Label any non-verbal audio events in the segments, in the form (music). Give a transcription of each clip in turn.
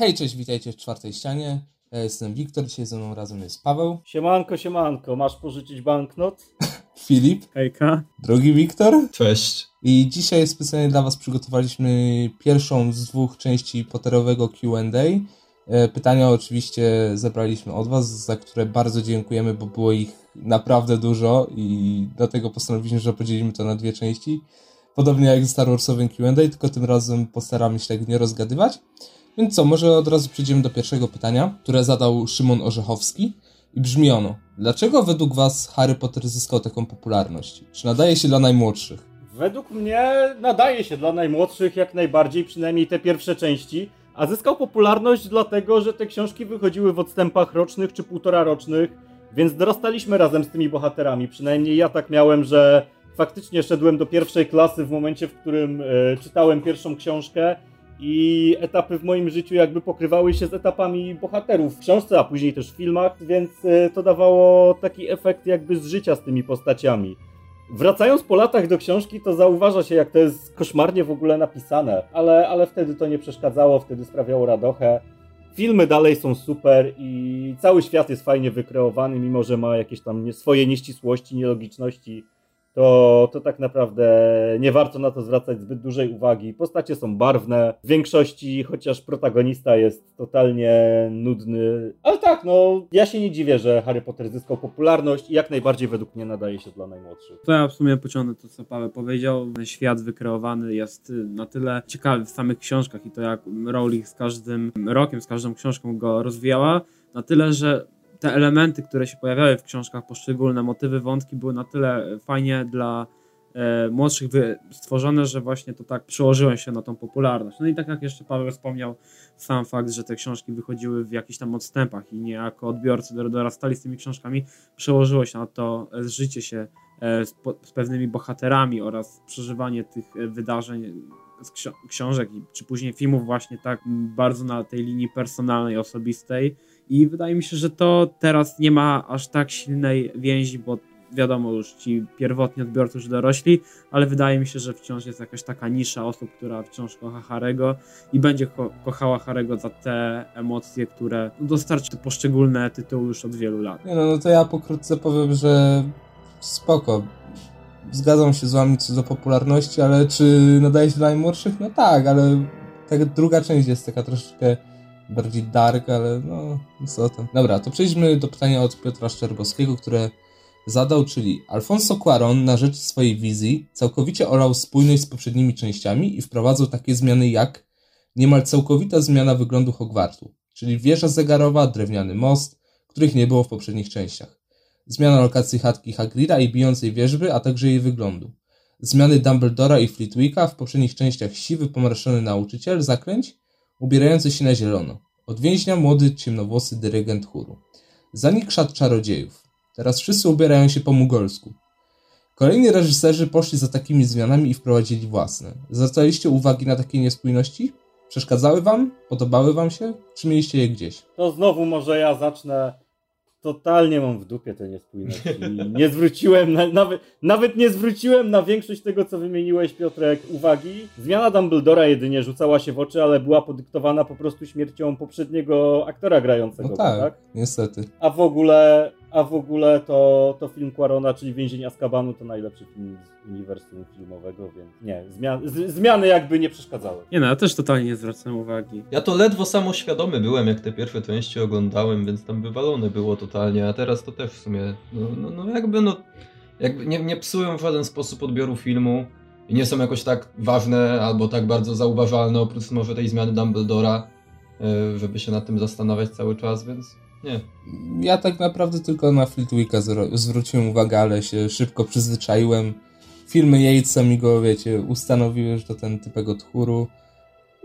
Hej, cześć, witajcie w czwartej ścianie. Ja jestem Wiktor, dzisiaj ze mną razem jest Paweł, Siemanko, siemanko, masz pożyczyć banknot? (laughs) Filip, Hejka. drugi Wiktor. Cześć. I dzisiaj specjalnie dla Was przygotowaliśmy pierwszą z dwóch części Potterowego Q&A. E, Pytania oczywiście zebraliśmy od Was, za które bardzo dziękujemy, bo było ich naprawdę dużo i dlatego postanowiliśmy, że podzielimy to na dwie części. Podobnie jak z Star Warsowym Q&A, tylko tym razem postaramy się tak nie rozgadywać. Więc co, może od razu przejdziemy do pierwszego pytania, które zadał Szymon Orzechowski i brzmi ono. Dlaczego według Was Harry Potter zyskał taką popularność? Czy nadaje się dla najmłodszych? Według mnie nadaje się dla najmłodszych jak najbardziej, przynajmniej te pierwsze części, a zyskał popularność dlatego, że te książki wychodziły w odstępach rocznych czy półtora rocznych, więc dorastaliśmy razem z tymi bohaterami. Przynajmniej ja tak miałem, że faktycznie szedłem do pierwszej klasy w momencie, w którym e, czytałem pierwszą książkę i etapy w moim życiu jakby pokrywały się z etapami bohaterów w książce, a później też w filmach, więc e, to dawało taki efekt jakby z życia z tymi postaciami. Wracając po latach do książki, to zauważa się, jak to jest koszmarnie w ogóle napisane, ale, ale wtedy to nie przeszkadzało, wtedy sprawiało radochę. Filmy dalej są super i cały świat jest fajnie wykreowany, mimo że ma jakieś tam swoje nieścisłości, nielogiczności. To, to tak naprawdę nie warto na to zwracać zbyt dużej uwagi. Postacie są barwne, w większości, chociaż protagonista jest totalnie nudny. Ale tak, no, ja się nie dziwię, że Harry Potter zyskał popularność i jak najbardziej według mnie nadaje się dla najmłodszych. To ja w sumie pociągnę to, co Paweł powiedział. Świat wykreowany jest na tyle ciekawy w samych książkach i to jak Rowling z każdym rokiem, z każdą książką go rozwijała, na tyle, że te elementy, które się pojawiały w książkach, poszczególne motywy, wątki były na tyle fajnie dla e, młodszych stworzone, że właśnie to tak przełożyło się na tą popularność. No i tak jak jeszcze Paweł wspomniał, sam fakt, że te książki wychodziły w jakichś tam odstępach i niejako odbiorcy dor- dorastali z tymi książkami, przełożyło się na to e, zżycie się e, z, po, z pewnymi bohaterami oraz przeżywanie tych e, wydarzeń z książek czy później filmów właśnie tak bardzo na tej linii personalnej, osobistej i wydaje mi się, że to teraz nie ma aż tak silnej więzi, bo wiadomo już ci pierwotni odbiorcy już dorośli, ale wydaje mi się, że wciąż jest jakaś taka nisza osób, która wciąż kocha Harego i będzie ko- kochała Harego za te emocje, które dostarczy poszczególne tytuły już od wielu lat. Nie no, no to ja pokrótce powiem, że spoko. Zgadzam się z wami co do popularności, ale czy nadaje się dla najmłodszych? No tak, ale ta druga część jest taka troszeczkę bardziej dark, ale no, co tam. Dobra, to przejdźmy do pytania od Piotra Szczerbowskiego, które zadał, czyli Alfonso Cuarón na rzecz swojej wizji całkowicie olał spójność z poprzednimi częściami i wprowadzał takie zmiany jak niemal całkowita zmiana wyglądu Hogwartu, czyli wieża zegarowa, drewniany most, których nie było w poprzednich częściach. Zmiana lokacji chatki Hagrida i bijącej wierzby, a także jej wyglądu. Zmiany Dumbledora i Flitwicka w poprzednich częściach siwy, pomarszczony nauczyciel zaklęć, ubierający się na zielono. Od więźnia młody, ciemnowłosy dyrygent chóru. Zanik szat czarodziejów. Teraz wszyscy ubierają się po mugolsku. Kolejni reżyserzy poszli za takimi zmianami i wprowadzili własne. Zwracaliście uwagi na takie niespójności? Przeszkadzały wam? Podobały wam się? Czy mieliście je gdzieś? To znowu może ja zacznę. Totalnie mam w dupie te niespójności. (laughs) Nie zwróciłem, na, nawet, nawet nie zwróciłem na większość tego, co wymieniłeś, Piotrek, uwagi. Zmiana Dumbledora jedynie rzucała się w oczy, ale była podyktowana po prostu śmiercią poprzedniego aktora grającego, No tak, tak? niestety. A w ogóle, a w ogóle to, to film Quarona, czyli Więzień Azkabanu, to najlepszy film z uniwersum filmowego, więc nie, zmian, z, zmiany jakby nie przeszkadzały. Nie no, ja też totalnie nie zwracam uwagi. Ja to ledwo samoświadomy byłem, jak te pierwsze części oglądałem, więc tam wywalone było totalnie, a teraz to też w sumie, no, no, no jakby no, jakby nie, nie psują w żaden sposób odbioru filmu i nie są jakoś tak ważne albo tak bardzo zauważalne, oprócz może tej zmiany Dumbledora, e, żeby się nad tym zastanawiać cały czas, więc nie. Ja tak naprawdę tylko na Fleetwicka zwróciłem uwagę, ale się szybko przyzwyczaiłem. Filmy Yatesa mi go, wiecie, ustanowiły, że to ten typek od chóru.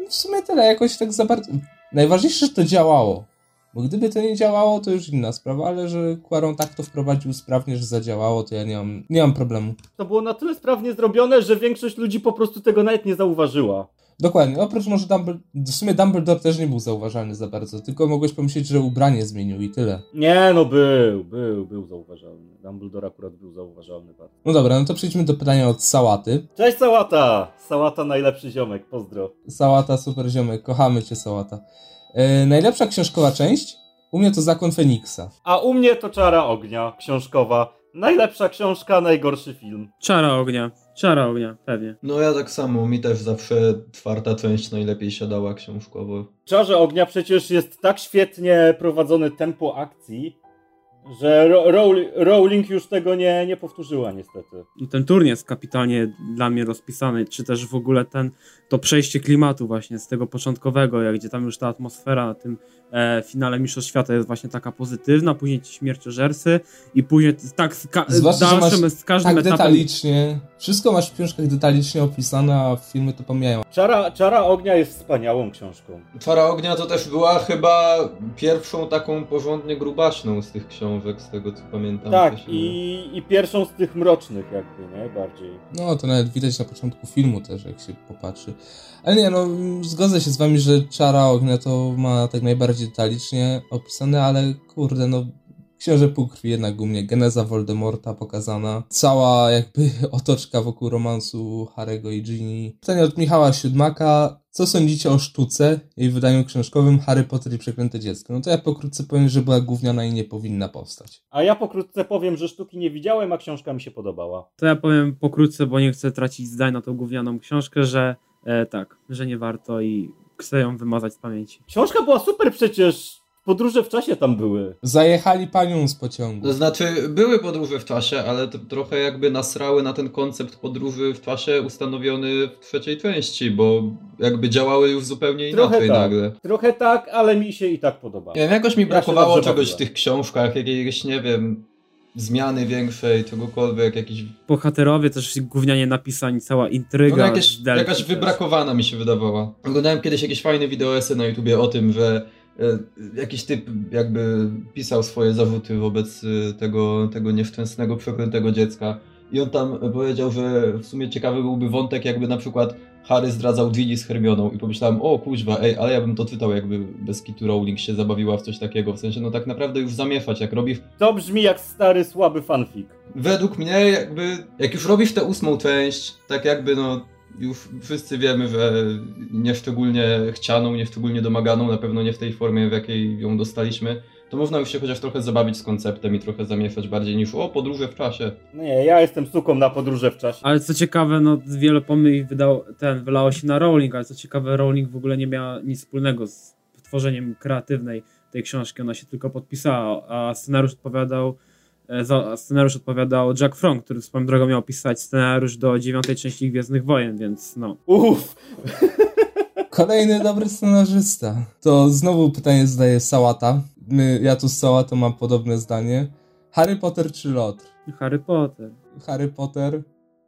W sumie tyle, jakoś tak za bardzo... Najważniejsze, że to działało. Bo gdyby to nie działało, to już inna sprawa, ale że Quaron tak to wprowadził sprawnie, że zadziałało, to ja nie mam, nie mam problemu. To było na tyle sprawnie zrobione, że większość ludzi po prostu tego nawet nie zauważyła. Dokładnie, oprócz może Dumbledore, w sumie Dumbledore też nie był zauważalny za bardzo, tylko mogłeś pomyśleć, że ubranie zmienił i tyle. Nie, no był, był, był zauważalny. Dumbledore akurat był zauważalny bardzo. No dobra, no to przejdźmy do pytania od Sałaty. Cześć Sałata! Sałata najlepszy ziomek, pozdro. Sałata, super ziomek, kochamy cię Sałata. E, najlepsza książkowa część? U mnie to Zakon Feniksa. A u mnie to Czara Ognia, książkowa. Najlepsza książka, najgorszy film. Czara ognia. Czara ognia, pewnie. No ja tak samo, mi też zawsze czwarta część najlepiej siadała książkowo. W Czarze Ognia przecież jest tak świetnie prowadzone tempo akcji, że Ro- Rowl- Rowling już tego nie, nie powtórzyła niestety. No, Ten turniej jest kapitalnie dla mnie rozpisany, czy też w ogóle ten, to przejście klimatu właśnie z tego początkowego, jak gdzie tam już ta atmosfera na tym e, finale Mistrzostw Świata jest właśnie taka pozytywna, później ci śmierciożercy i później tak z, ka- z Zwłaszcza, dalszym, masz z każdym Tak etapem detalicznie. Wszystko masz w książkach detalicznie opisane, a filmy to pomijają. Czara, Czara Ognia jest wspaniałą książką. Czara ognia to też była chyba pierwszą taką porządnie grubaśną z tych książek, z tego co pamiętam. tak, się- i, i pierwszą z tych mrocznych jakby, nie? Bardziej. No, to nawet widać na początku filmu też, jak się popatrzy. Ale nie, no, zgodzę się z wami, że Czara Ognia to ma tak najbardziej detalicznie opisane, ale kurde, no, Książę Półkrwi jednak u mnie, geneza Voldemorta pokazana, cała jakby (laughs) otoczka wokół romansu Harego i Ginny. Pytanie od Michała Siódmaka, co sądzicie o sztuce, jej wydaniu książkowym Harry Potter i Przeklęte Dziecko? No to ja pokrótce powiem, że była gówniana i nie powinna powstać. A ja pokrótce powiem, że sztuki nie widziałem, a książka mi się podobała. To ja powiem pokrótce, bo nie chcę tracić zdań na tą gównianą książkę, że e, tak, że nie warto i chcę ją wymazać z pamięci. Książka była super przecież. Podróże w czasie tam były. Zajechali panią z pociągu. To znaczy, były podróże w czasie, ale to trochę jakby nasrały na ten koncept podróży w czasie ustanowiony w trzeciej części, bo jakby działały już zupełnie Trochę inaczej tak. nagle. Trochę tak, ale mi się i tak podoba. Nie wiem, jakoś mi Ja brakowało czegoś w tych książkach, jakiejś, nie wiem, zmiany większej, czegokolwiek, jakiś... Bohaterowie też gównianie napisani, cała intryga. No, jakieś, jakaś też. wybrakowana mi się wydawała. Oglądałem kiedyś jakieś fajne wideoesy na YouTubie o tym, że jakiś typ jakby pisał swoje zarzuty wobec e, tego, tego nieszczęsnego, przeklętego dziecka. I on tam powiedział, że w sumie ciekawy byłby wątek, jakby na przykład Harry zdradzał Ginny z Hermioną i pomyślałem, o kuźwa, ej, ale ja bym to czytał, jakby bez kitu Rowling się zabawiła w coś takiego, w sensie, no tak naprawdę już zamieszać, jak robi To brzmi jak stary, słaby fanfic. Według mnie jakby, jak już robisz tę ósmą część, tak jakby no, już wszyscy wiemy, że nieszczególnie chcianą, nieszczególnie domaganą, na pewno nie w tej formie, w jakiej ją dostaliśmy, to można już się chociaż trochę zabawić z konceptem i trochę zamieszać bardziej niż o, podróże w czasie. Nie, ja jestem suką na podróże w czasie. Ale co ciekawe, no wiele pomyłek wydał, ten, wylało się na Rowling, ale co ciekawe, Rowling w ogóle nie miała nic wspólnego z tworzeniem kreatywnej tej książki, ona się tylko podpisała, a scenariusz odpowiadał za scenariusz odpowiadał Jack Fromm, który swoją drogą miał pisać scenariusz do dziewiątej części Gwiezdnych Wojen, więc no. Uff, (laughs) Kolejny dobry scenarzysta. To znowu pytanie zadaje Sałata. My, ja tu z Sałatą mam podobne zdanie. Harry Potter czy Lotr? Harry Potter. Harry Potter,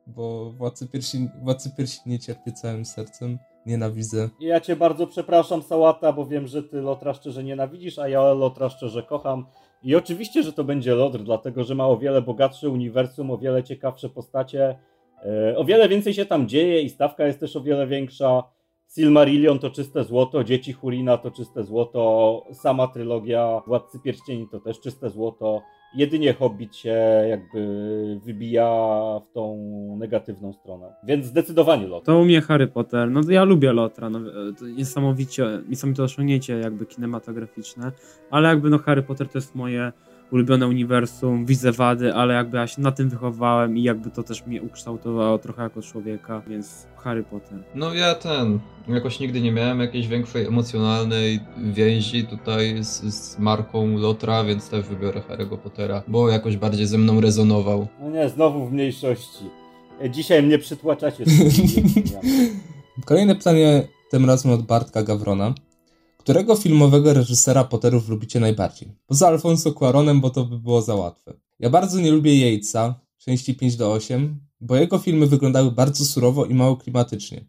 bo Władcy Piersi, Władcy Piersi nie cierpię całym sercem. Nienawidzę. ja cię bardzo przepraszam, Sałata, bo wiem, że ty Lotra szczerze nienawidzisz, a ja Lotra szczerze kocham. I oczywiście, że to będzie Lotr, dlatego że ma o wiele bogatsze uniwersum, o wiele ciekawsze postacie, e, o wiele więcej się tam dzieje i stawka jest też o wiele większa. Silmarillion to czyste złoto, Dzieci Hurina to czyste złoto, sama trylogia Władcy Pierścieni to też czyste złoto. Jedynie Hobbit się jakby wybija w tą negatywną stronę. Więc zdecydowanie Lotr. To u mnie Harry Potter. No ja lubię Lotra. No, to niesamowicie, niesamowite osiągnięcie jakby kinematograficzne. Ale jakby no Harry Potter to jest moje ulubione uniwersum, widzę wady, ale jakby ja się na tym wychowałem i jakby to też mnie ukształtowało trochę jako człowieka, więc Harry Potter. No ja ten, jakoś nigdy nie miałem jakiejś większej emocjonalnej więzi tutaj z, z marką Lotra, więc też wybiorę Harry'ego Pottera, bo jakoś bardziej ze mną rezonował. No nie, znowu w mniejszości. E, Dzisiaj mnie przytłaczacie. (laughs) Kolejne pytanie, tym razem od Bartka Gawrona. Którego filmowego reżysera Potterów lubicie najbardziej? Poza Alfonso Cuaronem, bo to by było za łatwe. Ja bardzo nie lubię Yatesa, części 5 do 8, bo jego filmy wyglądały bardzo surowo i mało klimatycznie.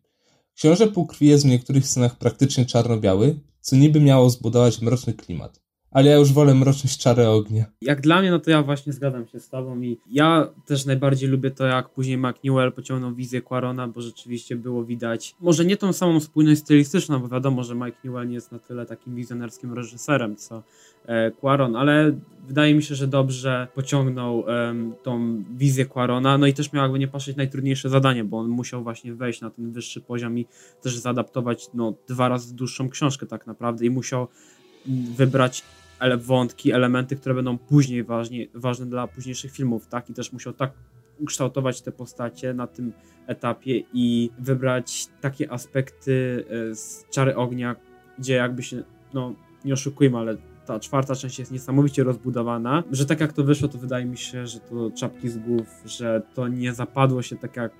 Książę Półkrwi jest w niektórych scenach praktycznie czarno-biały, co niby miało zbudować mroczny klimat. Ale ja już wolę mroczność czary ognia. Jak dla mnie, no to ja właśnie zgadzam się z tobą i ja też najbardziej lubię to, jak później McNewell pociągnął wizję Quarona, bo rzeczywiście było widać, może nie tą samą spójność stylistyczną, bo wiadomo, że Mike Newell nie jest na tyle takim wizjonerskim reżyserem, co e, Quaron, ale wydaje mi się, że dobrze pociągnął tą wizję Quarona, no i też miał jakby nie patrzeć najtrudniejsze zadanie, bo on musiał właśnie wejść na ten wyższy poziom i też zaadaptować no, dwa razy dłuższą książkę tak naprawdę i musiał wybrać ele wątki, elementy, które będą później ważnie, ważne dla późniejszych filmów, tak? I też musiał tak ukształtować te postacie na tym etapie i wybrać takie aspekty e, z Czary Ognia, gdzie jakby się, no nie oszukujmy, ale ta czwarta część jest niesamowicie rozbudowana, że tak jak to wyszło, to wydaje mi się, że to czapki z głów, że to nie zapadło się tak jak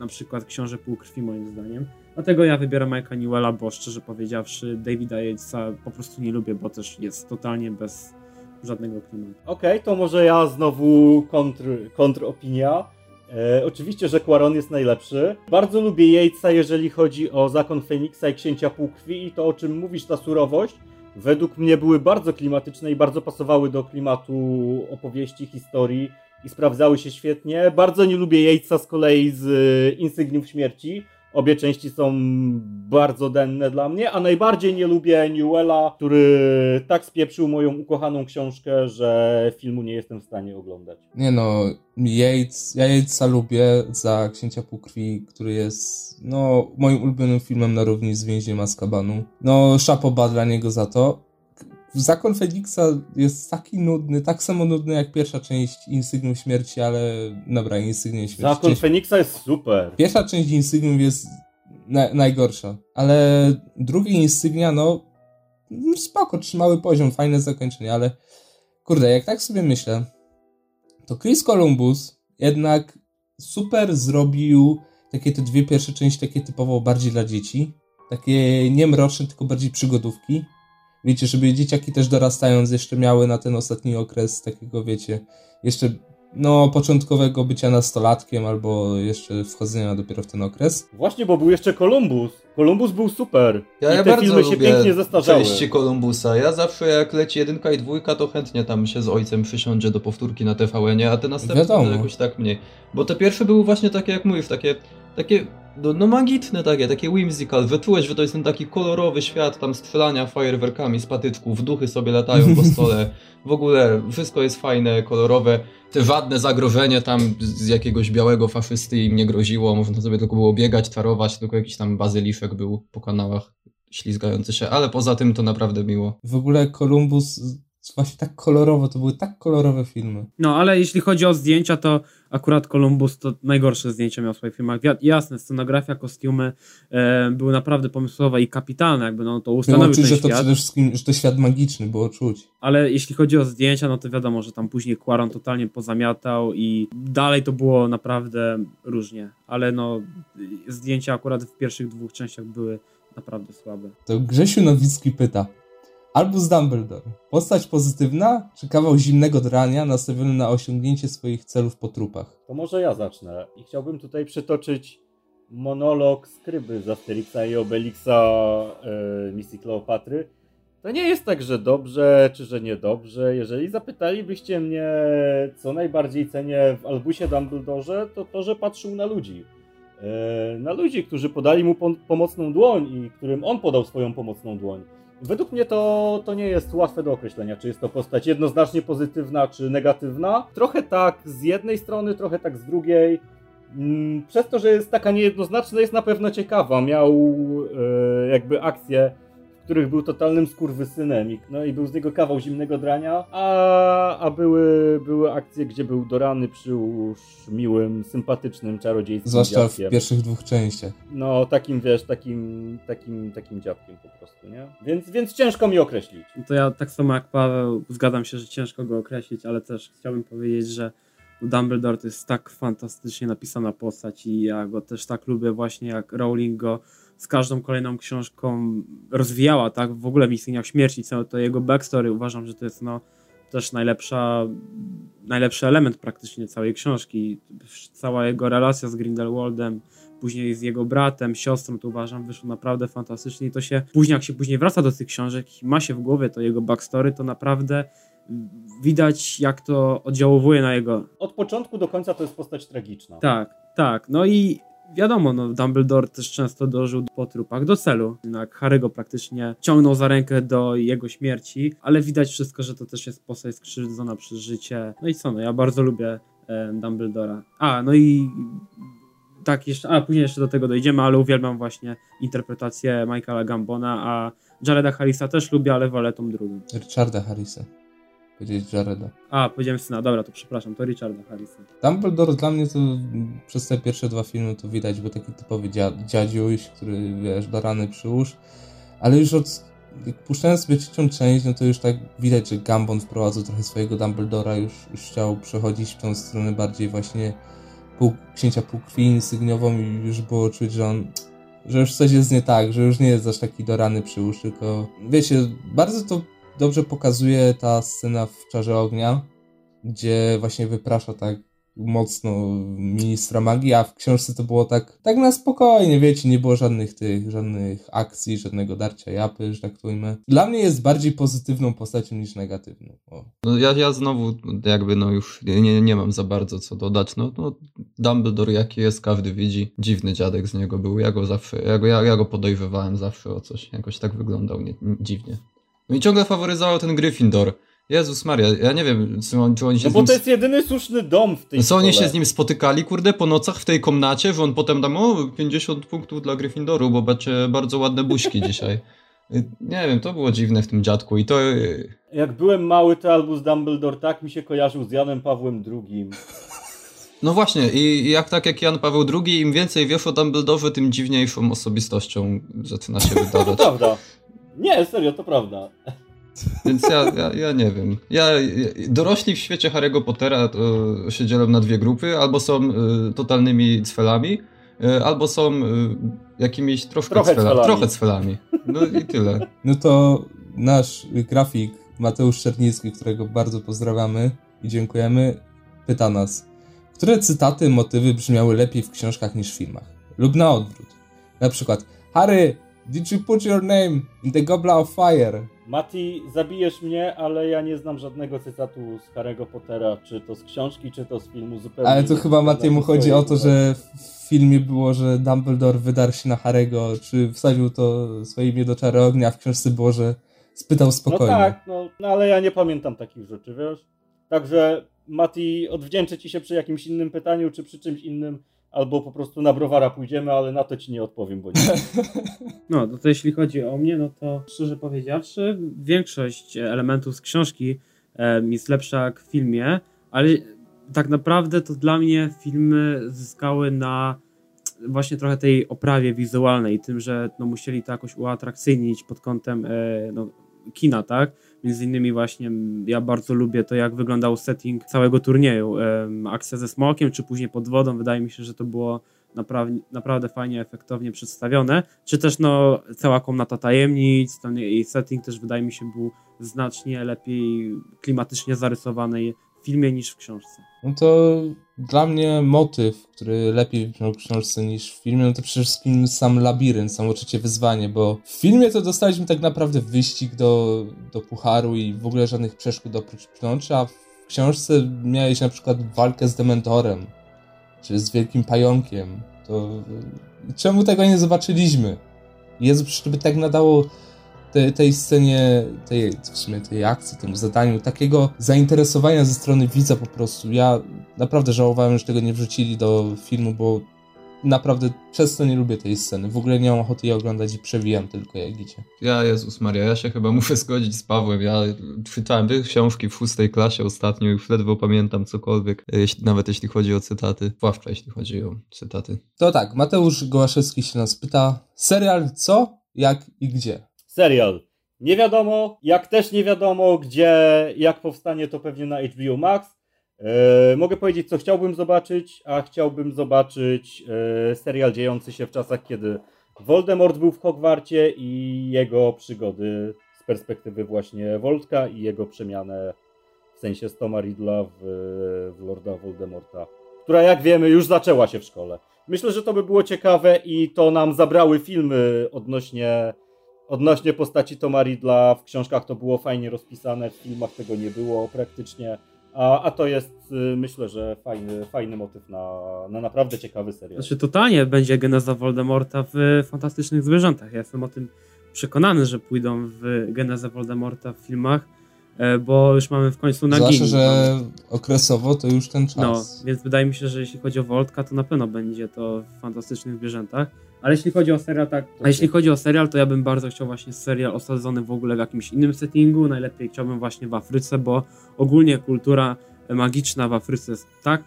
na przykład Książę Półkrwi moim zdaniem. Dlatego ja wybieram Mike'a Newella, bo szczerze powiedziawszy Davida Yatesa po prostu nie lubię, bo też jest totalnie bez żadnego klimatu. Okej, okay, to może ja znowu kontr, kontropinia. E, oczywiście, że Quaron jest najlepszy. Bardzo lubię Yatesa, jeżeli chodzi o Zakon Feniksa i Księcia Półkrwi i to, o czym mówisz, ta surowość, według mnie były bardzo klimatyczne i bardzo pasowały do klimatu opowieści, historii i sprawdzały się świetnie. Bardzo nie lubię Yatesa z kolei z Insygniów Śmierci, Obie części są bardzo denne dla mnie, a najbardziej nie lubię Newella, który tak spieprzył moją ukochaną książkę, że filmu nie jestem w stanie oglądać. Nie no, Yates, ja Yatesa lubię za Księcia Półkrwi, który jest no moim ulubionym filmem na równi z Więźniem Azkabanu. No, szapoba dla niego za to. Zakon Feniksa jest taki nudny, tak samo nudny jak pierwsza część Insygnium Śmierci, ale dobra, Insygnium Śmierci. Zakon część... Feniksa jest super. Pierwsza część Insygnium jest na, najgorsza, ale drugie Insygnia, no spoko, trzymały poziom, fajne zakończenie, ale kurde, jak tak sobie myślę, to Chris Columbus jednak super zrobił takie te dwie pierwsze części, takie typowo bardziej dla dzieci, takie nie mroczne, tylko bardziej przygodówki wiecie, żeby dzieciaki też dorastając jeszcze miały na ten ostatni okres takiego, wiecie, jeszcze no, początkowego bycia nastolatkiem albo jeszcze wchodzenia dopiero w ten okres. Właśnie, bo był jeszcze Kolumbus. Kolumbus był super. Ja, I ja te bardzo filmy się pięknie zestarzały. części Kolumbusa. Ja zawsze jak leci jedynka i dwójka, to chętnie tam się z ojcem przysiądzie do powtórki na TVN-ie, a te następne to jakoś tak mniej. Bo te pierwsze były właśnie takie, jak mówisz, takie, takie no, no magitne takie, takie whimsical. Wyczułeś, że to jest ten taki kolorowy świat tam strzelania fajerwerkami z patyczków, duchy sobie latają po (laughs) stole. W ogóle wszystko jest fajne, kolorowe. Te żadne zagrożenie tam z jakiegoś białego faszysty im nie groziło. Można sobie tylko było biegać, tarować, tylko jakiś tam bazyliszek był po kanałach ślizgający się, ale poza tym to naprawdę miło. W ogóle Kolumbus właśnie tak kolorowo, to były tak kolorowe filmy. No, ale jeśli chodzi o zdjęcia, to akurat Columbus to najgorsze zdjęcia miał w swoich filmach. Jasne, scenografia, kostiumy e, były naprawdę pomysłowe i kapitalne, jakby no to ustanowił czuć, ten że świat. to przede wszystkim, że to świat magiczny było czuć. Ale jeśli chodzi o zdjęcia, no to wiadomo, że tam później Quaron totalnie pozamiatał i dalej to było naprawdę różnie. Ale no, zdjęcia akurat w pierwszych dwóch częściach były naprawdę słabe. To Grzesiu Nowicki pyta, Albus Dumbledore. Postać pozytywna, czy kawał zimnego drania nastawiony na osiągnięcie swoich celów po trupach? To może ja zacznę. I chciałbym tutaj przytoczyć monolog skryby z Asterixa i Obelixa e, misji Kleopatry. To nie jest tak, że dobrze, czy że niedobrze. Jeżeli zapytalibyście mnie, co najbardziej cenię w Albusie Dumbledore, to to, że patrzył na ludzi. E, na ludzi, którzy podali mu pomocną dłoń i którym on podał swoją pomocną dłoń. Według mnie to, to nie jest łatwe do określenia, czy jest to postać jednoznacznie pozytywna, czy negatywna. Trochę tak z jednej strony, trochę tak z drugiej. Mm, przez to, że jest taka niejednoznaczna, jest na pewno ciekawa. Miał e, jakby akcję których był totalnym skurwysynem i, no i był z niego kawał zimnego drania, a, a były, były akcje, gdzie był dorany przy już miłym, sympatycznym, czarodziejskim Zwłaszcza dziadkiem. w pierwszych dwóch częściach. No, takim, wiesz, takim, takim, takim dziadkiem po prostu, nie? Więc, więc ciężko mi określić. To ja tak samo jak Paweł, zgadzam się, że ciężko go określić, ale też chciałbym powiedzieć, że Dumbledore to jest tak fantastycznie napisana postać i ja go też tak lubię właśnie jak Rowling go z każdą kolejną książką rozwijała, tak? W ogóle w Istnieniach Śmierci, całe to jego backstory uważam, że to jest no też najlepsza, najlepszy element praktycznie całej książki. Cała jego relacja z Grindelwaldem, później z jego bratem, siostrą, to uważam, wyszło naprawdę fantastycznie i to się, później jak się później wraca do tych książek i ma się w głowie to jego backstory, to naprawdę widać jak to oddziałuje na jego... Od początku do końca to jest postać tragiczna. Tak, tak, no i wiadomo, no Dumbledore też często dążył po trupach do celu. Jednak Harry'ego praktycznie ciągnął za rękę do jego śmierci, ale widać wszystko, że to też jest postać skrzywdzona przez życie. No i co, no ja bardzo lubię e, Dumbledora. A, no i tak jeszcze, a później jeszcze do tego dojdziemy, ale uwielbiam właśnie interpretację Michaela Gambona, a Jareda Harrisa też lubię, ale wolę tą drugą. Richarda Harrisa. Powiedzieć Jareda. A, powiedziałem syna, dobra, to przepraszam, to Richarda Harrisa. Dumbledore dla mnie to przez te pierwsze dwa filmy to widać, bo taki typowy dzia dziadziuś, który wiesz, do rany przyłóż, ale już od puszczając sobie trzecią część, no to już tak widać, że Gambon wprowadzał trochę swojego Dumbledora, już, już chciał przechodzić w tą stronę bardziej właśnie pół, księcia półkrwi insygnową i już było czuć, że on że już coś jest nie tak, że już nie jest aż taki do rany przyłóż, tylko wiecie, bardzo to dobrze pokazuje ta scena w Czarze Ognia, gdzie właśnie wyprasza tak mocno ministra magii, a w książce to było tak, tak na spokojnie, wiecie, nie było żadnych tych, żadnych akcji, żadnego darcia japy, że tak to. Dla mnie jest bardziej pozytywną postacią niż negatywną. O. No ja, ja znowu jakby no już nie, nie mam za bardzo co dodać, no, no Dumbledore jaki jest, każdy widzi, dziwny dziadek z niego był, ja go zawsze, ja go, ja, ja go podejrzewałem zawsze o coś, jakoś tak wyglądał nie, dziwnie. No i ciągle faworyzował ten Gryffindor. Jezus Maria, ja nie wiem, czy, on, czy oni się No bo nim... to jest jedyny słuszny dom w tej Co oni się z nim spotykali, kurde, po nocach w tej komnacie, że on potem tam, o, 50 punktów dla Gryffindoru, bo macie bardzo ładne buźki dzisiaj. (laughs) Nie wiem, to było dziwne w tym dziadku i to... Jak byłem mały, to Albus Dumbledore tak mi się kojarzył z Janem Pawłem II. (laughs) No właśnie, i jak tak jak Jan Paweł II, im więcej wiesz o Dumbledore, tym dziwniejszą osobistością zaczyna się (laughs) To wydawać. prawda. Nie, serio, to prawda. Więc ja, ja, ja nie wiem. Ja, ja- dorośli w świecie Harry'ego Pottera to się dzielą na dwie grupy. Albo są y, totalnymi cwelami, y, albo są y, jakimiś troszkę Trochę cwela, cwelami. trochę cwelami. No i tyle. No to nasz grafik Mateusz Czernicki, którego bardzo pozdrawiamy i dziękujemy, pyta nas, które cytaty, motywy brzmiały lepiej w książkach niż w filmach? Lub na odwrót. Na przykład, Harry, did you put your name in the goblet of fire? Mati, zabijesz mnie, ale ja nie znam żadnego cytatu z Harry'ego Pottera, czy to z książki, czy to z filmu zupełnie. Ale to chyba Matiemu chodzi o to, że w filmie było, że Dumbledore wydarł się na Harry'ego, czy wsadził to swoje imię do czary ognia, a w książce było, że spytał No spokojnie. tak, no, no ale ja nie pamiętam takich rzeczy, wiesz? Także Mati, odwdzięczę ci się przy jakimś innym pytaniu, czy przy czymś innym, albo po prostu na browara pójdziemy, ale na to ci nie odpowiem, bo nie. (laughs) No, no to jeśli chodzi o mnie, no to szczerze powiedziawszy, większość elementów z książki jest lepsza jak w filmie, ale tak naprawdę to dla mnie filmy zyskały na właśnie trochę tej oprawie wizualnej, tym, że no, musieli to jakoś uatrakcyjnić pod kątem e, no, kina, tak? Między innymi właśnie ja bardzo lubię to, jak wyglądał setting całego turnieju. Akcja ze smokiem, czy później pod wodą, wydaje mi się, że to było naprawdę, naprawdę fajnie, efektownie przedstawione. Czy też no, cała komnata tajemnic, ten jej setting też wydaje mi się był znacznie lepiej klimatycznie zarysowany w filmie niż w książce. No to dla mnie motyw, który lepiej brzmiał w książce niż w filmie, no to przede wszystkim sam labirynt, samo uczucie wyzwanie, bo w filmie to dostaliśmy tak naprawdę wyścig do, do pucharu i w ogóle żadnych przeszkód oprócz pnączy, a w książce miałeś na przykład walkę z Dementorem, czy z Wielkim Pająkiem. To y, czemu tego nie zobaczyliśmy? Jezu, przecież by tak nadało tej, tej scenie, tej, w sumie tej akcji, temu zadaniu, takiego zainteresowania ze strony widza po prostu. Ja naprawdę żałowałem, że tego nie wrzucili do filmu, bo naprawdę przez to nie lubię tej sceny. W ogóle nie mam ochoty jej oglądać i przewijam tylko jak idzie. Ja, Jezus Maria, ja się chyba muszę zgodzić z Pawłem. Ja czytałem te książki w szóstej klasie ostatnio, już ledwo pamiętam cokolwiek, jeśli, nawet jeśli chodzi o cytaty. Zwłaszcza jeśli chodzi o cytaty. To tak, Mateusz Gołaszewski się nas pyta, serial co, jak i gdzie? Serial. Nie wiadomo, jak też nie wiadomo, gdzie, jak powstanie to pewnie na HBO Max. E, mogę powiedzieć, co chciałbym zobaczyć, a chciałbym zobaczyć e, serial dziejący się w czasach, kiedy Voldemort był w Hogwarcie i jego przygody z perspektywy właśnie Voltka i jego przemianę w sensie z Toma Riddla w, w Lorda Voldemorta, która jak wiemy już zaczęła się w szkole. myślę, że to by było ciekawe i to nam zabrały filmy odnośnie, odnośnie postaci Toma Ridla. W książkach to było fajnie rozpisane, w filmach tego nie było praktycznie. A, a to jest, y, myślę, że fajny, fajny motyw na, na naprawdę ciekawy serial. Znaczy totalnie będzie geneza Voldemorta w Fantastycznych Zwierzętach. Ja jestem o tym przekonany, że pójdą w genezę Voldemorta w filmach, e, bo już mamy w końcu Nagini. Zwłaszcza, że okresowo to już ten No, czas. więc wydaje mi się, że jeśli chodzi o Voltka, to na pewno będzie to w Fantastycznych Zwierzętach. Ale jeśli chodzi o serial, tak. A jeśli chodzi o serial, to ja bym bardzo chciał właśnie serial osadzony w ogóle w jakimś innym settingu. Najlepiej chciałbym właśnie w Afryce, bo ogólnie kultura magiczna w Afryce jest tak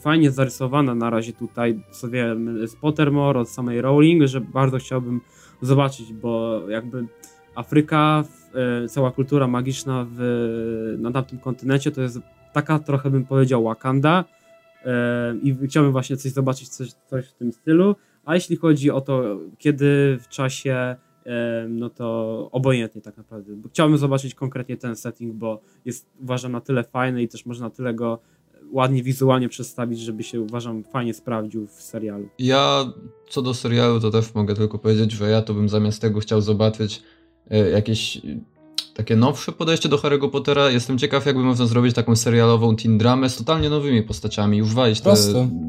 fajnie zarysowana na razie tutaj, co wiem, z Pottermore, od samej Rowling, że bardzo chciałbym zobaczyć, bo jakby Afryka, e, cała kultura magiczna w, na tamtym kontynencie to jest taka trochę bym powiedział Wakanda e, i chciałbym właśnie coś zobaczyć, coś, coś w tym stylu. A jeśli chodzi o to, kiedy w czasie, no to obojętnie tak naprawdę. Chciałbym zobaczyć konkretnie ten setting, bo jest uważam na tyle fajny i też można na tyle go ładnie wizualnie przedstawić, żeby się uważam fajnie sprawdził w serialu. Ja co do serialu, to też mogę tylko powiedzieć, że ja to bym zamiast tego chciał zobaczyć e, jakieś takie nowsze podejście do Harry'ego Pottera. Jestem ciekaw, jakby można zrobić taką serialową teen dramę z totalnie nowymi postaciami. Już walić tę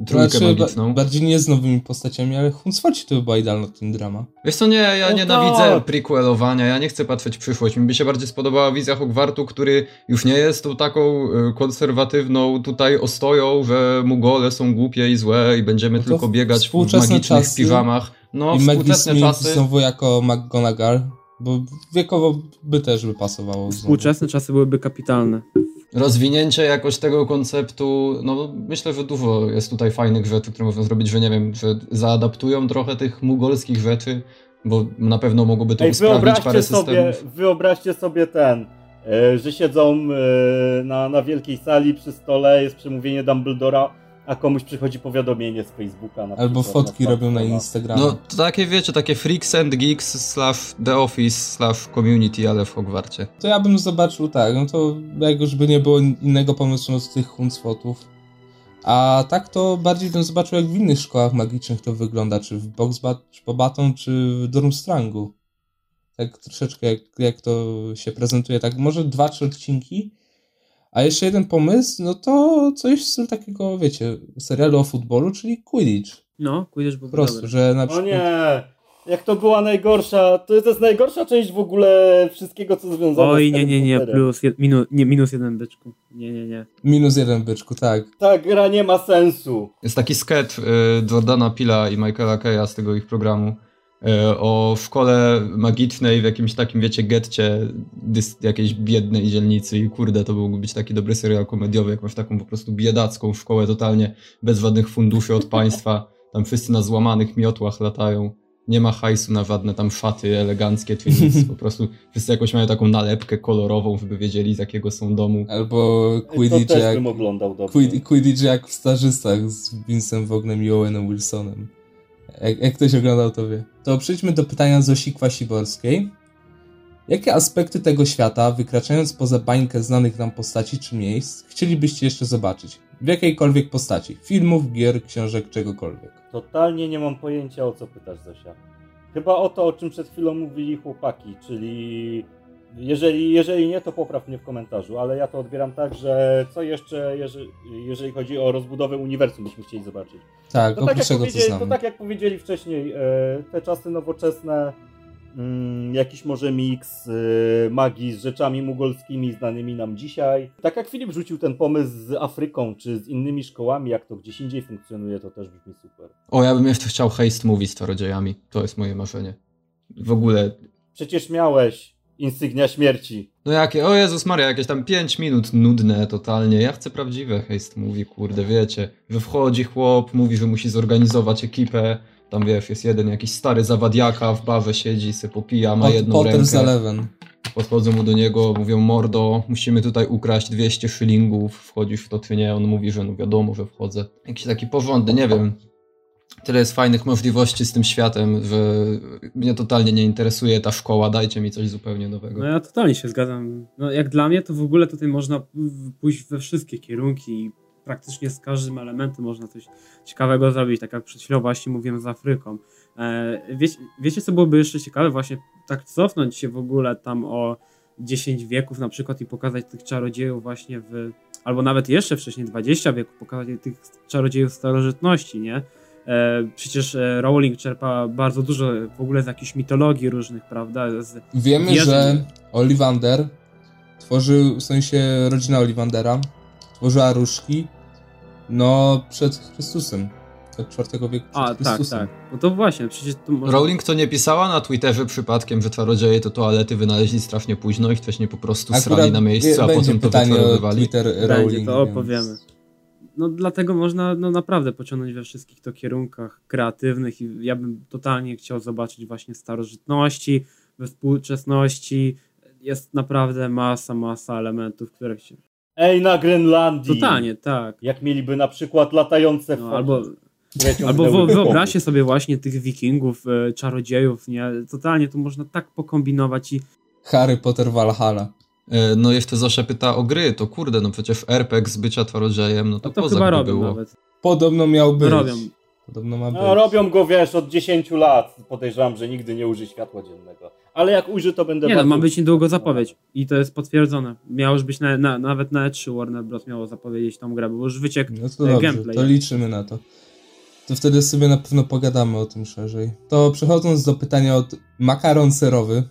trójkę Znaczy, magiczną. ba- bardziej nie z nowymi postaciami, ale Hunsfoci to by była idealna ten drama. Wiesz co, nie, ja No nienawidzę tak. prequelowania, ja nie chcę patrzeć w przyszłość. Mi by się bardziej spodobała wizja Hogwartu, który już nie jest tą taką y, konserwatywną tutaj ostoją, że Mugole są głupie i złe i będziemy No to tylko biegać w magicznych czasy piżamach. No, I Maggie Smith czasy. znowu jako McGonagall, bo wiekowo by też by pasowało. znowu. Współczesne czasy byłyby kapitalne. Rozwinięcie jakoś tego konceptu, no myślę, że dużo jest tutaj fajnych rzeczy, które można zrobić, że nie wiem, że zaadaptują trochę tych mugolskich rzeczy, bo na pewno mogłoby to Ej, usprawnić parę wyobraźcie sobie, systemów. wyobraźcie sobie ten, e, że siedzą e, na, na wielkiej sali przy stole, jest przemówienie Dumbledora, a komuś przychodzi powiadomienie z Facebooka. Na Albo przykład, fotki na robią na. Instagramie. No to takie wiecie, takie freaks and geeks slash the office slash community, ale w Hogwarcie. To ja bym zobaczył tak, no to jak już by nie było innego pomysłu no z tych Hunsfotów. A tak to bardziej bym zobaczył jak w innych szkołach magicznych to wygląda, czy w Boxbat, czy Pobaton, czy w Durmstrangu. Tak troszeczkę jak, jak to się prezentuje, tak może dwa, trzy odcinki. A jeszcze jeden pomysł, no to coś w stylu takiego, wiecie, serialu o futbolu, czyli Quidditch. No, Quidditch byłby Po prostu, dobry. że na O przykład... nie! Jak to była najgorsza, to, to jest najgorsza część w ogóle wszystkiego, co związane Oj, z nie, nie, nie, plus, jed, minu, nie, minus jeden byczku. Nie, nie, nie. Minus jeden byczku, tak. Ta gra nie ma sensu. Jest taki sketch y, Jordana Pila i Michaela Keya z tego ich programu o szkole magicznej w jakimś takim, wiecie, getcie dys, jakiejś biednej dzielnicy i kurde, to mógłby być taki dobry serial komediowy, jak masz taką po prostu biedacką szkołę totalnie bez żadnych funduszy od państwa, tam wszyscy na złamanych miotłach latają. Nie ma hajsu na żadne tam szaty eleganckie czy nic. Po (laughs) prostu wszyscy jakoś mają taką nalepkę kolorową, żeby wiedzieli z jakiego są domu. Albo Quidditch jak... bym oglądał dobrze. Quid- Quidditch jak w Starzystach z Vincem Wognem i Owenem Wilsonem. Jak, jak ktoś oglądał, to wie. To przejdźmy do pytania Zosi Kwasiborskiej. Jakie aspekty tego świata, wykraczając poza bańkę znanych nam postaci czy miejsc, chcielibyście jeszcze zobaczyć? W jakiejkolwiek postaci? Filmów, gier, książek, czegokolwiek. Totalnie nie mam pojęcia o co pytasz, Zosia. Chyba o to, o czym przed chwilą mówili chłopaki, czyli jeżeli, jeżeli nie, to popraw mnie w komentarzu, ale ja to odbieram tak, że co jeszcze, jeżeli, jeżeli chodzi o rozbudowę uniwersum, byśmy chcieli zobaczyć. Tak, To tak, jak tego to tak jak powiedzieli wcześniej, e, te czasy nowoczesne, mm, jakiś może miks e, magii z rzeczami mugolskimi znanymi nam dzisiaj. Tak jak Filip rzucił ten pomysł z Afryką, czy z innymi szkołami, jak to gdzieś indziej funkcjonuje, to też brzmi super. O, ja bym jeszcze chciał heist movie z czarodziejami. To jest moje marzenie. W ogóle Przecież miałeś insygnia śmierci. No jakie, o Jezus Maria, jakieś tam 5 minut nudne totalnie. Ja chcę prawdziwe heist mówi, kurde, wiecie, że wchodzi chłop, mówi, że musi zorganizować ekipę, tam wiesz, jest jeden jakiś stary zawadiaka w barze siedzi, se popija, ma Pot- jedną Potter z rękę. Eleven. Podchodzą mu do niego, mówią, mordo, musimy tutaj ukraść 200 szylingów, wchodzisz w to czy nie? On mówi, że no wiadomo, że wchodzę. Jakiś taki porządny, nie wiem. Tyle jest fajnych możliwości z tym światem, że mnie totalnie nie interesuje ta szkoła, dajcie mi coś zupełnie nowego. No ja totalnie się zgadzam. No jak dla mnie to w ogóle tutaj można pójść we wszystkie kierunki. praktycznie z każdym elementem można coś ciekawego zrobić, tak jak przed chwilą właśnie mówiłem z Afryką. E, wiecie, wiecie, co byłoby jeszcze ciekawe? Właśnie tak cofnąć się w ogóle tam o 10 wieków na przykład i pokazać tych czarodziejów właśnie w, albo nawet jeszcze wcześniej 20 wieków, pokazać tych czarodziejów starożytności, nie? E, przecież e, Rowling czerpa bardzo dużo w ogóle z jakichś mitologii różnych, prawda? Z, Wiemy, Jezu. że Ollivander tworzył, w sensie rodzina Ollivandera, tworzyła różki, no przed Chrystusem. Od czwartego wieku przed a, tak, Chrystusem. tak. No to właśnie, przecież to może... Rowling to nie pisała na Twitterze przypadkiem, że czarodzieje to toalety wynaleźli strasznie późno i wcześniej po prostu srali na miejscu, a będzie potem to pytanie o. Twitter Będzie, Rowling. to więc- opowiemy. No dlatego można no, naprawdę pociągnąć we wszystkich to kierunkach kreatywnych i ja bym totalnie chciał zobaczyć właśnie starożytności, we współczesności. Jest naprawdę masa, masa elementów, które się... Ej, na Grenlandii. Totalnie, tak. Jak mieliby na przykład latające No, albo albo wyobraźcie sobie właśnie tych wikingów, e, czarodziejów, nie? Totalnie tu można tak pokombinować i Harry Potter Valhalla. E, No jeszcze Zosia pyta o gry, to kurde, no przecież RPG z bycia czarodziejem, no to, no to kozak chyba by robią było. nawet. Podobno miał być. Robią. Podobno ma być. No, robią go, wiesz, od 10 lat. Podejrzewam, że nigdy nie uży światła dziennego. Ale jak ujrzy, to będę Nie no, bardzo... ma być niedługo zapowiedź i to jest potwierdzone. Miało już być na, na, nawet na E3 Warner Bros. miało zapowiedzieć tą grę, bo już wyciekł No to dobrze, gameplay. to liczymy na to. To wtedy sobie na pewno pogadamy o tym szerzej. To przechodząc do pytania od makaron serowy,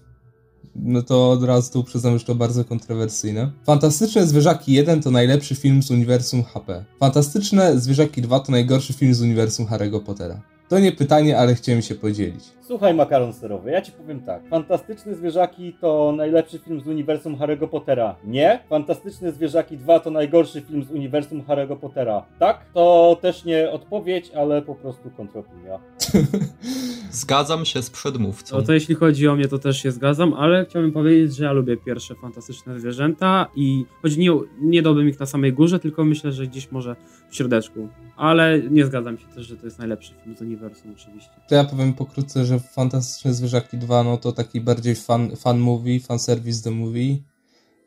no to od razu tu przyznam, że to bardzo kontrowersyjne. Fantastyczne Zwierzaki 1 to najlepszy film z uniwersum HP. Fantastyczne Zwierzaki 2 to najgorszy film z uniwersum Harry'ego Pottera. To nie pytanie, ale chciałem się podzielić. Słuchaj, makaron serowy, ja ci powiem tak. Fantastyczne Zwierzaki to najlepszy film z uniwersum Harry'ego Pottera. Nie. Fantastyczne Zwierzaki 2 to najgorszy film z uniwersum Harry'ego Pottera. Tak? To też nie odpowiedź, ale po prostu kontropinia. (laughs) Zgadzam się z przedmówcą. No to jeśli chodzi o mnie, to też się zgadzam, ale chciałbym powiedzieć, że ja lubię pierwsze fantastyczne zwierzęta i choć nie, nie dałbym ich na samej górze, tylko myślę, że gdzieś może w środeczku. Ale nie zgadzam się też, że to jest najlepszy film z uniwersum oczywiście. To ja powiem pokrótce, że Fantastyczne Zwierzaki 2 no to taki bardziej fan, fan movie, fan service the movie.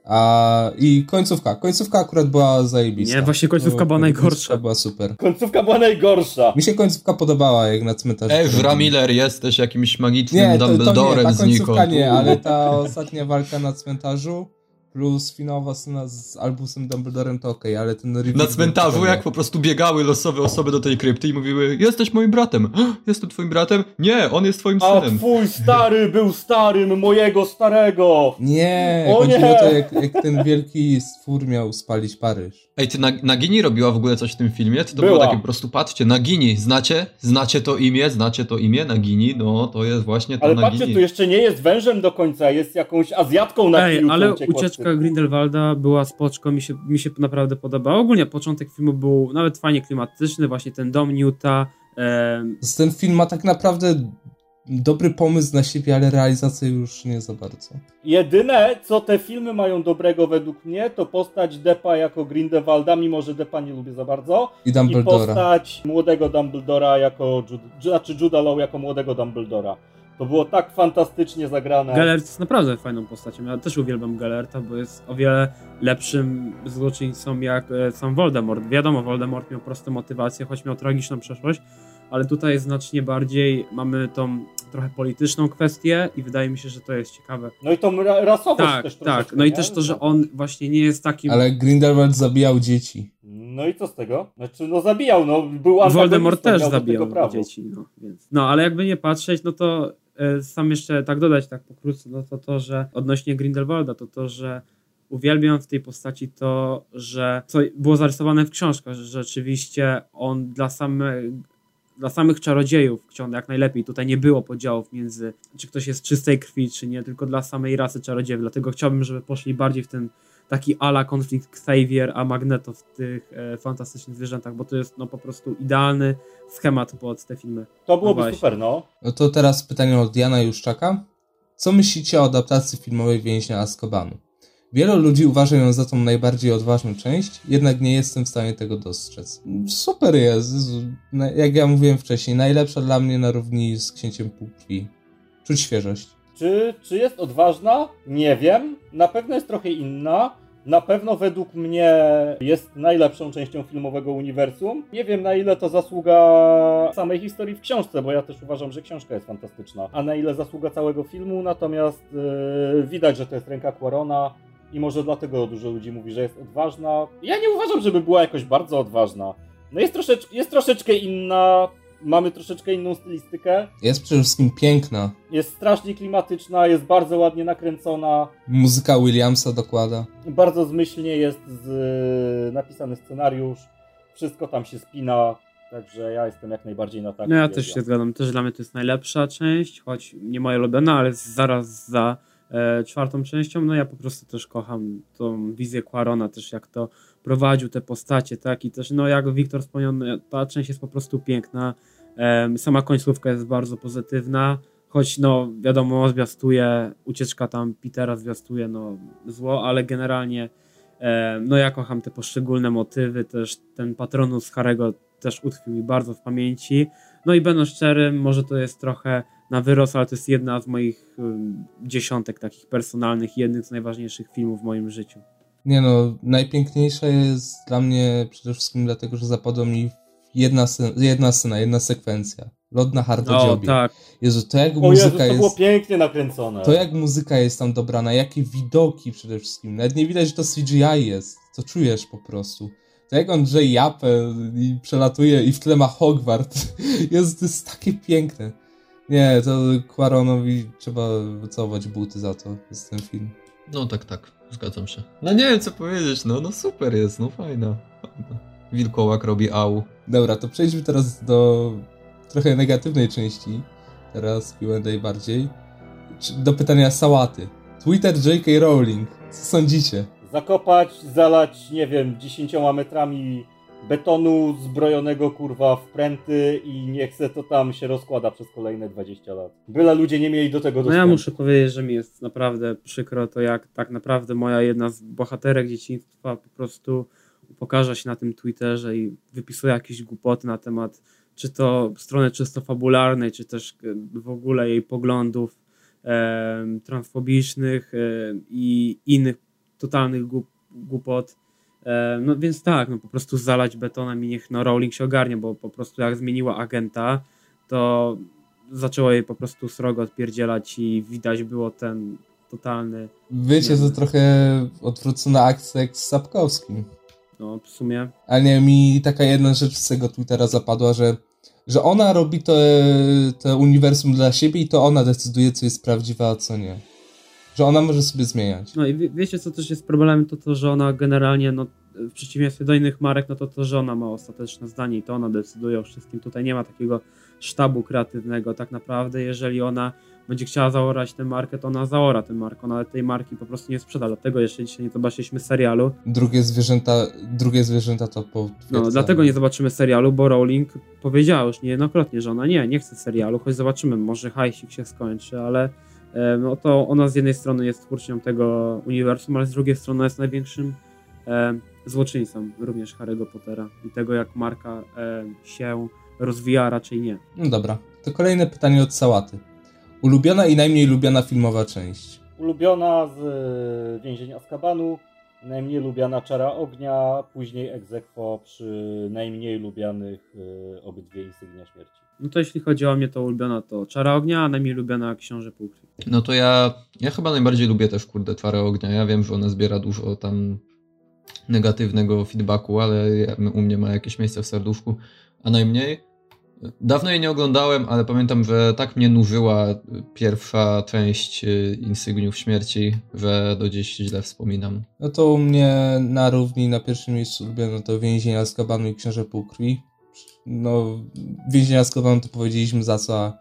A i końcówka. Końcówka akurat była zajebista. Nie, właśnie końcówka była najgorsza. Końcówka była super. Końcówka była najgorsza. Mi się końcówka podobała, jak na cmentarzu. Ezra Miller, jesteś jakimś magicznym Nie, to, to nie, Dumbledorem ta końcówka znikąd. nie, ale ta ostatnia walka na cmentarzu plus finałowa scena z Albusem Dumbledorem to okej, ale ten reveal Na cmentarzu, jak po prostu biegały losowe osoby do tej krypty i mówiły Jesteś moim bratem. (gasps) Jestem twoim bratem? Nie, on jest twoim A synem. twój stary był starym mojego starego. Nie, O chodzi nie! o to, jak, jak ten wielki stwór miał spalić Paryż. Ej, ty Nag- Nagini robiła w ogóle coś w tym filmie? Czy to Była. było takie po prostu, patrzcie, Nagini, znacie? Znacie to imię? Znacie to imię? Nagini? No, to jest właśnie to Ale Nagini. patrzcie, tu jeszcze nie jest wężem do końca, jest jakąś Azjatką na Ej, kiju, ale ucieczka. Grindelwalda była spoczko, mi się, mi się naprawdę podobała. Ogólnie początek filmu był nawet fajnie klimatyczny, właśnie ten dom Newta, em, Ten film ma tak naprawdę dobry pomysł na siebie, ale realizację już nie za bardzo. Jedyne, co te filmy mają dobrego według mnie, to postać Depa jako Grindelwalda, mimo że Depa nie lubię za bardzo. I I Dumbledora. postać młodego Dumbledora jako, znaczy Juda Law jako młodego Dumbledora. To było tak fantastycznie zagrane. Gellert jest naprawdę fajną postacią. Ja też uwielbiam Gellerta, bo jest o wiele lepszym złoczyńcą jak e, sam Voldemort. Wiadomo, Voldemort miał prostą motywację, choć miał tragiczną przeszłość, ale tutaj znacznie bardziej mamy tą trochę polityczną kwestię i wydaje mi się, że to jest ciekawe. No i tą ra rasowość Tak, też tak. No i nie? też to, że on właśnie nie jest takim... Ale Grindelwald zabijał dzieci. No i co z tego? Znaczy, no zabijał, no był antagonistą, Voldemort też zabijał dzieci. No, więc. no ale jakby nie patrzeć, no to e, sam jeszcze tak dodać tak pokrótce, no to to, że odnośnie Grindelwalda, to to, że uwielbiam w tej postaci to, że co było zarysowane w książkach, że rzeczywiście on dla samych dla samych czarodziejów chciał jak najlepiej. Tutaj nie było podziałów między, czy ktoś jest czystej krwi, czy nie, tylko dla samej rasy czarodziejów. Dlatego chciałbym, żeby poszli bardziej w ten taki ala konflikt Xavier a Magneto w tych e, fantastycznych zwierzętach, bo to jest no po prostu idealny schemat pod te filmy. To byłoby No super, no. No to teraz pytanie od Jana Juszczaka. Co myślicie o adaptacji filmowej Więźnia Azkabanu? Wielu ludzi uważa ją za tą najbardziej odważną część, jednak nie jestem w stanie tego dostrzec. Super jest. Jak ja mówiłem wcześniej, najlepsza dla mnie na równi z Księciem Półkrwi. Czuć świeżość. Czy, czy jest odważna? Nie wiem. Na pewno jest trochę inna. Na pewno według mnie jest najlepszą częścią filmowego uniwersum. Nie wiem na ile to zasługa samej historii w książce, bo ja też uważam, że książka jest fantastyczna. A na ile zasługa całego filmu, natomiast yy, widać, że to jest ręka Quarona i może dlatego dużo ludzi mówi, że jest odważna. Ja nie uważam, żeby była jakoś bardzo odważna. No jest, troszecz, jest troszeczkę inna, mamy troszeczkę inną stylistykę. Jest przede wszystkim piękna. Jest strasznie klimatyczna, jest bardzo ładnie nakręcona. Muzyka Williamsa dokłada. Bardzo zmyślnie jest z, napisany scenariusz. Wszystko tam się spina. Także ja jestem jak najbardziej na tak. No ja też się zgadzam. Też dla mnie to jest najlepsza część, choć nie moja ulubiona, ale zaraz za czwartą częścią. No ja po prostu też kocham tą wizję Quarona, też jak to prowadził te postacie, tak? I też, no jak Wiktor wspomniał, no, ta część jest po prostu piękna. E, sama końcówka jest bardzo pozytywna, choć no wiadomo, zwiastuje, ucieczka tam Petera zwiastuje no zło, ale generalnie e, no ja kocham te poszczególne motywy, też ten patronus Harego też utkwił mi bardzo w pamięci. No i będąc szczerym, może to jest trochę na wyrost, ale to jest jedna z moich dziesiątek takich personalnych, jednych z najważniejszych filmów w moim życiu. Nie no, najpiękniejsza jest dla mnie przede wszystkim dlatego, że zapadła mi jedna, jedna scena, jedna sekwencja. Lot na hardodziobie. Tak. Jezu, to jak o muzyka Jezu, to jest... było pięknie nakręcone. To jak muzyka jest tam dobrana, jakie widoki przede wszystkim. Nawet nie widać, że to CGI jest. To czujesz po prostu. To jak on drze japę i przelatuje i w tle ma Hogwart. (laughs) Jest, to jest takie piękne. Nie, to Quaronowi trzeba wycofać buty za to. Jest ten film. No tak, tak. Zgadzam się. No nie wiem co powiedzieć, no, no super jest, no fajna. fajna. Wilkołak robi au. Dobra, to przejdźmy teraz do trochę negatywnej części. Teraz Q&A bardziej. Do pytania Sałaty. Twitter J.K. Rowling. Co sądzicie? Zakopać, zalać, nie wiem, dziesięcioma metrami betonu zbrojonego kurwa w pręty i niech se to tam się rozkłada przez kolejne 20 lat. Byle ludzie nie mieli do tego dostępu. No ja muszę powiedzieć, że mi jest naprawdę przykro to jak tak naprawdę moja jedna z bohaterek dzieciństwa po prostu pokaże się na tym Twitterze i wypisuje jakieś głupoty na temat czy to strony czysto fabularnej, czy też w ogóle jej poglądów e, transfobicznych e, i innych totalnych głup, głupot. E, no więc tak, no po prostu zalać betonem i niech no Rowling się ogarnie, bo po prostu jak zmieniła agenta, to zaczęło jej po prostu srogo odpierdzielać i widać było ten totalny... Wiecie, to trochę odwrócona akcja jak z Sapkowskim. No, w sumie. Ale nie, mi taka jedna rzecz z tego Twittera zapadła, że, że ona robi to, to uniwersum dla siebie i to ona decyduje, co jest prawdziwe, a co nie. Że ona może sobie zmieniać. No i wie, wiecie, co też jest problemem, to to, że ona generalnie, no w przeciwieństwie do innych marek, no to to, że ona ma ostateczne zdanie i to ona decyduje o wszystkim. Tutaj nie ma takiego sztabu kreatywnego tak naprawdę. Jeżeli ona będzie chciała zaorać tę markę, to ona zaora tę markę. Ona tej marki po prostu nie sprzeda. Dlatego jeszcze dzisiaj nie zobaczyliśmy serialu. Drugie zwierzęta, drugie zwierzęta to po. No, dlatego nie zobaczymy serialu, bo Rowling powiedziała już niejednokrotnie, że ona nie, nie chce serialu, choć zobaczymy, może hajsik się skończy, ale no to ona z jednej strony jest twórczynią tego uniwersum, ale z drugiej strony jest największym e, złoczyńcą również Harry'ego Pottera i tego, jak marka e, się rozwija, raczej nie. No dobra, to kolejne pytanie od Sałaty. Ulubiona i najmniej lubiana filmowa część. Ulubiona z e, Więzienia Azkabanu, najmniej lubiana Czara Ognia, później egzekwo przy najmniej lubianych y, obydwie Insygnia Śmierci. No to jeśli chodzi o mnie, to ulubiona to Czara Ognia, a najmniej lubiana Książę Półkrwi. No to ja, ja chyba najbardziej lubię też, kurde, Czarę Ognia. Ja wiem, że ona zbiera dużo tam negatywnego feedbacku, ale u mnie ma jakieś miejsce w serduszku, a najmniej Dawno jej nie oglądałem, ale pamiętam, że tak mnie nużyła pierwsza część y, Insygniów Śmierci, że do dziś źle wspominam. No to u mnie na równi na pierwszym miejscu lubię no to Więzienia z Kabanu i Książę Półkrwi. No, Więzienia z Kabanu to powiedzieliśmy za co, a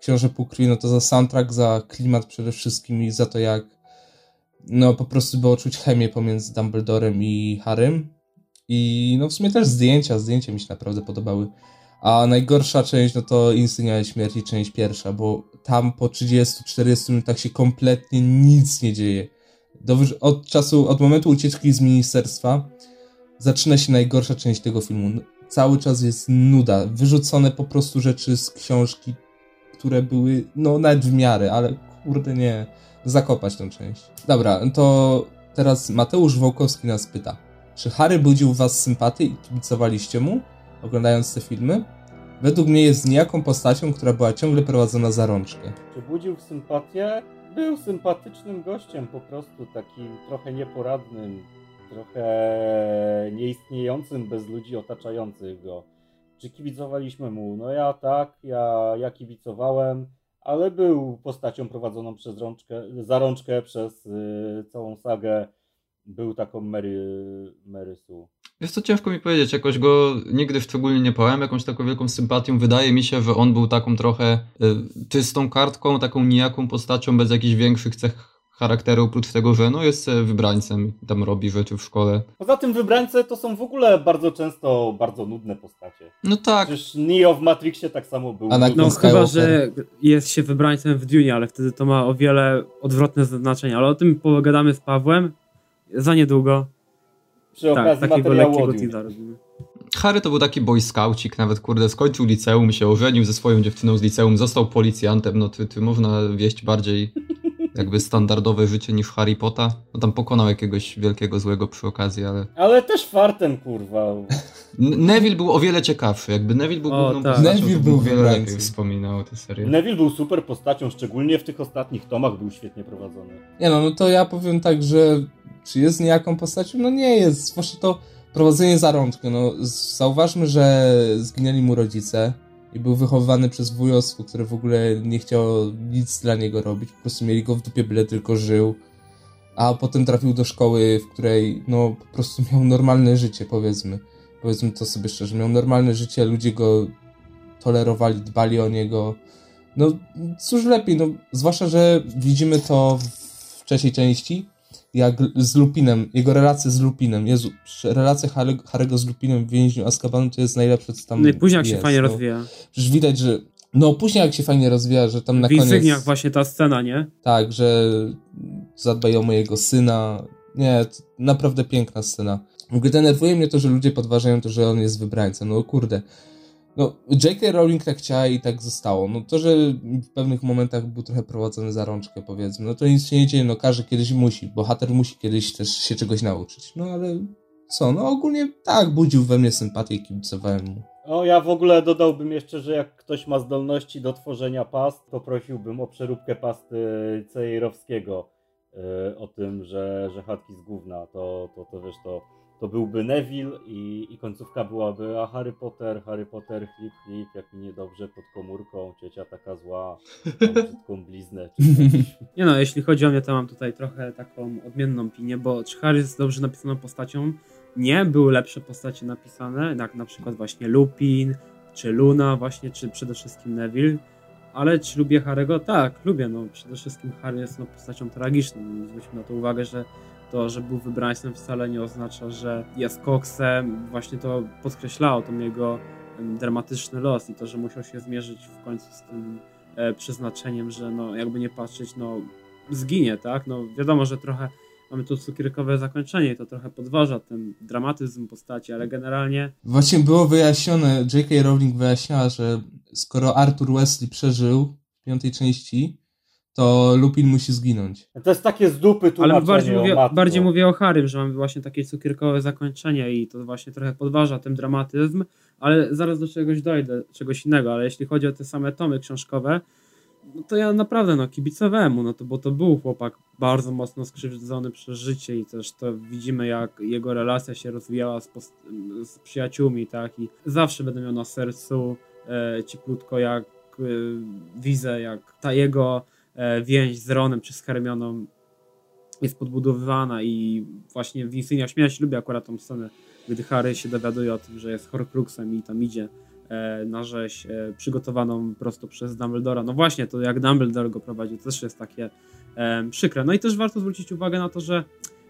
Książę Półkrwi no to za soundtrack, za klimat przede wszystkim i za to jak no po prostu było czuć chemię pomiędzy Dumbledorem i Harrym. I no w sumie też zdjęcia, zdjęcia mi się naprawdę podobały. A najgorsza część, no to Insygnia Śmierci, część pierwsza, bo tam po 30-40 minutach się kompletnie nic nie dzieje. Do, od czasu, od momentu ucieczki z ministerstwa zaczyna się najgorsza część tego filmu. Cały czas jest nuda. Wyrzucone po prostu rzeczy z książki, które były, no nawet w miarę, ale kurde nie. Zakopać tę część. Dobra, to teraz Mateusz Wołkowski nas pyta, czy Harry budził was sympatię i kibicowaliście mu, oglądając te filmy? Według mnie jest niejaką postacią, która była ciągle prowadzona za rączkę. Czy budził sympatię? Był sympatycznym gościem, po prostu takim trochę nieporadnym, trochę nieistniejącym bez ludzi otaczających go. Czy kibicowaliśmy mu? No ja tak, ja, ja kibicowałem, ale był postacią prowadzoną przez rączkę, za rączkę przez y, całą sagę. Był taką Mary, Mary Sue. Jest to ciężko mi powiedzieć, jakoś go nigdy szczególnie nie pałem jakąś taką wielką sympatią. Wydaje mi się, że on był taką trochę y, czystą kartką, taką nijaką postacią bez jakichś większych cech charakteru, oprócz tego, że no jest e, wybrańcem, tam robi rzeczy w szkole. Poza tym wybrańce to są w ogóle bardzo często bardzo nudne postacie. No tak. Przecież Neo w Matrixie tak samo był. A na- No chyba, że jest się wybrańcem w Dune, ale wtedy to ma o wiele odwrotne znaczenie. Ale o tym pogadamy z Pawłem za niedługo. Przy Tak, okazji takiego lekkiego teasera robimy. Harry to był taki boy scoucik, nawet kurde, skończył liceum, się ożenił ze swoją dziewczyną z liceum, został policjantem, no ty, ty można wieść bardziej jakby standardowe życie niż Harry Potter. No tam pokonał jakiegoś wielkiego złego przy okazji, ale... Ale też fartem, kurwa. Neville był o wiele ciekawszy, jakby Neville był O, główną tak. postacią, Neville to był wiele lepiej wspominał tę serię. Neville był super postacią, szczególnie w tych ostatnich tomach był świetnie prowadzony. Nie no, no to ja powiem tak, że czy jest niejaką postacią? No nie jest, zwłaszcza to prowadzenie za rączkę. No, zauważmy, że zginęli mu rodzice i był wychowywany przez wujostwo, które w ogóle nie chciało nic dla niego robić. Po prostu mieli go w dupie, byle tylko żył. A potem trafił do szkoły, w której no po prostu (laughs) miał normalne życie, powiedzmy. Powiedzmy to sobie szczerze, miał normalne życie, ludzie go tolerowali, dbali o niego. No cóż lepiej, no zwłaszcza, że widzimy to w trzeciej części, jak z Lupinem, jego relacje z Lupinem. Jezu, relacja Harry'ego z Lupinem w więźniu Azkabanu to jest najlepsze, co tam No i później jak się jest, fajnie no. rozwija. Przecież widać, że no później jak się fajnie rozwija, że tam na w koniec... właśnie ta scena, nie? Tak, że zadbaj o mojego syna. Nie, naprawdę piękna scena. W ogóle denerwuje mnie to, że ludzie podważają to, że on jest wybrańcem. No kurde. No, J.K. Rowling tak chciała i tak zostało. No to, że w pewnych momentach był trochę prowadzony za rączkę, powiedzmy. No to nic się nie dzieje, no każdy kiedyś musi. Bohater musi kiedyś też się czegoś nauczyć. No ale co, no ogólnie tak, budził we mnie sympatię kibicowałem mu. O, ja w ogóle dodałbym jeszcze, że jak ktoś ma zdolności do tworzenia past, to prosiłbym o przeróbkę pasty Cejrowskiego yy, o tym, że, że chatki z gówna, to, to, to wiesz, to, to byłby Neville i, i końcówka byłaby a Harry Potter, Harry Potter, flip, flip, jak mi niedobrze pod komórką, ciocia taka zła, (laughs) brzydką bliznę, czy coś. (laughs) Nie no, jeśli chodzi o mnie, to mam tutaj trochę taką odmienną opinię, bo czy Harry jest dobrze napisaną postacią? Nie, były lepsze postacie napisane, jak na przykład właśnie Lupin, czy Luna właśnie, czy przede wszystkim Neville. Ale czy lubię Harry'ego? Tak, lubię. No, przede wszystkim Harry jest no, postacią tragiczną. Zwróćmy na to uwagę, że to, że był wybrańcem wcale nie oznacza, że jest koksem. Właśnie to podkreślało ten jego dramatyczny los i to, że musiał się zmierzyć w końcu z tym e, przeznaczeniem, że no jakby nie patrzeć, no zginie, tak? No wiadomo, że trochę mamy tu cukierkowe zakończenie i to trochę podważa ten dramatyzm postaci, ale generalnie Właśnie było wyjaśnione, J.K. Rowling wyjaśniała, że skoro Arthur Wesley przeżył w piątej części, to Lupin musi zginąć. To jest takie z dupy tłumaczenie ale bardziej o mówię, matko. bardziej mówię o Harrym, że mamy właśnie takie cukierkowe zakończenie i to właśnie trochę podważa ten dramatyzm, ale zaraz do czegoś dojdę, czegoś innego, ale jeśli chodzi o te same tomy książkowe, no to ja naprawdę no kibicowałem mu, no to bo to był chłopak bardzo mocno skrzywdzony przez życie i też to widzimy jak jego relacja się rozwijała z, post- z przyjaciółmi, tak i zawsze będę miał na sercu e, cieplutko jak e, widzę jak ta jego więź z Ronem czy z Hermioną jest podbudowywana i właśnie w Insigniach Śmierci lubię akurat tą scenę, gdy Harry się dowiaduje o tym, że jest Horcruxem i tam idzie e, na rzeź e, przygotowaną prosto przez Dumbledora. No właśnie, to jak Dumbledore go prowadzi, to też jest takie e, przykre. No i też warto zwrócić uwagę na to, że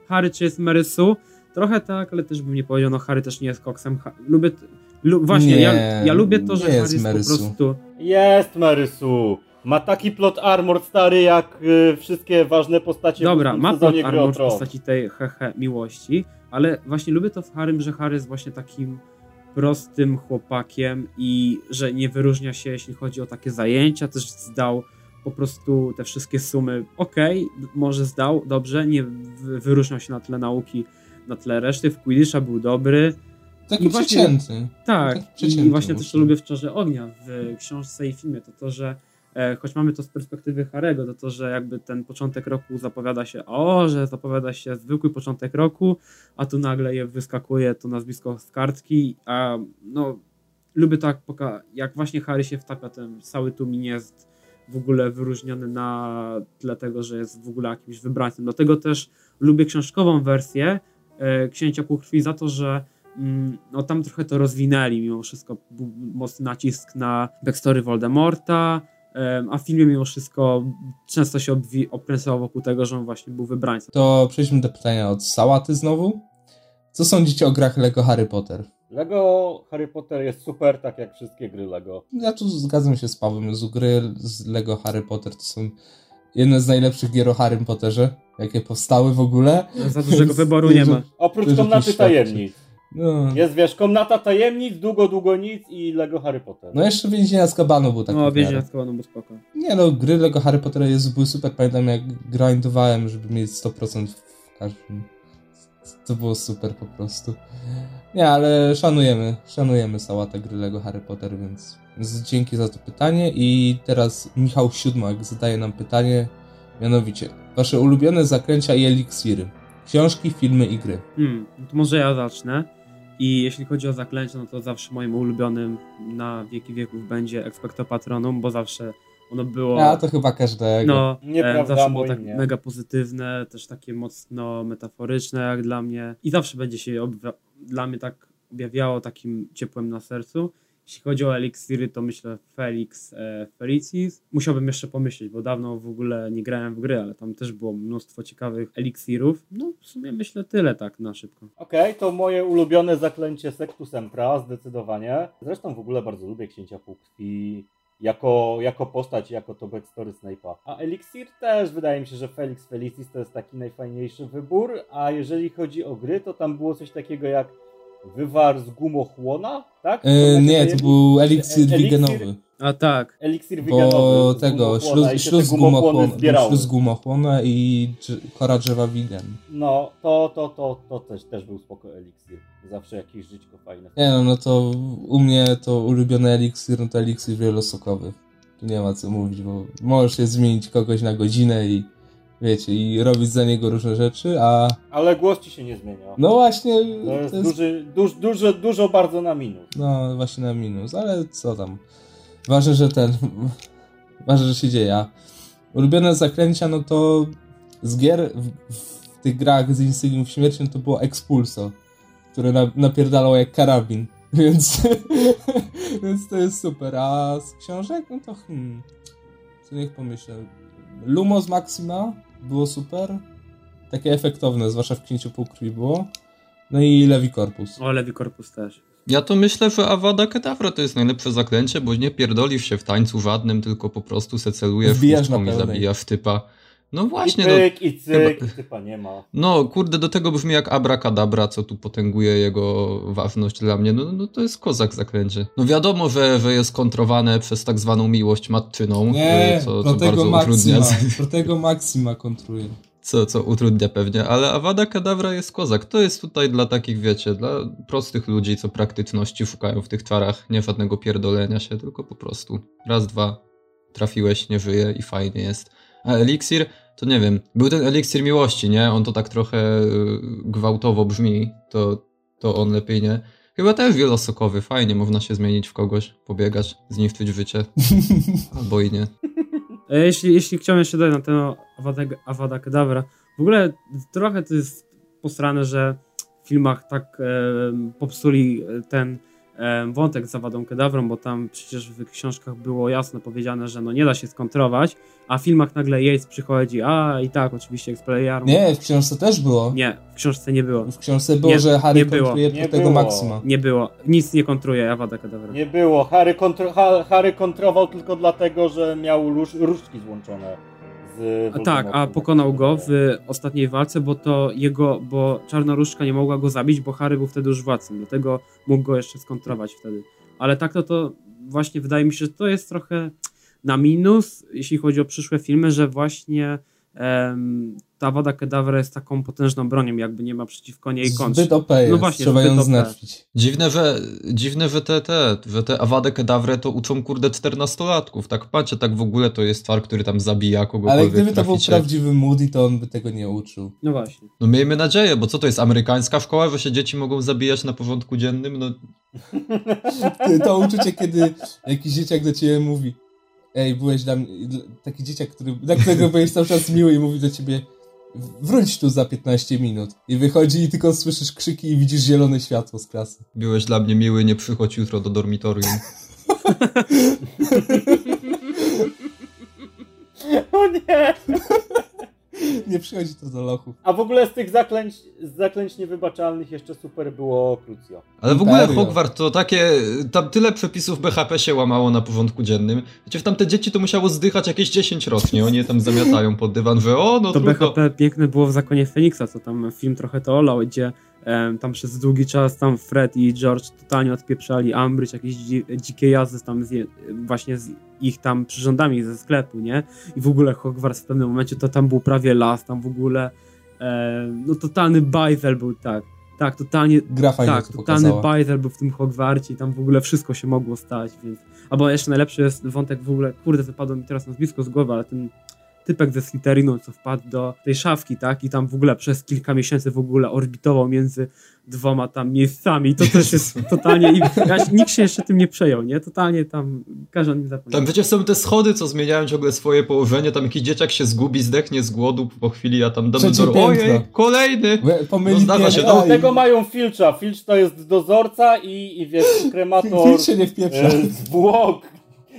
Harry czy jest Mary Sue? Trochę tak, ale też bym nie powiedział, no Harry też nie jest koksem. Ha- lubię, t- lu- właśnie, Nie, ja, ja lubię to, że nie Harry jest jest Mary po prostu... Jest Marysu. Ma taki plot armor stary jak y, wszystkie ważne postacie Dobra, w ma plot armor w postaci tej hehe miłości, ale właśnie lubię to w Harrym, że Harry jest właśnie takim prostym chłopakiem i że nie wyróżnia się, jeśli chodzi o takie zajęcia, też zdał po prostu te wszystkie sumy, okej, może zdał, dobrze, nie wy- wyróżniał się na tle nauki, na tle reszty, w Quidditcha był dobry, Taki I właśnie- przeciętny. tak, Tak przeciętny i właśnie też to lubię w Czarze Ognia, w książce i filmie, to to, że choć mamy to z perspektywy Harego, to to, że jakby ten początek roku zapowiada się, o, że zapowiada się zwykły początek roku, a tu nagle je wyskakuje to nazwisko z kartki, a no, lubię tak, jak właśnie Harry się wtapia, ten cały tłum jest w ogóle wyróżniony na tle tego, że jest w ogóle jakimś wybrańcem. Dlatego też lubię książkową wersję e, Księcia Półkrwi za to, że mm, no tam trochę to rozwinęli, mimo wszystko był mocny nacisk na backstory Voldemorta, em, a w filmie mimo wszystko często się obwi- okręcało wokół tego, że on właśnie był wybrańcem. To przejdźmy do pytania od Sałaty znowu. Co sądzicie o grach Lego Harry Potter? Lego Harry Potter jest super, tak jak wszystkie gry Lego. Ja tu zgadzam się z Pawłem, że gry z Lego Harry Potter to są jedne z najlepszych gier o Harry Potterze, jakie powstały w ogóle. Za dużego wyboru nie ma. Oprócz komnaty tajemnic. No, Jest wiesz, komnata tajemnic, długo, długo nic i Lego Harry Potter. no jeszcze Więzienia z Kabanu był taki No, więzienia z Kabanu był spoko. Nie no, gry Lego Harry Pottera jest, były super, pamiętam jak grindowałem, żeby mieć 100% w każdym. To było super po prostu. Nie, ale szanujemy, szanujemy sałatę gry Lego Harry Potter, więc, więc dzięki za to pytanie i teraz Michał Siódmak zadaje nam pytanie, mianowicie wasze ulubione zaklęcia i eliksiry. Książki, filmy i gry. Hmm, to może ja zacznę. I jeśli chodzi o zaklęcia, no to zawsze moim ulubionym na wieki wieków będzie Expecto Patronum, bo zawsze ono było... A to chyba każdego. No, Nieprawda, zawsze było tak nie. mega pozytywne, też takie mocno metaforyczne jak dla mnie i zawsze będzie się dla mnie tak objawiało takim ciepłem na sercu. Jeśli chodzi o eliksiry, to myślę Felix e, Felicis. Musiałbym jeszcze pomyśleć, bo dawno w ogóle nie grałem w gry, ale tam też było mnóstwo ciekawych eliksirów. No w sumie myślę tyle tak na szybko. Okej, to moje ulubione zaklęcie Sectus Sempra, zdecydowanie. Zresztą w ogóle bardzo lubię Księcia Półkrwi jako, jako postać, jako to backstory Snape'a. A Elixir też, wydaje mi się, że Felix Felicis to jest taki najfajniejszy wybór, a jeżeli chodzi o gry, to tam było coś takiego jak Wywar z gumochłona, tak? E, nie, to był eliksir wigenowy. A tak, Eliksir wiganowy. Bo tego, śluz, gumochłona, śluz gumochłona i kora drzewa wigen. No, to, to, to, to też, też był spoko eliksir. Zawsze jakieś żyćko fajne. Nie no, no to u mnie to ulubiony eliksir, no to eliksir wielosokowy. Tu nie ma co mówić, bo możesz się zmienić kogoś na godzinę i wiecie, i robić za niego różne rzeczy, a Ale głos ci się nie zmienia. no właśnie, To jest, duży, duż, dużo, dużo bardzo na minus. no właśnie na minus, ale co tam. Ważne, że ten, ważne, że się dzieje. A ulubione zaklęcia, no to z gier w, w tych grach z Insignium Śmierci, to było Expulso, które na, napierdalał jak karabin, (laughs) więc, (laughs) więc to jest super. A z książek, no to hmm, co niech pomyślę. Lumos Maxima było super, takie efektowne, zwłaszcza w Księciu Półkrwi było. No i Levi Corpus. o Levi Corpus też. Ja to myślę, że Avada Kedavra to jest najlepsze zaklęcie, bo nie pierdolisz się w tańcu żadnym, tylko po prostu se celuje w Wbijasz i zabijasz typa. No I właśnie, no, cyk, i cyk, chyba- i nie ma. no kurde, do tego brzmi jak abracadabra, co tu potęguje jego ważność dla mnie. No, no to jest kozak zaklęcie. No wiadomo, że, że jest kontrowane przez tak zwaną miłość matczyną, Nie, e, co, co bardzo Maxima. utrudnia. Protego Maxima kontruje. Co, co utrudnia pewnie, ale Avada Kedavra jest kozak. To jest tutaj dla takich, wiecie, dla prostych ludzi, co praktyczności szukają w tych czarach. Nie żadnego pierdolenia się, tylko po prostu raz, dwa, trafiłeś, nie żyje i fajnie jest. A eliksir, to nie wiem, był ten eliksir miłości, nie? On to tak trochę y, gwałtowo brzmi, to, to on lepiej nie. Chyba też wielosokowy, fajnie, można się zmienić w kogoś, pobiegać, zniszczyć życie, (laughs) albo i nie. E, Jeśli, jeśli chciałem jeszcze dodać na temat Avada, Avada Kedavra, w ogóle trochę to jest posrane, że w filmach tak e, popsuli ten wątek z Avadą Kedavrą, bo tam przecież w książkach było jasno powiedziane, że no nie da się skontrować, a w filmach nagle Yates przychodzi, a i tak oczywiście Expelliarmus. Nie, w książce też było. Nie, w książce nie było. W książce było, Nie, że Harry nie było. kontruje Nie Protego było. Maxima. Nie było. Nic nie kontruje Avada Kedavra. Nie było. Harry, kontro, ha, Harry kontrował tylko dlatego, że miał róż, różdżki złączone z A tak, a pokonał go w ostatniej walce, bo to jego, bo Czarnoróżdżka nie mogła go zabić, bo Harry był wtedy już władcą, dlatego mógł go jeszcze skontrować wtedy. Ale tak to to właśnie wydaje mi się, że to jest trochę na minus, jeśli chodzi o przyszłe filmy, że właśnie ta Wada Kedavra jest taką potężną bronią, jakby nie ma przeciwko niej kontrze. Zbyt OP jest, No właśnie, trzeba zbyt ją znaczyć. Dziwne, że, dziwne, że te, te, że te Avade Kedavre to uczą kurde 14-latków. Tak patrzę, tak w ogóle to jest twar, który tam zabija Ale kogokolwiek gdyby to był prawdziwy Moody, to on by tego nie uczył. No właśnie. No miejmy nadzieję, bo co to jest amerykańska szkoła, że się dzieci mogą zabijać na porządku dziennym? No (laughs) Ty, To uczucie, kiedy jakiś dzieciak do ciebie mówi Ej, byłeś dla mnie... Taki dzieciak, który, dla którego byłeś cały czas miły i mówi do ciebie wróć tu za 15 minut. I wychodzi i tylko słyszysz krzyki i widzisz zielone światło z klasy. byłeś dla mnie miły, nie przychodź jutro do dormitorium. (laughs) O nie! (laughs) Nie przychodzi to do lochu. A w ogóle z tych zaklęć, z zaklęć niewybaczalnych jeszcze super było Crucio. Ale w ogóle. Hogwart to takie, tam tyle przepisów BHP się łamało na porządku dziennym. Wiecie, w tamte dzieci to musiało zdychać jakieś 10 rocznie, oni je tam zamiatają pod dywan, że o, no To trudno. BHP piękne było w Zakonie Feniksa, co tam film trochę to olał, gdzie tam przez długi czas tam Fred i George totalnie odpieprzali Ambridge, jakieś dzi dzikie jazdy tam z właśnie z ich tam przyrządami ze sklepu, nie? I w ogóle Hogwarts w pewnym momencie to tam był prawie las, tam w ogóle em, no totalny bajzel był, tak. Tak, totalnie Gra fajnie tak, to totalny pokazała. bajzel był w tym Hogwarcie i tam w ogóle wszystko się mogło stać, więc... Albo jeszcze najlepszy jest wątek w ogóle, kurde, wypadło mi teraz nazwisko z głowy, ale ten typek ze Slytherinu, co wpadł do tej szafki, tak, i tam w ogóle przez kilka miesięcy w ogóle orbitował między dwoma tam miejscami, to też jest (laughs) totalnie... I, ja, nikt się jeszcze tym nie przejął, nie? Totalnie tam każdy o nim zapomniał. Tam wiecie, są te schody, co zmieniają ciągle swoje położenie, tam jakiś dzieciak się zgubi, zdechnie z głodu po chwili, a tam Dumbledore, ojej, kolejny! Pomyli No zdarza się, no, i- Tego mają Filcza. Filcz to jest dozorca i, i wiesz, kremator Nikt się nie wpieprza. e, zwłok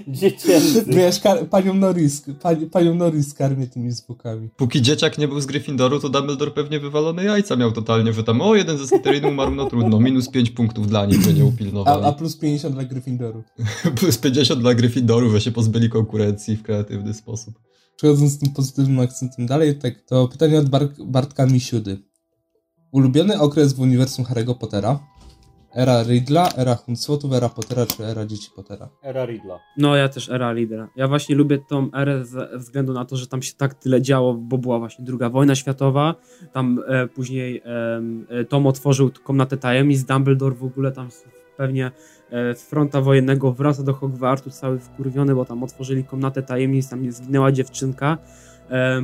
dziecięcych. Wiesz, kar- panią Norris, pani, panią Norris karmię tymi zwłokami. Póki dzieciak nie był z Gryffindoru, to Dumbledore pewnie wywalone jajca miał totalnie, że tam, o, jeden ze Slytherinu umarł, no trudno, minus 5 punktów dla nich, że nie A, upilnowali. a plus 50 dla Gryffindoru. (laughs) Plus 50 dla Gryffindoru, że się pozbyli konkurencji w kreatywny sposób. Przechodząc z tym pozytywnym akcentem dalej, tak, to pytanie od Bar- Bartka Misiudy. Ulubiony okres w uniwersum Harry'ego Pottera? Era Riddla, era Huncwotów, era Pottera czy era Dzieci Pottera? Era Riddla. No, ja też era lidera. Ja właśnie lubię tą erę ze względu na to, że tam się tak tyle działo, bo była właśnie druga wojna światowa. Tam e, później e, Tom otworzył komnatę tajemnic, Dumbledore w ogóle tam pewnie e, z fronta wojennego wraca do Hogwartu cały wkurwiony, bo tam otworzyli komnatę tajemnic, tam zginęła dziewczynka.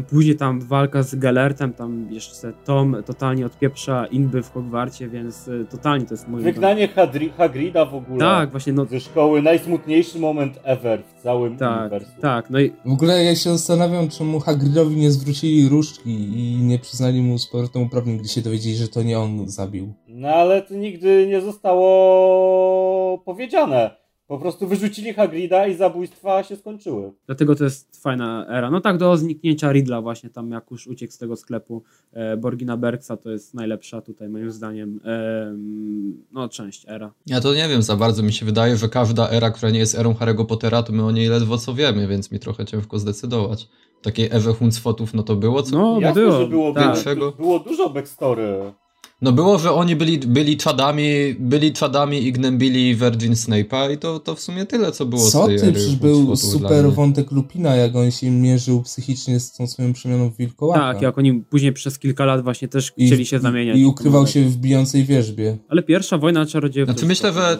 Później tam walka z Galertem, tam jeszcze Tom totalnie odpieprza inby w Hogwarcie, więc e, totalnie to jest moje... Wygnanie Hadri- Hagrida w ogóle Tak, właśnie, no ze szkoły. Najsmutniejszy moment ever w całym tak, uniwersum. tak, no i W ogóle ja się zastanawiam, czemu Hagridowi nie zwrócili różdżki i nie przyznali mu z powrotem uprawnień, gdy się dowiedzieli, że to nie on zabił. No ale to nigdy nie zostało powiedziane. Po prostu wyrzucili Hagrida i zabójstwa się skończyły. Dlatego to jest fajna era. No tak, do zniknięcia Riddla właśnie tam jak już uciekł z tego sklepu e, Borgina Bergsa, to jest najlepsza tutaj moim zdaniem em, no część era. Ja to nie wiem za bardzo, mi się wydaje, że każda era, która nie jest erą Harry'ego Pottera, to my o niej ledwo co wiemy, więc mi trochę ciężko zdecydować. Takiej Ewy Huncwotów, no to było co? No Jasne, było, że było, tak. Było dużo backstory. No było, że oni byli, byli czadami, byli czadami i gnębili Virgin Snape'a i to, to w sumie tyle, co było z Co tej ty? Przecież był super wątek Lupina, jak on się mierzył psychicznie z tą swoją przemianą w wilkołaka. Tak, jak oni później przez kilka lat właśnie też I- chcieli się zamieniać. I ukrywał się w bijącej wierzbie. Ale pierwsza wojna czarodziejów... Znaczy myślę, że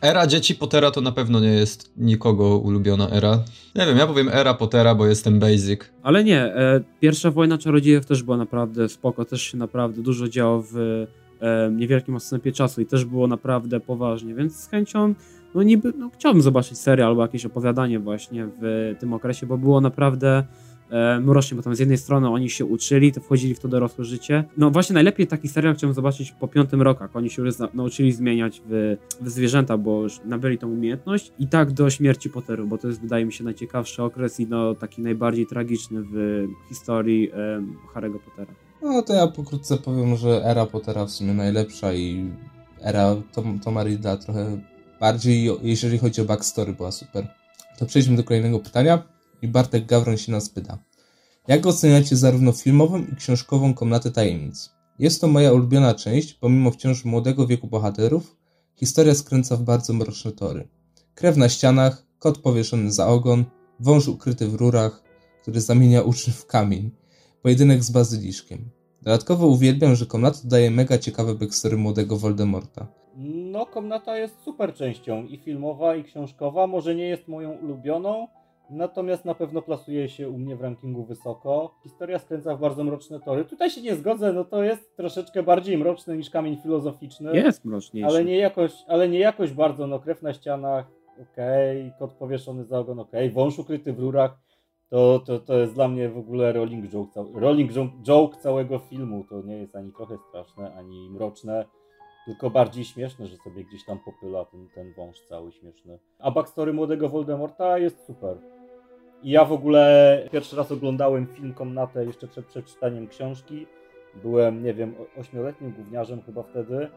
era dzieci Pottera to na pewno nie jest nikogo ulubiona era. Nie wiem, ja powiem era Pottera, bo jestem basic. Ale nie, e, pierwsza wojna czarodziejów też była naprawdę spoko, też się naprawdę dużo działo w e, niewielkim odstępie czasu i też było naprawdę poważnie, więc z chęcią, no niby, no chciałbym zobaczyć serial albo jakieś opowiadanie właśnie w tym okresie, bo było naprawdę e, mrocznie, bo tam z jednej strony oni się uczyli, to wchodzili w to dorosłe życie. No właśnie najlepiej taki serial chciałbym zobaczyć po piątym jak oni się już nauczyli zmieniać w, w zwierzęta, bo już nabyli tą umiejętność i tak do śmierci Potteru, bo to jest wydaje mi się najciekawszy okres i no taki najbardziej tragiczny w historii em, Harry'ego Pottera. No to ja pokrótce powiem, że era Pottera w sumie najlepsza i era Tom, Toma trochę bardziej, jeżeli chodzi o backstory, była super. To przejdźmy do kolejnego pytania i Bartek Gawron się nas pyta. Jak oceniacie zarówno filmową i książkową Komnatę Tajemnic? Jest to moja ulubiona część, pomimo wciąż młodego wieku bohaterów, historia skręca w bardzo mroczne tory. Krew na ścianach, kot powieszony za ogon, wąż ukryty w rurach, który zamienia uczniów w kamień, pojedynek z bazyliszkiem. Dodatkowo uwielbiam, że komnata daje mega ciekawe backstory młodego Voldemorta. No, komnata jest super częścią i filmowa, i książkowa. Może nie jest moją ulubioną, natomiast na pewno plasuje się u mnie w rankingu wysoko. Historia skręca w bardzo mroczne tory. Tutaj się nie zgodzę, no to jest troszeczkę bardziej mroczne niż kamień filozoficzny. Jest mroczniejszy. Ale nie jakoś, ale nie jakoś bardzo, no krew na ścianach, okej, kot powieszony za ogon, okej, wąż ukryty w rurach, to, to, to jest dla mnie w ogóle rolling joke, rolling jo- joke całego filmu, to nie jest ani trochę straszne, ani mroczne, tylko bardziej śmieszne, że sobie gdzieś tam popyla ten, ten wąż cały śmieszny. A backstory młodego Voldemorta jest super. I ja w ogóle pierwszy raz oglądałem film Komnatę jeszcze przed przeczytaniem książki. Byłem, nie wiem, ośmioletnim gówniarzem chyba wtedy.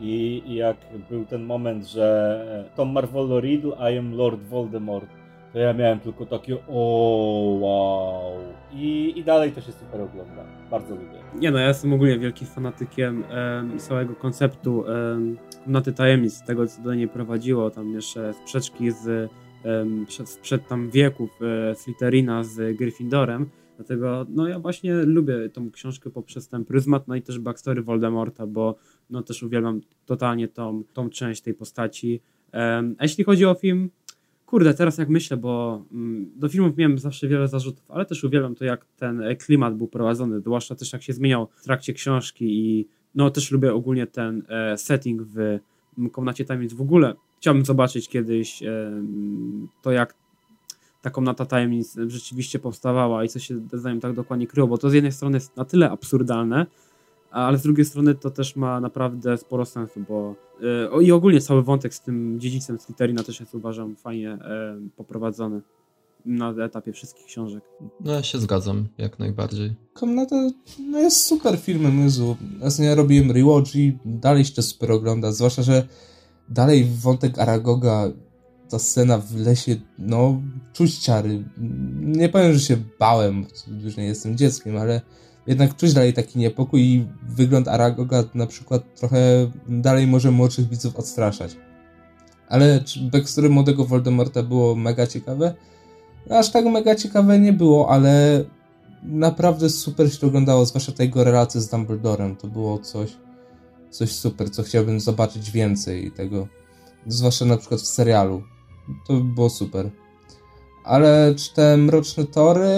I, I jak był ten moment, że Tom Marvolo Riddle, I am Lord Voldemort, to ja miałem tylko takie o wow. I, I dalej to się super ogląda. Bardzo lubię. Nie no, ja jestem ogólnie wielkim fanatykiem em, całego konceptu em, Komnaty Tajemnic, tego co do niej prowadziło, tam jeszcze sprzeczki z em, przed, sprzed tam wieków e, Slytherina z Gryffindorem, dlatego no ja właśnie lubię tą książkę poprzez ten pryzmat, no i też backstory Voldemorta, bo no też uwielbiam totalnie tą, tą część tej postaci. Em, a jeśli chodzi o film, Kurde, teraz jak myślę, bo mm, do filmów miałem zawsze wiele zarzutów, ale też uwielbiam to, jak ten e, klimat był prowadzony, zwłaszcza też jak się zmieniał w trakcie książki i no też lubię ogólnie ten e, setting w mm, Komnacie Tajemnic w ogóle. Chciałbym zobaczyć kiedyś e, to, jak ta Komnata Tajemnic rzeczywiście powstawała i co się za nią tak dokładnie kryło, bo to z jednej strony jest na tyle absurdalne, ale z drugiej strony to też ma naprawdę sporo sensu, bo e, i ogólnie cały wątek z tym dziedzicem Slytherina też jest uważam fajnie e, poprowadzony na etapie wszystkich książek. No ja się zgadzam, jak najbardziej. Komnata no jest super filmem, Jezu. Ostatnio ja robiłem rewatch i dalej się to super ogląda, zwłaszcza, że dalej wątek Aragoga, ta scena w lesie, no czuć ciary. Nie powiem, że się bałem, już nie jestem dzieckiem, ale jednak czuć dalej taki niepokój i wygląd Aragoga na przykład trochę dalej może młodszych widzów odstraszać. Ale czy backstory młodego Voldemorta było mega ciekawe? Aż tak mega ciekawe nie było, ale naprawdę super się oglądało, zwłaszcza ta jego relacja z Dumbledorem. To było coś, coś super, co chciałbym zobaczyć więcej tego. Zwłaszcza na przykład w serialu. To by było super. Ale czy te mroczne tory...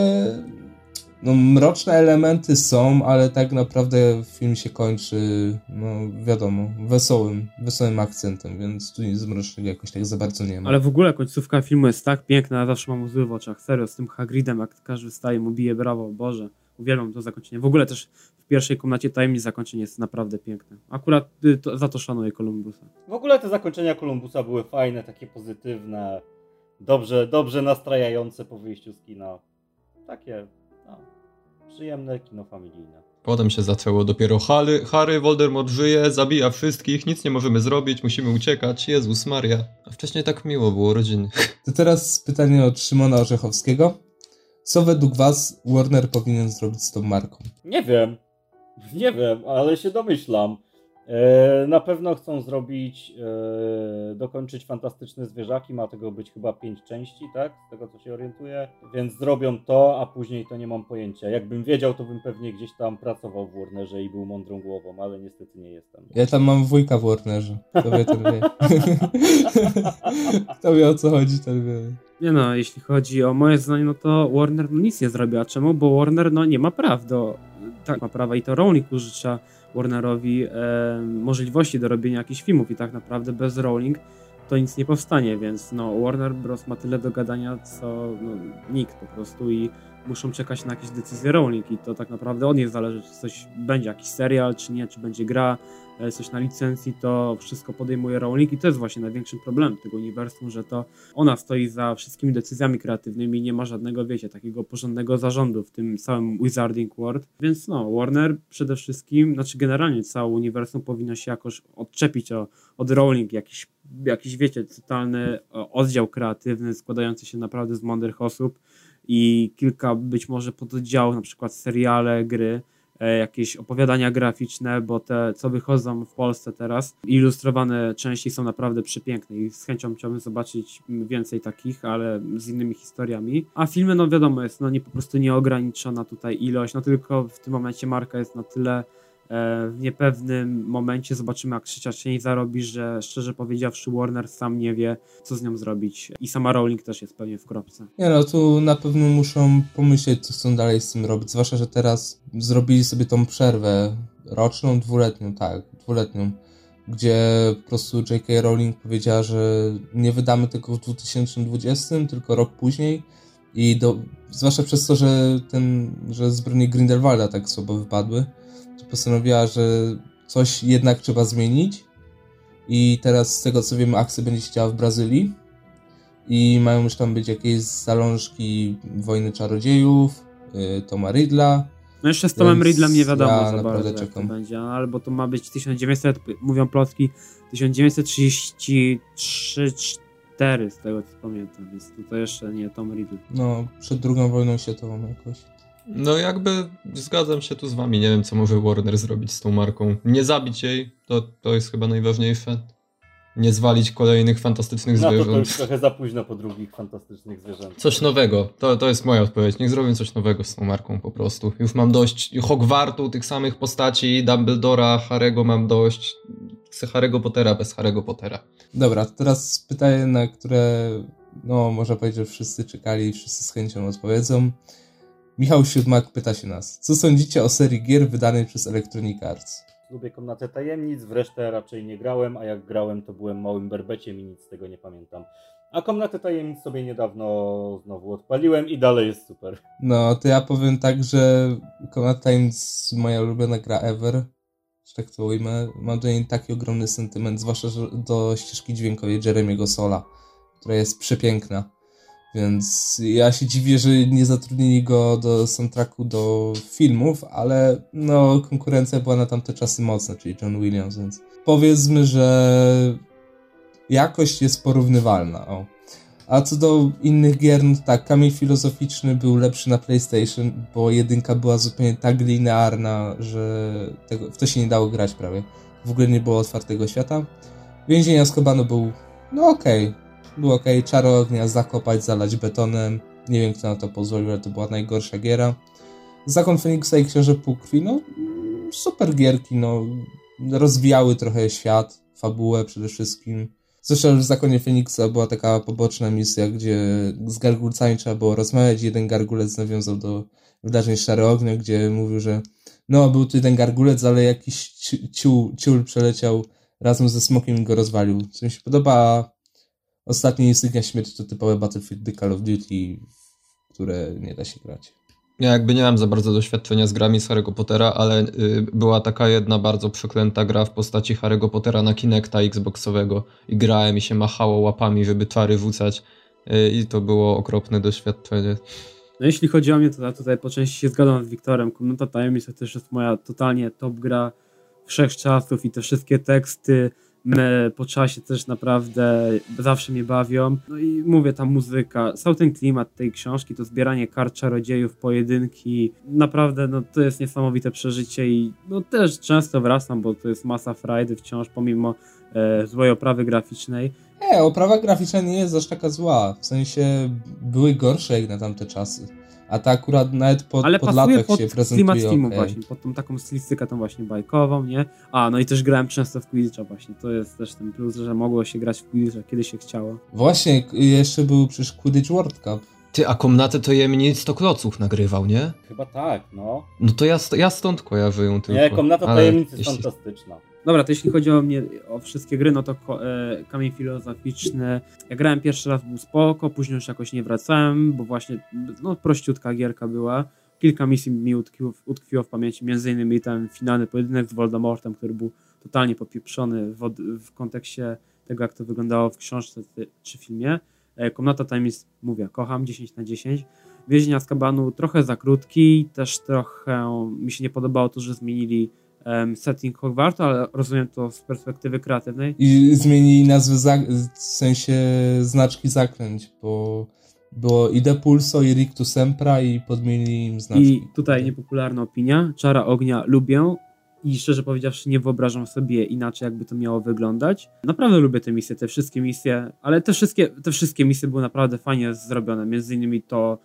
No, mroczne elementy są, ale tak naprawdę film się kończy, no wiadomo, wesołym, wesołym akcentem, więc tu nic mrocznego jakoś tak za bardzo nie ma. Ale w ogóle końcówka filmu jest tak piękna, ja zawsze mam łzy w oczach, serio, z tym Hagridem, jak każdy wstaje, mu bije brawo, Boże, uwielbiam to zakończenie. W ogóle też w pierwszej komnacie tajemnic zakończenie jest naprawdę piękne. Akurat y, to, za to szanuję Kolumbusa. W ogóle te zakończenia Kolumbusa były fajne, takie pozytywne, dobrze, dobrze nastrajające po wyjściu z kina. Takie, przyjemne kino familijne. Potem się zaczęło dopiero Harry, Harry, Voldemort żyje, zabija wszystkich, nic nie możemy zrobić, musimy uciekać, Jezus Maria. A wcześniej tak miło było, rodziny. To teraz pytanie od Szymona Orzechowskiego. Co według was Warner powinien zrobić z tą marką? Nie wiem, nie wiem, ale się domyślam. E, na pewno chcą zrobić, e, dokończyć fantastyczne zwierzaki, ma tego być chyba pięć części, tak? Z tego co się orientuję. Więc zrobią to, a później to nie mam pojęcia. Jakbym wiedział, to bym pewnie gdzieś tam pracował w Warnerze i był mądrą głową, ale niestety nie jestem. Ja tam mam wujka w Warnerze. Kto wie, ten wie. (laughs) Kto wie o co chodzi, ten wie. Nie no, jeśli chodzi o moje zdanie, no to Warner no, nic nie zrobi. A czemu? Bo Warner no, nie ma praw do. Tak, ma prawa i to Rowling użycza Warnerowi e, możliwości do robienia jakichś filmów i tak naprawdę bez Rowling to nic nie powstanie, więc no Warner Bros. ma tyle do gadania, co no, nikt po prostu i muszą czekać na jakieś decyzje Rowling i to tak naprawdę od niej zależy, czy coś będzie, jakiś serial, czy nie, czy będzie gra, e, coś na licencji, to wszystko podejmuje Rowling i to jest właśnie największym problemem tego uniwersum, że to ona stoi za wszystkimi decyzjami kreatywnymi i nie ma żadnego, wiecie, takiego porządnego zarządu w tym całym Wizarding World. Więc no, Warner przede wszystkim, znaczy generalnie całe uniwersum powinno się jakoś odczepić o, od Rowling, jakiś, jakiś, wiecie, totalny o, oddział kreatywny składający się naprawdę z mądrych osób i kilka być może pododdziałów, na przykład seriale, gry, e, jakieś opowiadania graficzne, bo te, co wychodzą w Polsce teraz, ilustrowane części są naprawdę przepiękne i z chęcią chciałbym zobaczyć więcej takich, ale z innymi historiami. A filmy, no wiadomo, jest no nie po prostu nieograniczona tutaj ilość, no tylko w tym momencie marka jest na tyle w niepewnym momencie zobaczymy, jak trzecia część zarobi, że szczerze powiedziawszy Warner sam nie wie, co z nią zrobić. I sama Rowling też jest pewnie w kropce. Nie no, tu na pewno muszą pomyśleć, co chcą dalej z tym robić. Zwłaszcza, że teraz zrobili sobie tą przerwę roczną, dwuletnią, tak, dwuletnią, gdzie po prostu J.K. Rowling powiedziała, że nie wydamy tego w 2020, tylko rok później. I do, zwłaszcza przez to, że ten, że zbrodnie Grindelwalda tak słabo wypadły, postanowiła, że coś jednak trzeba zmienić. I teraz z tego co wiem, akcja będzie się działa w Brazylii. I mają już tam być jakieś zalążki Wojny Czarodziejów, yy, Toma Ridla. No jeszcze z Tomem Ridlem nie wiadomo ja za bardzo, czekam. to będzie, albo to ma być 1900, mówią plotki, 1933 4 z tego co pamiętam, więc to, to jeszcze nie Tom Riddle. No, przed drugą wojną światową jakoś. No jakby zgadzam się tu z wami, nie wiem co może Warner zrobić z tą marką. Nie zabić jej, to, to jest chyba najważniejsze. Nie zwalić kolejnych fantastycznych no, zwierząt. To, to już trochę za późno po drugich fantastycznych zwierzętach. Coś nowego, to, to jest moja odpowiedź. Niech zrobią coś nowego z tą marką po prostu. Już mam dość Hogwartu, tych samych postaci, Dumbledora, Harego mam dość. Chcę Harry'ego Pottera bez Harry'ego Pottera. Dobra, teraz pytanie, na które no można powiedzieć, że wszyscy czekali i wszyscy z chęcią odpowiedzą. Michał Siódmak pyta się nas, co sądzicie o serii gier wydanej przez Electronic Arts? Lubię komnatę tajemnic, w resztę raczej nie grałem, a jak grałem to byłem małym berbeciem i nic z tego nie pamiętam. A komnatę tajemnic sobie niedawno znowu odpaliłem i dalej jest super. No, to ja powiem tak, że komnata tajemnic moja ulubiona gra ever, że tak to ujmę. Mam do niej taki ogromny sentyment, zwłaszcza do ścieżki dźwiękowej Jeremiego Sola, która jest przepiękna. Więc ja się dziwię, że nie zatrudnili go do soundtracku do filmów, ale no konkurencja była na tamte czasy mocna, czyli John Williams, więc powiedzmy, że jakość jest porównywalna. O. A co do innych gier, no tak, kamień filozoficzny był lepszy na PlayStation, bo jedynka była zupełnie tak linearna, że tego, w to się nie dało grać prawie. W ogóle nie było otwartego świata. Więzienia z Kobanu był, no okej, okay było ok, czaro ognia zakopać, zalać betonem. Nie wiem, kto na to pozwolił, ale to była najgorsza giera. Zakon Feniksa i Książę Półkrwi, no super gierki, no rozwijały trochę świat, fabułę przede wszystkim. Zresztą w Zakonie Feniksa była taka poboczna misja, gdzie z gargulcami trzeba było rozmawiać. Jeden gargulec nawiązał do wydarzeń Szare Ognia, gdzie mówił, że no, był tu jeden gargulec, ale jakiś ciul, ciul przeleciał razem ze smokiem i go rozwalił. Co mi się podoba, Ostatnie Instygnia Śmierci to typowe Battlefield Call of Duty, które nie da się grać. Ja jakby nie mam za bardzo doświadczenia z grami z Harry'ego Pottera, ale y, była taka jedna bardzo przeklęta gra w postaci Harry'ego Pottera na Kinecta Xboxowego i grałem i się machało łapami, żeby czary rzucać y, i to było okropne doświadczenie. No jeśli chodzi o mnie, to ja tutaj po części się zgadzam z Wiktorem. Komnata Tajemnic to też jest moja totalnie top gra wszechczasów i te wszystkie teksty, po czasie też naprawdę zawsze mnie bawią. No i mówię, ta muzyka, cały ten klimat tej książki, to zbieranie kart czarodziejów, pojedynki, naprawdę no to jest niesamowite przeżycie i no też często wracam, bo to jest masa frajdy wciąż, pomimo e, złej oprawy graficznej. Nie, oprawa graficzna nie jest aż taka zła, w sensie były gorsze jak na tamte czasy. A ta akurat nawet pod, Ale pod latach pod się prezentuje. klimat filmu okay. właśnie, pod tą taką stylistykę tą właśnie bajkową, nie? A, no i też grałem często w Quidditcha właśnie, to jest też ten plus, że mogło się grać w Quidditcha, kiedy się chciało. Właśnie, jeszcze był przecież Quidditch World Cup. Ty, a komnatę to Jemnic 100 kloców nagrywał, nie? Chyba tak, no. No to ja, ja stąd kojarzę ją tylko. Nie, komnata tajemnicy jest jeśli... fantastyczna. Dobra, to jeśli chodzi o mnie, o wszystkie gry, no to e, kamień filozoficzny. Ja grałem pierwszy raz, był spoko, później już jakoś nie wracałem, bo właśnie, no prościutka gierka była. Kilka misji mi utkwiło, utkwiło w pamięci, między innymi ten finalny pojedynek z Voldemortem, który był totalnie popieprzony w, w kontekście tego, jak to wyglądało w książce czy filmie. E, Komnata Time jest, mówię, kocham, 10 na 10. Więzienia z kabanu trochę za krótki, też trochę mi się nie podobało to, że zmienili setting Hogwartu, ale rozumiem to z perspektywy kreatywnej. I zmienili nazwy, w sensie znaczki zaklęć, bo Było i Depulso, i Rictus Sempra i podmienili im znaczki. I tutaj niepopularna opinia. Czara ognia lubię i szczerze powiedziawszy nie wyobrażam sobie inaczej, jakby to miało wyglądać. Naprawdę lubię te misje, te wszystkie misje, ale te wszystkie, te wszystkie misje były naprawdę fajnie zrobione. Między innymi to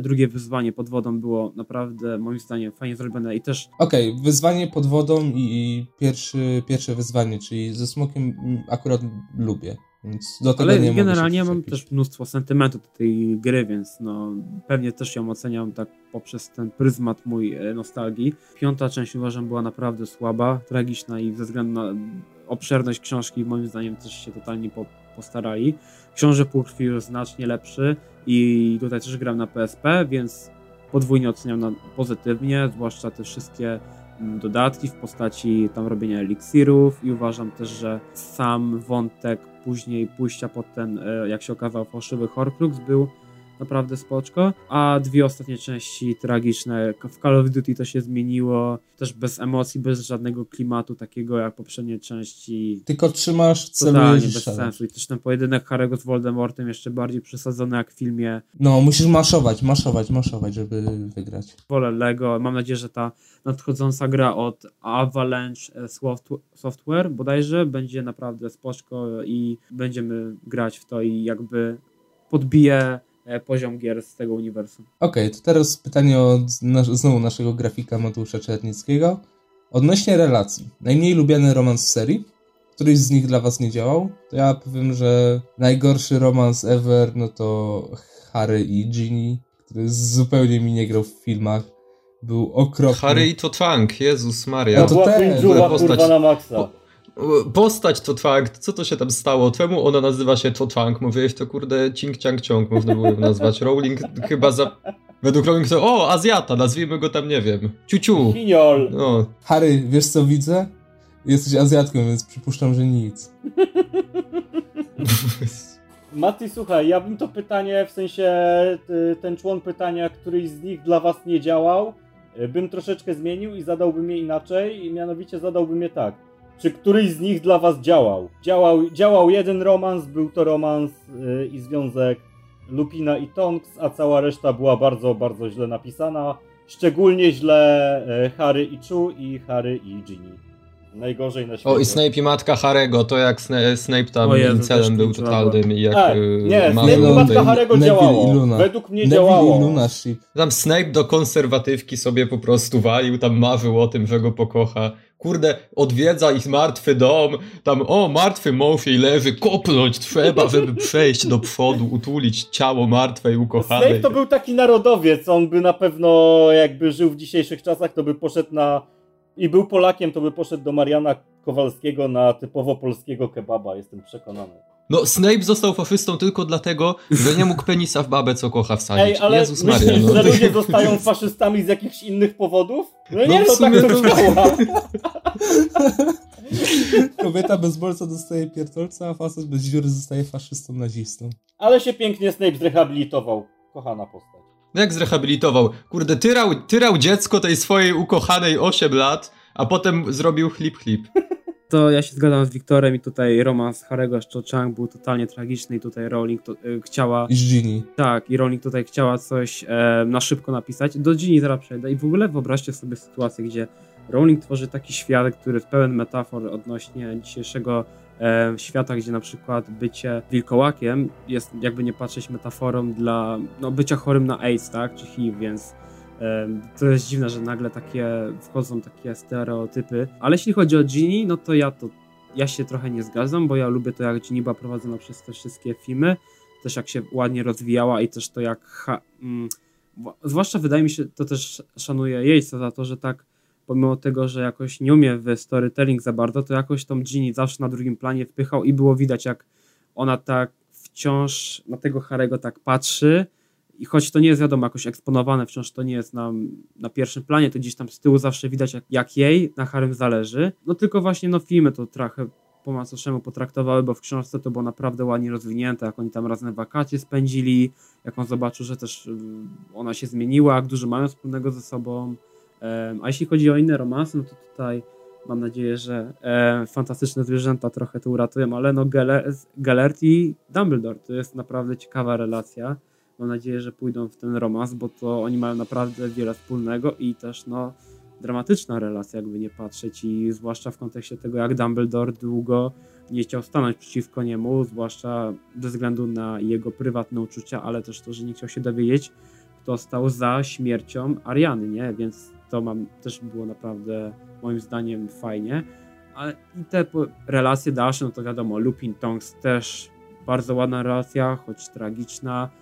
drugie wyzwanie pod wodą było naprawdę moim zdaniem fajnie zrobione i też Okej, wyzwanie pod wodą i, pierwszy, pierwsze wyzwanie, czyli ze smokiem akurat lubię, więc do tego Ale nie generalnie ja mam też mnóstwo sentymentu do tej gry, więc no pewnie też ją oceniam tak poprzez ten pryzmat mój e, nostalgii. Piąta część uważam była naprawdę słaba, tragiczna i ze względu na obszerność książki moim zdaniem też się totalnie po, postarali. Książę Półkrwi już znacznie lepszy i tutaj też gram na PSP, więc podwójnie oceniam na pozytywnie, zwłaszcza te wszystkie mm, dodatki w postaci tam robienia eliksirów i uważam też, że sam wątek później pójścia pod ten, e, jak się okazało, fałszywy Horcrux był naprawdę spoczko, a dwie ostatnie części tragiczne. W Call of Duty to się zmieniło, też bez emocji, bez żadnego klimatu takiego jak poprzednie części. Tylko trzymasz, Totalnie celujesz i bez sensu. I też ten pojedynek Harry'ego z Voldemortem jeszcze bardziej przesadzony jak w filmie No, musisz maszować, maszować, maszować, żeby wygrać. wolę Lego. Mam nadzieję, że ta nadchodząca gra od Avalanche e, Soft- Software bodajże będzie naprawdę spoczko i będziemy grać w to i jakby podbije poziom gier z tego uniwersum. Okej, to teraz pytanie od nasz, znowu naszego grafika Mateusza Czernickiego. Odnośnie relacji. Najmniej lubiany romans w serii? Któryś z nich dla was nie działał? To ja powiem, że najgorszy romans ever, no to Harry i Ginny, który zupełnie mi nie grał w filmach. Był okropny. Harry i to Twang, Jezus Maria. No To to była też. cringe'owa Postać- kurwa na maksa. Po- Postać to Twang, co to się tam stało? Czemu ona nazywa się to Twang? Mówiłeś to kurde Cing Ciang Ciong można było ją nazwać. Rowling chyba za... Według Rowling to o, Azjata, nazwijmy go tam, nie wiem, Ciuciu. Chiniol. No, Harry, wiesz co widzę? Jesteś Azjatką, więc przypuszczam, że nic. (laughs) Mati, słuchaj, ja bym to pytanie, w sensie y, ten człon pytania, któryś z nich dla was nie działał, y, bym troszeczkę zmienił i zadałbym je inaczej, i mianowicie zadałbym je tak. Czy któryś z nich dla was działał? Działał, działał jeden romans, był to romans y, i związek Lupina i Tonks, a cała reszta była bardzo, bardzo źle napisana. Szczególnie źle y, Harry i Chu i Harry i Ginny. Najgorzej na świecie. o i Snape i matka Harego, to jak Sna- Snape tam O Jezu, celem był totalnym i jak E, nie, Snape i matka Harego działało. i Luna. Według mnie Neville działało. i Luna ship. Tam Snape do konserwatywki sobie po prostu walił, tam marzył o tym, że go pokocha. Kurde, odwiedza ich martwy dom, tam o, martwy Mofiej leży, kopnąć trzeba, żeby (laughs) przejść do przodu, utulić ciało martwej ukochanej. Snape to był taki narodowiec, on by na pewno jakby żył w dzisiejszych czasach, to by poszedł na... I był Polakiem, to by poszedł do Mariana Kowalskiego na typowo polskiego kebaba, jestem przekonany. No, Snape został faszystą tylko dlatego, że nie mógł penisa w babę, co kocha wsadzić. Ej, ale Jezus myślisz, Maria, no. że ludzie zostają faszystami z jakichś innych powodów? No No nie, no tak sumie to to- działa. Kobieta bez bolca dostaje pierdolca, a facet bez dziury zostaje faszystą nazistą. Ale się pięknie Snape zrehabilitował. Kochana postać. Jak zrehabilitował? Kurde, tyrał, tyrał dziecko tej swojej ukochanej 8 lat, a potem zrobił chlip chlip. To ja się zgadzam z Wiktorem i tutaj romans Harego z Cho Chang był totalnie tragiczny i tutaj Rowling to, y, chciała I z Ginny. Tak, i Rowling tutaj chciała coś e, na szybko napisać. Do Ginny zaraz przejdę. I w ogóle wyobraźcie sobie sytuację, gdzie Rowling tworzy taki świat, który jest pełen metafor odnośnie dzisiejszego e, świata, gdzie na przykład bycie wilkołakiem jest, jakby nie patrzeć, metaforą dla no, bycia chorym na AIDS, tak, czy HIV, więc to jest dziwne, że nagle takie wchodzą takie stereotypy. Ale jeśli chodzi o Ginny, no to ja to ja się trochę nie zgadzam, bo ja lubię to, jak Ginny była prowadzona przez te wszystkie filmy też jak się ładnie rozwijała i też to jak. Ha, mm, zwłaszcza wydaje mi się, to też szanuję Jejca za to, że tak, pomimo tego, że jakoś nie umie w storytelling za bardzo, to jakoś tą Ginny zawsze na drugim planie wpychał i było widać, jak ona tak wciąż na tego Harego tak patrzy. I choć to nie jest wiadomo jakoś eksponowane, wciąż to nie jest na, na pierwszym planie, to gdzieś tam z tyłu zawsze widać, jak, jak jej na Harym zależy. No tylko właśnie no filmy to trochę po macoszemu potraktowały, bo w książce to było naprawdę ładnie rozwinięte, jak oni tam razem wakacje spędzili, jak on zobaczył, że też y, ona się zmieniła, jak dużo mają wspólnego ze sobą. A jeśli chodzi o inne romanse, no to tutaj mam nadzieję, że fantastyczne zwierzęta trochę to uratują, ale no Gellert i Dumbledore to jest naprawdę ciekawa relacja. Mam nadzieję, że pójdą w ten romans, bo to oni mają naprawdę wiele wspólnego i też no dramatyczna relacja, jakby nie patrzeć i zwłaszcza w kontekście tego, jak Dumbledore długo nie chciał stanąć przeciwko niemu, zwłaszcza ze względu na jego prywatne uczucia, ale też to, że nie chciał się dowiedzieć, kto stał za śmiercią Ariany, nie? Więc to mam, też było naprawdę moim zdaniem fajnie. Ale i te relacje dalsze, no to wiadomo, Lupin Tonks też bardzo ładna relacja, choć tragiczna.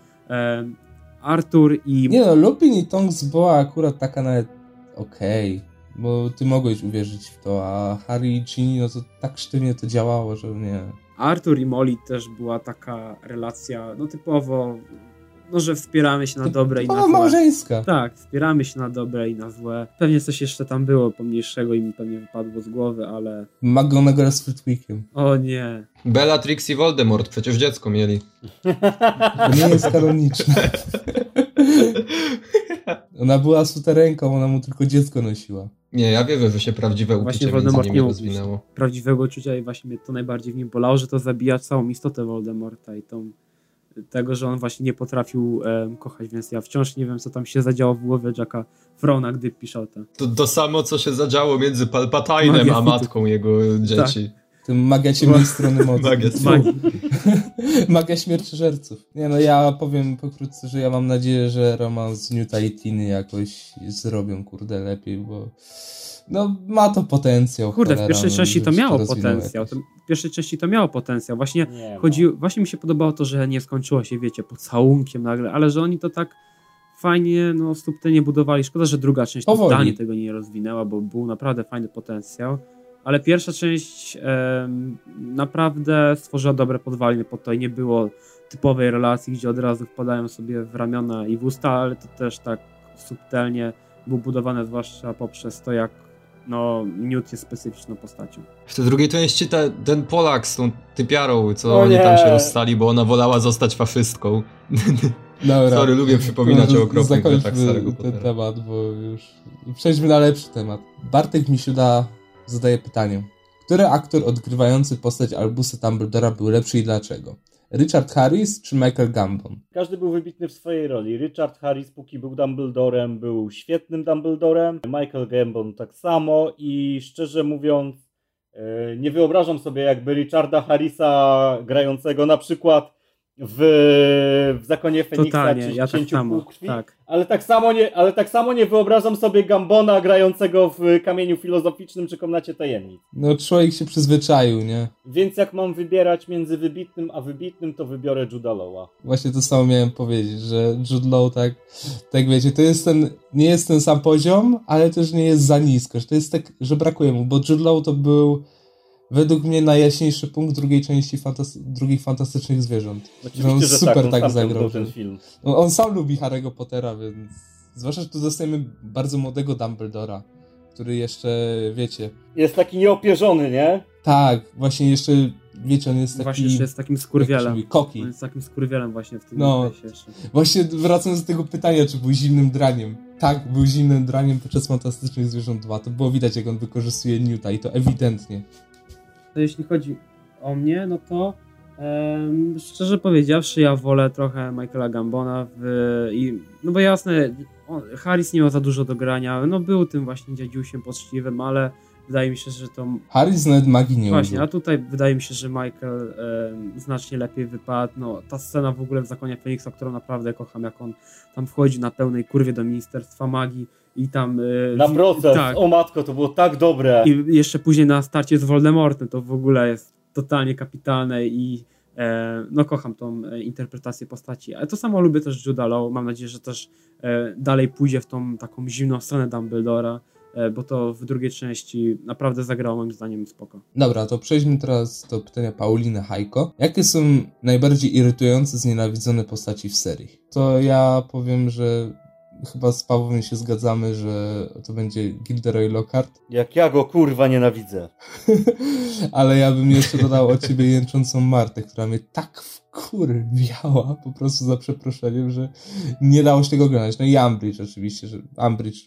Artur i... Nie no, Lupin i Tonks była akurat taka nawet okej, okay, bo ty mogłeś uwierzyć w to, a Harry i Ginny, no to tak sztywnie to działało, że nie. Artur i Molly też była taka relacja, no typowo no, że wspieramy się na dobre i na złe. małżeńska. Tak, wspieramy się na dobre i na złe. Pewnie coś jeszcze tam było pomniejszego i mi pewnie wypadło z głowy, ale... McGonagall z Flitwickiem. O nie. Bellatrix i Voldemort, przecież dziecko mieli. To nie jest kanoniczne. ona była suterenką, ona mu tylko dziecko nosiła. Nie, ja wierzę, że się prawdziwe uczucie właśnie Voldemort między nimi rozwinęło. Prawdziwego uczucia i właśnie mnie to najbardziej w nim bolało, że to zabija całą istotę Voldemorta i tą tego, że on właśnie nie potrafił e, kochać, więc ja wciąż nie wiem, co tam się zadziało w głowie Jacka Frona, gdy pisał to. To, to samo, co się zadziało między Palpatinem a matką jego dzieci. Tak. Tym magia ciemnej strony mocy. (laughs) Magia, magia (laughs) śmierciożerców. Nie no, ja powiem pokrótce, że ja mam nadzieję, że romans z Newta i Tiny jakoś zrobią, kurde, lepiej, bo no ma to potencjał. Kurde, w pierwszej części to miało potencjał. To, w pierwszej części to miało potencjał. Właśnie chodzi, właśnie mi się podobało to, że nie skończyło się, wiecie, pocałunkiem nagle, ale że oni to tak fajnie, no subtelnie budowali. Szkoda, że druga część totalnie tego nie rozwinęła, bo był naprawdę fajny potencjał. Ale pierwsza część e, naprawdę stworzyła dobre podwaliny pod to i nie było typowej relacji, gdzie od razu wpadają sobie w ramiona i w usta, ale to też tak subtelnie było budowane, zwłaszcza poprzez to, jak no, Newt jest specyficzną postacią. W tej drugiej części te, ten Polak z tą typiarą, co o oni nie. tam się rozstali, bo ona wolała zostać faszystką. Dobra. Sorry, lubię przypominać o okropnych tak starego ten temat, bo już... Przejdźmy na lepszy temat. Bartek Misiuda zadaje pytanie. Który aktor odgrywający postać Albusa Dumbledora był lepszy i dlaczego? Richard Harris czy Michael Gambon? Każdy był wybitny w swojej roli. Richard Harris, póki był Dumbledorem, był świetnym Dumbledorem. Michael Gambon tak samo i szczerze mówiąc, e, nie wyobrażam sobie jakby Richarda Harrisa grającego na przykład w, w Zakonie Feniksa Totalnie, czy ja tak samo, krwi, tak. Ale, tak samo nie, ale tak samo nie wyobrażam sobie Gambona grającego w Kamieniu Filozoficznym czy Komnacie Tajemnic. No człowiek się przyzwyczaił, nie? Więc jak mam wybierać między wybitnym a wybitnym, to wybiorę Juda Low'a. Właśnie to samo miałem powiedzieć, że Jude Law tak, tak wiecie, to jest ten, nie jest ten sam poziom, ale też nie jest za nisko, że to jest tak, że brakuje mu, bo Jude Law to był według mnie najjaśniejszy punkt drugiej części fantasy drugich fantastycznych zwierząt. Oczywiście, on że super tak, tak zagrał. Ten film. On, on sam lubi Harry'ego Pottera, więc zwłaszcza, że tu dostajemy bardzo młodego Dumbledora, który jeszcze, wiecie... Jest taki nieopierzony, nie? Tak, właśnie jeszcze, wiecie, on jest taki... Właśnie jest takim skurwielem. koki. On jest takim skurwielem właśnie w tym no, jeszcze. Właśnie wracając do tego pytania, czy był zimnym draniem. Tak, był zimnym draniem podczas Fantastycznych Zwierząt 2. To było widać, jak on wykorzystuje Newta i to ewidentnie jeśli chodzi o mnie, no to um, szczerze powiedziawszy, ja wolę trochę Michaela Gambona w, i, no bo jasne, on, Harris nie ma za dużo do grania, no był tym właśnie dziadziusiem poczciwym, ale wydaje mi się, że to... Harris nawet magii nie Właśnie, użył. a tutaj wydaje mi się, że Michael e, znacznie lepiej wypadł. No, ta scena w ogóle w Zakonie Feniksa, którą naprawdę kocham, jak on tam wchodzi na pełnej kurwie do Ministerstwa Magii i tam... E, na proces, tak. o matko, to było tak dobre. I jeszcze później na starcie z Voldemortem, to w ogóle jest totalnie kapitalne i e, no kocham tą e, interpretację postaci. Ale to samo lubię też Juda Law. Mam nadzieję, że też e, dalej pójdzie w tą taką zimną stronę Dumbledora E, bo to w drugiej części naprawdę zagrało moim zdaniem spoko. Dobra, to przejdźmy teraz do pytania Pauliny Hajko. Jakie są najbardziej irytujące, znienawidzone postaci w serii? To ja powiem, że chyba z Pawłem się zgadzamy, że to będzie Gilderoy Lockhart. Jak ja go kurwa nienawidzę. (laughs) Ale ja bym jeszcze dodał od ciebie jęczącą Martę, która mnie tak wkurwiała po prostu za przeproszeniem, że nie dało się tego oglądać. No i Umbridge oczywiście, że Umbridge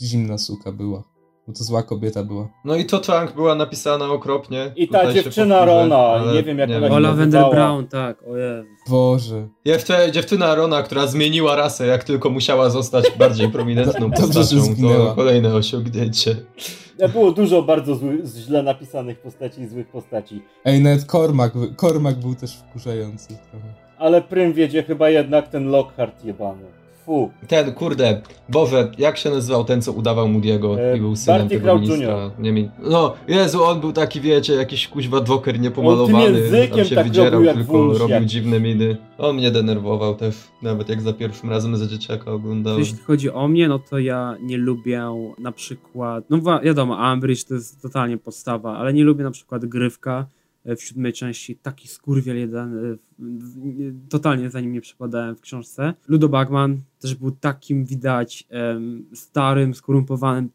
zimna suka była. Bo to zła kobieta była. No i to Trunk była napisana okropnie. I ta dziewczyna powtórzę, Rona, ale nie wiem, jak ona się O, nazywała. Lavender Brown, tak, o Jezu. Boże. Dziewczę- Dziewczyna Rona, która zmieniła rasę, jak tylko musiała zostać bardziej prominentną (laughs) postacią, to kolejne osiągnięcie. Było dużo bardzo zły, źle napisanych postaci i złych postaci. Ej, nawet Cormac, Cormac był też wkurzający trochę. Ale prym wiedzie chyba jednak ten Lockhart jebany. Fu. Ten, kurde, Boże, jak się nazywał ten, co udawał Moody'ego E, i był synem Barty tego Crouch ministra? Nie mi... No, Jezu, on był taki, wiecie, jakiś kuźwa dwoker niepomalowany, On tam się tak wydzierał, robił tylko wąż, robił jak- dziwne miny. On mnie denerwował też, nawet jak za pierwszym razem za dzieciaka oglądałem. Jeśli chodzi o mnie, no to ja nie lubię na przykład, no wiadomo, Ambridge to jest totalnie podstawa, ale nie lubię na przykład Grywka w siódmej części, taki skurwiel jeden, e, totalnie za nim nie przepadałem w książce. Ludo Bagman też był takim widać starym, skorumpowanym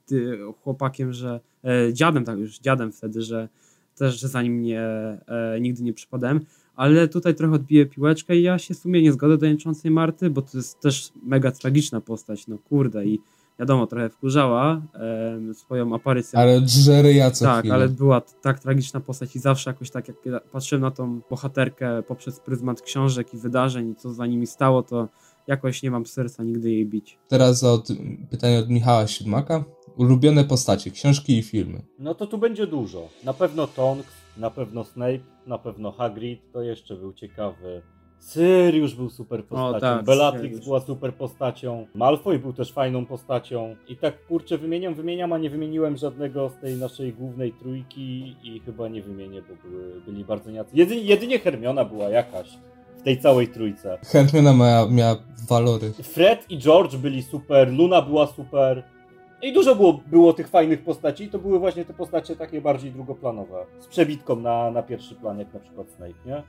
chłopakiem, że e, dziadem tak już, dziadem wtedy, że też za nim nie, e, nigdy nie przepadałem. Ale tutaj trochę odbiję piłeczkę i ja się w sumie nie zgodzę do Jęczącej Marty, bo to jest też mega tragiczna postać, no kurde i wiadomo, trochę wkurzała em, swoją aparycją. Ale drzery ja co tak, chwilę. ale była t- tak tragiczna postać i zawsze jakoś tak, jak ja patrzyłem na tą bohaterkę poprzez pryzmat książek i wydarzeń i co za nimi stało, to jakoś nie mam serca nigdy jej bić. Teraz od, pytanie od Michała Siódmaka. Ulubione postacie, książki i filmy. No to tu będzie dużo. Na pewno Tonks, na pewno Snape, na pewno Hagrid, to jeszcze był ciekawy. Sirius był super postacią, tak, Bellatrix była super postacią, Malfoy był też fajną postacią. I tak kurczę wymieniam, wymieniam, a nie wymieniłem żadnego z tej naszej głównej trójki i chyba nie wymienię, bo były, byli bardzo niacy. Jedynie, jedynie Hermiona była jakaś w tej całej trójce. Hermiona miała, miała walory. Fred i George byli super, Luna była super. I dużo było, było tych fajnych postaci. To były właśnie te postacie takie bardziej drugoplanowe. Z przebitką na, na pierwszy plan, jak na przykład Snape, nie?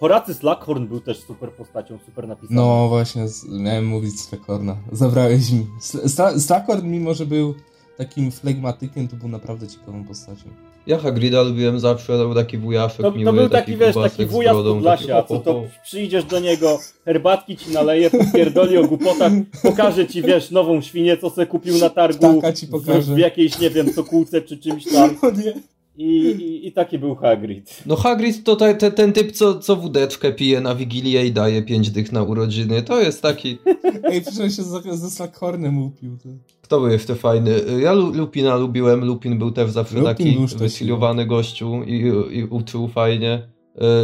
Horacy Slackhorn był też super postacią, super napisany. No właśnie, z, miałem mówić Slakorna. (laughs) Zabrałeś mi. Sla- Slakorn, mimo że był takim flegmatykiem, to był naprawdę ciekawą postacią. Ja Hagrida lubiłem zawsze, to był taki wujaszek To, miły, to był taki, wiesz, grubasek taki wuja z Podlasia, taki co to przyjdziesz do niego, herbatki ci naleje, popierdoli o głupotach, pokaże ci, wiesz, nową świnię, co se kupił na targu Ptaka ci w, w jakiejś, nie wiem, sokółce czy czymś tam. (laughs) O nie. I, i, i taki był Hagrid. No Hagrid to te, te, ten typ, co, co wódeczkę pije na Wigilię i daje pięć dych na urodziny. To jest taki... (laughs) Ej, przecież się ze, ze Slakornem upił. To. Kto był jeszcze fajny? Ja Lu- Lupina lubiłem, Lupin był też zawsze Lupin taki wychillowany gościu i, i uczył fajnie.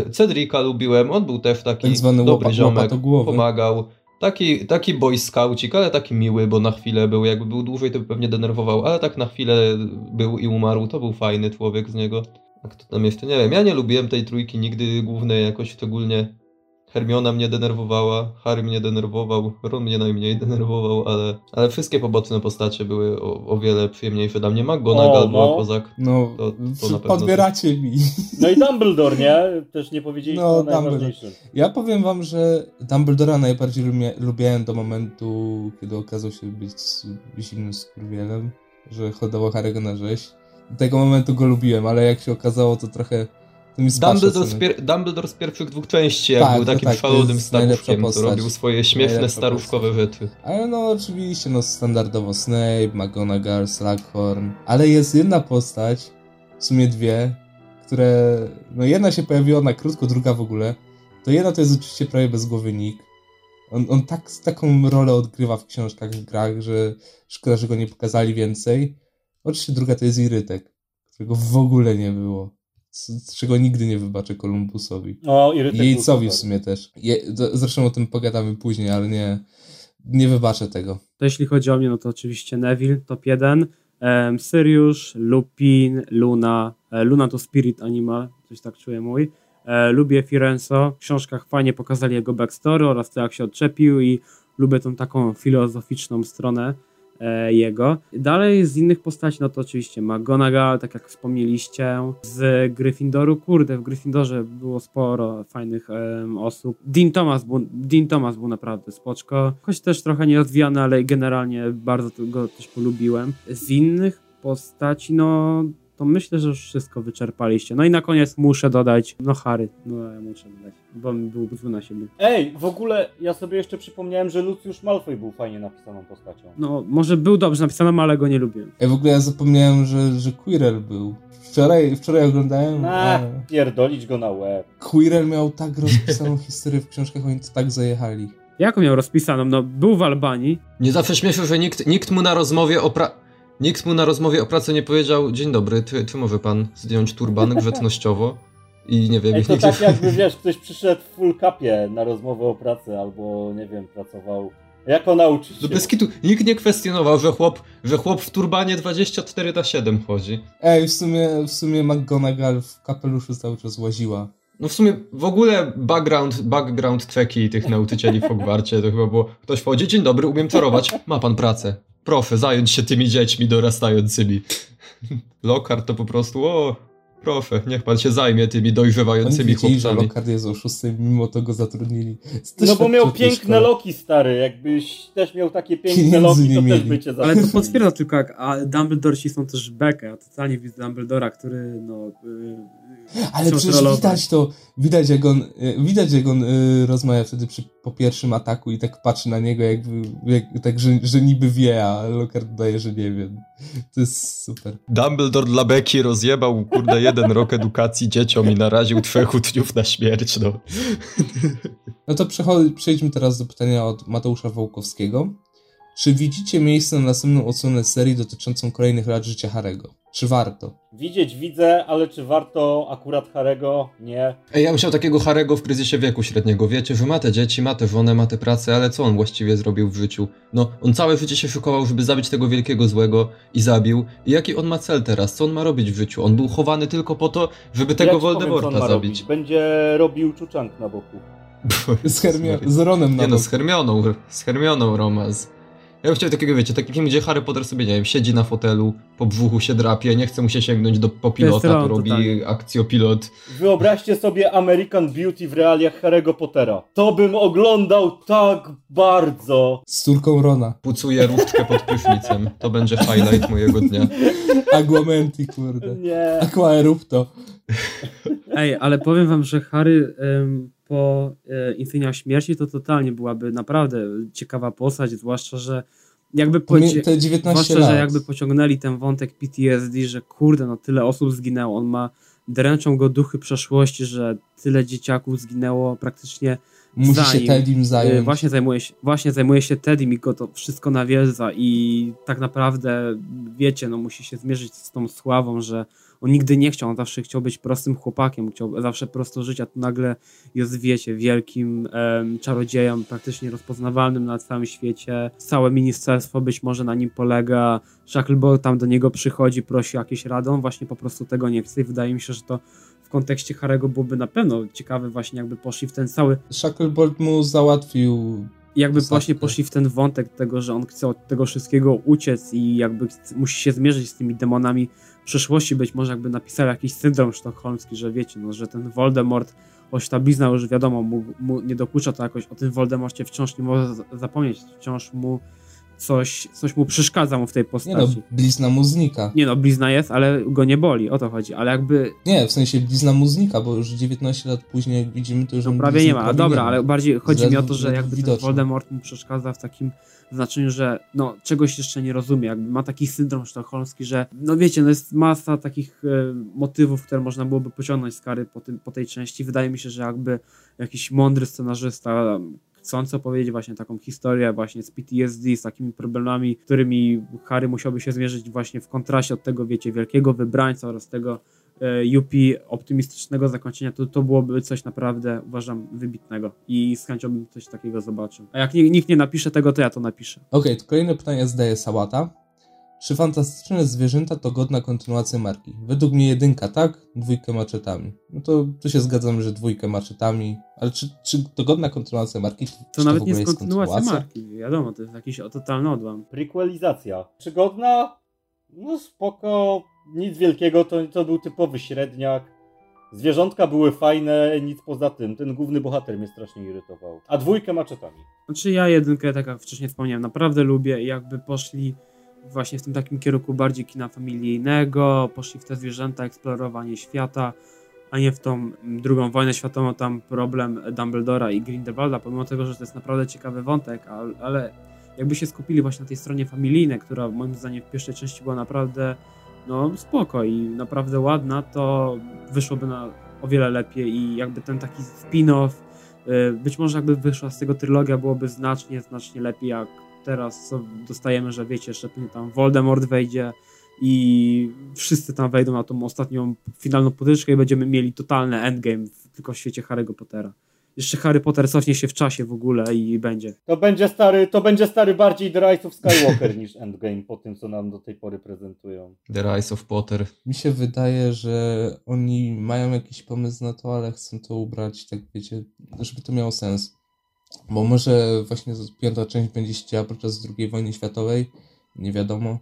E, Cedrika lubiłem, on był też taki Tak zwany dobry łopa- ziomek, pomagał. Taki, taki boy scoucik, ale taki miły, bo na chwilę był, jakby był dłużej, to by pewnie denerwował, ale tak na chwilę był i umarł, to był fajny człowiek z niego. A kto tam jeszcze, nie wiem, ja nie lubiłem tej trójki nigdy głównej jakoś szczególnie. Hermiona mnie denerwowała, Harry mnie denerwował, Ron mnie najmniej (laughs) denerwował, ale, ale wszystkie poboczne postacie były o, o wiele przyjemniejsze dla mnie. McGonagall O, była no. kozak. No, To- to przy- na pewno podbieracie mi. No i Dumbledore, nie? Też nie powiedzieliśmy No, najważniejszym. Ja powiem wam, że Dumbledora najbardziej lubię, lubiałem do momentu, kiedy okazał się być zimnym skurwielem, że hodował Harry'ego na rzeź. Do tego momentu go lubiłem, ale jak się okazało, to trochę Dumbledore z, pier- Dumbledore z pierwszych dwóch części, jak Tak, był to takim tak, szalonym staruszkiem, co robił swoje śmieszne, staruszkowe rzeczy. Ale no oczywiście, no standardowo Snape, McGonagall, Slughorn, ale jest jedna postać, w sumie dwie, które, no jedna się pojawiła na krótko, druga w ogóle. To jedna to jest oczywiście prawie bezgłowy Nick. On, on tak, taką rolę odgrywa w książkach, w grach, że szkoda, że go nie pokazali więcej. Oczywiście druga to jest Irytek, którego w ogóle nie było. Z, czego nigdy nie wybaczę Kolumbusowi. O, I Jejcowi w sumie też. Je, zresztą o tym pogadamy później, ale nie, nie wybaczę tego. To jeśli chodzi o mnie, no to oczywiście Neville, top 1. Um, Sirius, Lupin, Luna. E, Luna to Spirit Animal, coś tak czuję mój. E, lubię Firenzo. W książkach fajnie pokazali jego backstory oraz to, jak się odczepił i lubię tą taką filozoficzną stronę jego. Dalej z innych postaci, no to oczywiście McGonagall, tak jak wspomnieliście. Z Gryffindoru, kurde, w Gryffindorze było sporo fajnych em, osób. Dean Thomas, był, Dean Thomas był naprawdę spoczko. Choć też trochę nierozwijany, ale generalnie bardzo go też polubiłem. Z innych postaci, no to myślę, że już wszystko wyczerpaliście. No i na koniec muszę dodać, no Harry, no ja muszę dodać, bo mi był zły na siebie. Ej, w ogóle ja sobie jeszcze przypomniałem, że Lucius Malfoy był fajnie napisaną postacią. No, może był dobrze napisany, ale go nie lubiłem. Ej, w ogóle ja zapomniałem, że, że Quirrell był. Wczoraj, wczoraj oglądałem. Na, a pierdolić go na łeb. Quirrell miał tak (laughs) rozpisaną historię w książkach, oni to tak zajechali. Jak miał rozpisaną? No, był w Albanii, Nie zawsze śmieszę, że nikt, nikt mu na rozmowie o pra... Nikt mu na rozmowie o pracy nie powiedział Dzień dobry, czy, czy może pan zdjąć turban (laughs) grzecznościowo? I nie wiem, Ej, to nigdzie... tak jakby, (laughs) wiesz, ktoś przyszedł w full capie na rozmowę o pracy, albo, nie wiem, pracował jako Do nauczyciel. bez kitu. Nikt nie kwestionował, że chłop, że chłop w turbanie 24 na 7 chodzi. Ej, w sumie, w sumie McGonagall w kapeluszu cały czas łaziła. No w sumie w ogóle background, background treki tych nauczycieli w Hogwarcie to chyba było ktoś wchodzi, dzień dobry, umiem czarować, ma pan pracę. Proszę, zająć się tymi dziećmi dorastającymi. Lockhart to po prostu, o, proszę, niech pan się zajmie tymi Oni dojrzewającymi wiedzieli, że chłopcami. Lockhart jest oszustem, mimo to go zatrudnili. To No bo miał piękne loki, stary. Jakbyś też miał takie piękne Pieniędzy loki, to też mieli. by cię ale to potwierdza tylko jak a Dumbledore ci są też bekę, a totalnie widzę Dumbledora, który no... Yy, Ale przecież widać to, widać jak on, y, widać jak on y, rozmawia wtedy przy, po pierwszym ataku i tak patrzy na niego jakby, jak, tak, że, że niby wie, a Lockhart daje, że nie wie. To jest super. Dumbledore dla Beki rozjebał, kurde, jeden rok edukacji dzieciom i naraził trzech uczniów na śmierć, no. No to przejdźmy teraz do pytania od Mateusza Wołkowskiego. Czy widzicie miejsce na następną odsłonę serii dotyczącą kolejnych lat życia Harego? Czy warto? Widzieć widzę, ale czy warto akurat Harego? Nie. Ej, ja bym chciał takiego Harego w kryzysie wieku średniego. Wiecie, że ma te dzieci, ma tę żonę, ma tę pracę, ale co on właściwie zrobił w życiu? No, on całe życie się szykował, żeby zabić tego wielkiego złego i zabił. I jaki on ma cel teraz? Co on ma robić w życiu? On był chowany tylko po to, żeby tego Ja powiem, Voldemorta ma zabić. robić. Będzie robił czuczank na boku. (laughs) Z, Hermio- z Ronem na Nie no, z Hermioną, z Hermioną romans. Ja bym chciał takiego, wiecie, taki film, gdzie Harry Potter sobie, nie wiem, siedzi na fotelu, po brzuchu się drapie, nie chce mu się sięgnąć do po pilota, Ron to robi akcjopilot. Wyobraźcie sobie American Beauty w realiach Harry'ego Pottera. To bym oglądał tak bardzo. Z córką Rona. Pucuje różdżkę pod prysznicem. To będzie highlight mojego dnia. Aguamenti, kurde. Nie. Erupto. Ej, ale powiem wam, że Harry em, po e, Insignia Śmierci to totalnie byłaby naprawdę ciekawa postać, zwłaszcza, że jakby pocie- Te 19 zwłaszcza, lat. że jakby pociągnęli ten wątek PTSD, że kurde, no tyle osób zginęło, on ma dręczą go duchy przeszłości, że tyle dzieciaków zginęło praktycznie Musi zanim, się Tedim e, zająć. Właśnie zajmuje się, właśnie zajmuje się Teddy i go to wszystko nawiedza i tak naprawdę, wiecie, no musi się zmierzyć z tą sławą, że on nigdy nie chciał, on zawsze chciał być prostym chłopakiem, chciał zawsze prosto żyć, a tu nagle jest, wiecie, wielkim em, czarodziejem, praktycznie rozpoznawalnym na całym świecie. Całe ministerstwo być może na nim polega. Shacklebolt tam do niego przychodzi, prosi o jakieś radę, on właśnie po prostu tego nie chce i wydaje mi się, że to w kontekście Harego byłoby na pewno ciekawe właśnie jakby poszli w ten cały Shacklebolt mu załatwił jakby Zasadzkę. właśnie poszli w ten wątek tego, że on chce od tego wszystkiego uciec i jakby musi się zmierzyć z tymi demonami przeszłości, być może jakby napisał jakiś syndrom sztokholmski, że wiecie, no, że ten Voldemort, choć ta blizna już wiadomo, mu, mu nie dokucza, to jakoś o tym Voldemorcie wciąż nie może za- zapomnieć, wciąż mu coś, coś mu przeszkadza mu w tej Nie no, postaci. blizna mu znika. Nie no, blizna jest, ale go nie boli, o to chodzi, ale jakby Nie, w sensie blizna mu znika, bo już 19 lat później, jak widzimy, to już No prawie nie ma, a prawie dobra, nie ma. ale bardziej chodzi mi o to, że jakby ten. Voldemort mu przeszkadza w takim znaczeniu, że no czegoś jeszcze nie rozumie, jakby ma taki syndrom sztokholmski, że no wiecie, no jest masa takich e, motywów, które można byłoby pociągnąć z kary po, tym, po tej części. Wydaje mi się, że jakby jakiś mądry scenarzysta chcąc opowiedzieć właśnie taką historię właśnie z PTSD, z takimi problemami, którymi Harry musiałby się zmierzyć właśnie w kontraście od tego, wiecie, wielkiego wybrańca oraz tego e, UP optymistycznego zakończenia, to, to byłoby coś naprawdę, uważam, wybitnego i z chęcią bym coś takiego zobaczył. A jak ni- nikt nie napisze tego, to ja to napiszę. Okej, to kolejne pytanie zdaje Sałata. Czy fantastyczne zwierzęta to godna kontynuacja marki? Według mnie jedynka tak, dwójkę maczetami. No to tu się zgadzam, że dwójkę maczetami, ale czy, czy to godna kontynuacja marki? Czy To nawet w nie jest kontynuacja marki, wiadomo, to jest jakiś totalny odłam. Prequelizacja. Przygodna? No spoko. Nic wielkiego, to, to był typowy średniak. Zwierzątka były fajne, nic poza tym. Ten główny bohater mnie strasznie irytował. A dwójkę maczetami. Znaczy ja jedynkę, tak jak wcześniej wspomniałem, naprawdę lubię i jakby poszli właśnie w tym takim kierunku bardziej kina familijnego, poszli w te zwierzęta, eksplorowanie świata, a nie w tą drugą wojnę światową, tam problem Dumbledora i Grindelwalda, pomimo tego, że to jest naprawdę ciekawy wątek, ale, jakby się skupili właśnie na tej stronie familijnej, która moim zdaniem w pierwszej części była naprawdę no spoko i naprawdę ładna, to wyszłoby na o wiele lepiej i jakby ten taki spin-off, y, być może jakby wyszła z tego trylogia, byłoby znacznie, znacznie lepiej, jak teraz co dostajemy, że wiecie, jeszcze tam Voldemort wejdzie i wszyscy tam wejdą na tą ostatnią finalną potyczkę i będziemy mieli totalny endgame tylko w świecie Harry'ego Pottera jeszcze Harry Potter cofnie się w czasie w ogóle i będzie. To będzie stary, to będzie stary bardziej The Rise of Skywalker niż Endgame po tym, co nam do tej pory prezentują. The Rise of Potter. Mi się wydaje, że oni mają jakiś pomysł na to, ale chcą to ubrać, tak wiecie, żeby to miało sens. Bo może właśnie piąta część będzie się działa podczas II wojny światowej, nie wiadomo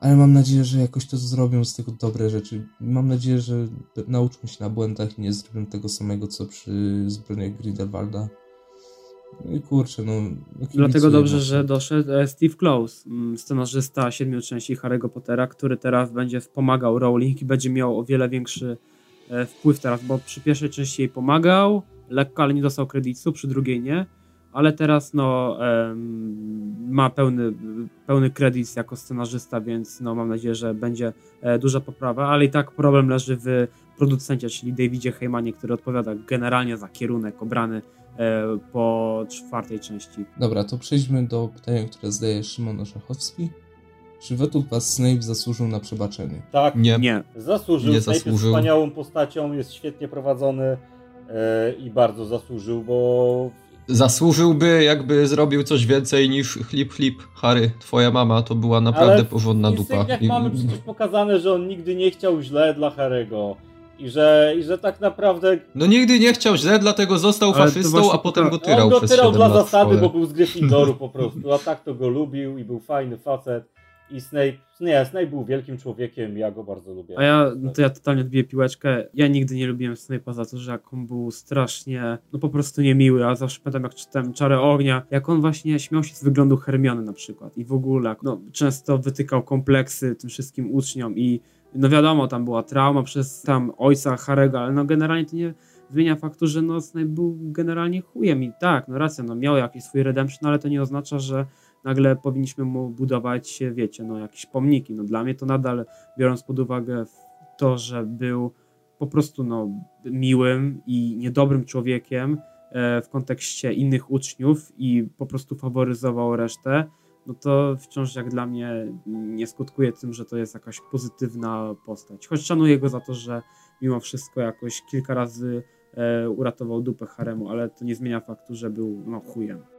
ale mam nadzieję, że jakoś to zrobią z tego dobre rzeczy. Mam nadzieję, że nauczą się na błędach i nie zrobią tego samego, co przy zbrojeniach Grindelwalda. No i kurczę, no... no Dlatego dobrze, że doszedł e, Steve Close, mm, scenarzysta siedmiu części Harry'ego Pottera, który teraz będzie wspomagał Rowling i będzie miał o wiele większy e, wpływ teraz, bo przy pierwszej części jej pomagał, lekko, ale nie dostał kredytu, przy drugiej nie ale teraz no, ma pełny, pełny kredyt jako scenarzysta, więc no, mam nadzieję, że będzie e, duża poprawa, ale i tak problem leży w producencie, czyli Davidzie Heymanie, który odpowiada generalnie za kierunek obrany e, po czwartej części. Dobra, to przejdźmy do pytania, które zdaje Szymon Orzechowski. Czy według was Snape zasłużył na przebaczenie? Tak. Nie. nie. Zasłużył. Nie Snape zasłużył. jest wspaniałą postacią, jest świetnie prowadzony i bardzo zasłużył, bo zasłużyłby, jakby zrobił coś więcej niż chlip, chlip, Harry, twoja mama, to była naprawdę Ale porządna dupa. jak I... mamy przecież pokazane, że on nigdy nie chciał źle dla Harry'ego. I że, I że tak naprawdę. No nigdy nie chciał źle, dlatego został Ale faszystą, a potem go tyrał. On go tyrał dla zasady, bo był z Gryffindoru po (laughs) prostu. A tak to go lubił i był fajny facet. I Snape, nie, Snape był wielkim człowiekiem, ja go bardzo lubię. A ja, no to ja totalnie odbiję piłeczkę. Ja nigdy nie lubiłem Snape'a za to, że jak on był strasznie, no po prostu niemiły, a zawsze pamiętam jak czytałem Czarę Ognia, jak on właśnie śmiał się z wyglądu Hermiony na przykład i w ogóle, no często wytykał kompleksy tym wszystkim uczniom i no wiadomo, tam była trauma przez tam ojca Harego, ale no generalnie to nie zmienia faktu, że no Snape był generalnie chujem i tak, no racja, no miał jakiś swój redemption, ale to nie oznacza, że nagle powinniśmy mu budować, wiecie, no jakieś pomniki. No dla mnie to nadal, biorąc pod uwagę to, że był po prostu no, miłym i niedobrym człowiekiem e, w kontekście innych uczniów i po prostu faworyzował resztę, no to wciąż jak dla mnie nie skutkuje tym, że to jest jakaś pozytywna postać. Choć szanuję go za to, że mimo wszystko jakoś kilka razy e, uratował dupę haremu, ale to nie zmienia faktu, że był no, chujem.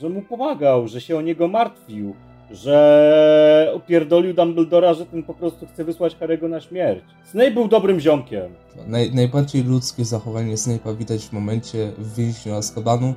Że mu pomagał, że się o niego martwił, że opierdolił Dumbledora, że ten po prostu chce wysłać Harry'ego na śmierć. Snape był dobrym ziomkiem. Naj, najbardziej ludzkie zachowanie Snape'a widać w momencie w więźniu Azkabanu,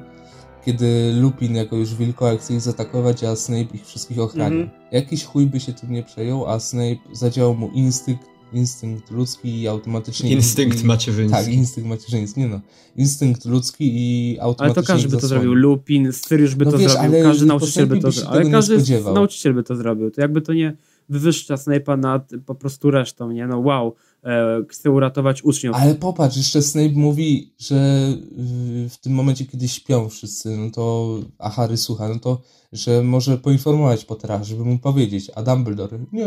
kiedy Lupin jako już wilkołak chce ich zaatakować, a Snape ich wszystkich ochrania. Mm -hmm. Jakiś chuj by się tym nie przejął, a Snape zadziałał mu instynkt instynkt ludzki i automatycznie... (laughs) Instynkt macierzyński. Tak, instynkt macierzyński, nie no. Instynkt ludzki i automatycznie Ale to każdy by to zrobił. Lupin, Styriusz by no to wiesz, zrobił, każdy nauczyciel by to zrobił. Ale każdy nauczyciel by to zrobił. To jakby to nie wywyższa Snape'a nad po prostu resztą, nie? No wow, e, chce uratować uczniów. Ale popatrz, jeszcze Snape mówi, że w tym momencie, kiedy śpią wszyscy, no to, a Harry słucha, no to, że może poinformować Pottera, żeby mu powiedzieć, a Dumbledore, nie,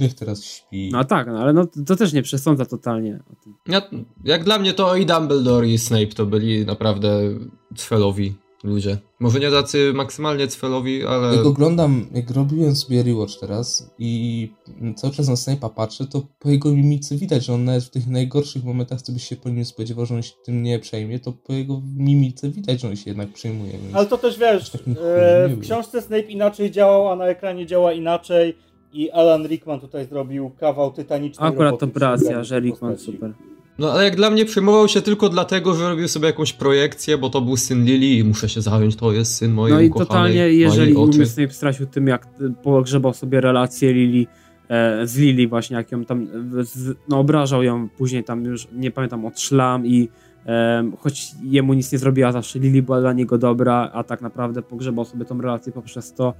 niech teraz śpi. No tak, no, ale no, to też nie przesądza totalnie. Ja, jak dla mnie to i Dumbledore i Snape to byli naprawdę cwelowi ludzie. Może nie tacy maksymalnie cwelowi, ale... Jak oglądam, jak robiłem sobie rewatch teraz i cały czas na Snape'a patrzę, to po jego mimice widać, że on nawet w tych najgorszych momentach, co byś się po nim spodziewał, że on się tym nie przejmie, to po jego mimice widać, że on się jednak przejmuje. Ale to też wiesz, e, w książce Snape inaczej działał, a na ekranie działa inaczej i Alan Rickman tutaj zrobił kawał tytaniczny. Akurat to racja, że Rickman super. No ale jak dla mnie przejmował się tylko dlatego, że robił sobie jakąś projekcję, bo to był syn Lili i muszę się zająć, to jest syn mojej No i totalnie, jeżeli Loomis Snape stracił tym, jak pogrzebał sobie relację Lili e, z Lili właśnie, jak ją tam, z, no obrażał ją później tam już, nie pamiętam, od szlam i em, choć jemu nic nie zrobiła, zawsze Lily była dla niego dobra, a tak naprawdę pogrzebał sobie tą relację poprzez to,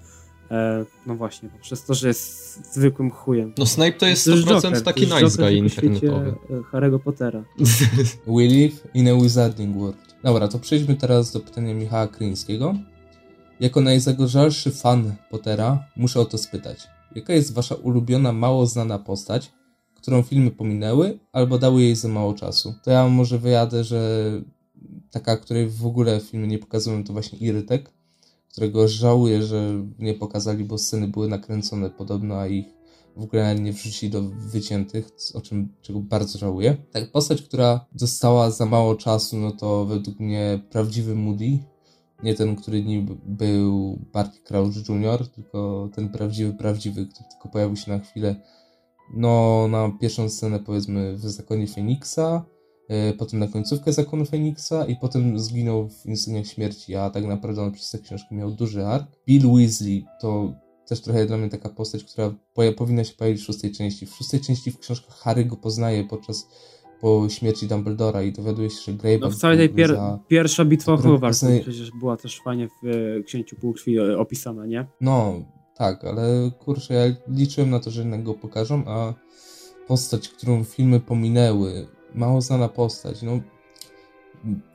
e, no właśnie, poprzez to, że jest zwykłym chujem. No Snape to jest To 100% Joker, taki to jest nice Joker guy internetowy. e, Harry'ego Pottera. (laughs) We live in a wizarding world. Dobra, to przejdźmy teraz do pytania Michała Kryńskiego. Jako najzagorzalszy fan Pottera muszę o to spytać. Jaka jest wasza ulubiona, mało znana postać, którą filmy pominęły albo dały jej za mało czasu? To ja może wyjadę, że taka, której w ogóle filmy nie pokazują, to właśnie Irytek, którego żałuję, że nie pokazali, bo sceny były nakręcone podobno, a ich w ogóle nie wrzucili do wyciętych, o czym czego bardzo żałuję. Tak, postać, która dostała za mało czasu, no to według mnie prawdziwy Moody. Nie ten, który niby był Barty Crouch Jr., tylko ten prawdziwy, prawdziwy, który tylko pojawił się na chwilę. No, na pierwszą scenę powiedzmy w Zakonie Feniksa, potem na końcówkę Zakonu Feniksa i potem zginął w Insygniach Śmierci, a tak naprawdę on przez tę książkę miał duży ark. Bill Weasley to też trochę dla mnie taka postać, która poja- powinna się pojawić w szóstej części. W szóstej części w książkach Harry go poznaje podczas po śmierci Dumbledora i dowiaduje się, że Greyback No w całej tej pier za... pierwsza bitwa o Hogwarts poznaje- przecież była też fajnie w e, Księciu Półkrwi e, opisana, nie? No, tak, ale kurczę, ja liczyłem na to, że jednak go pokażą, a postać, którą filmy pominęły, mało znana postać, no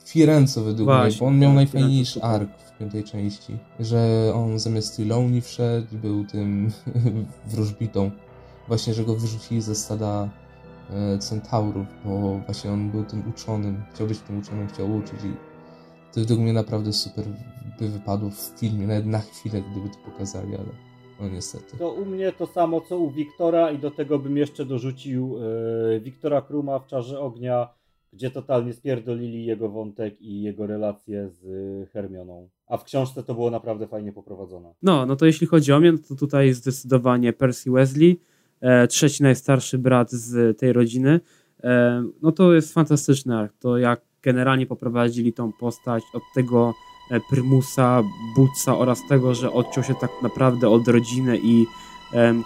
Firenze według mnie, Właśnie, bo on miał tak, najfajniejszy Firenze, ark w piątej części, że on zamiast Trelawney wszedł i był tym (laughs) wróżbitą, właśnie, że go wyrzucili ze stada e, centaurów, bo właśnie on był tym uczonym, chciał być tym uczonym, chciał uczyć i to według mnie naprawdę super by wypadło w filmie, nawet na chwilę, gdyby to pokazali, ale no niestety. To u mnie to samo co u Wiktora i do tego bym jeszcze dorzucił e, Wiktora Kruma w Czarze Ognia, gdzie totalnie spierdolili jego wątek i jego relacje z Hermioną. A w książce to było naprawdę fajnie poprowadzone. No, no to jeśli chodzi o mnie, no to tutaj zdecydowanie Percy Wesley, e, trzeci najstarszy brat z tej rodziny. E, no to jest fantastyczny. To jak generalnie poprowadzili tą postać od tego e, prymusa, Butsa oraz tego, że odciął się tak naprawdę od rodziny i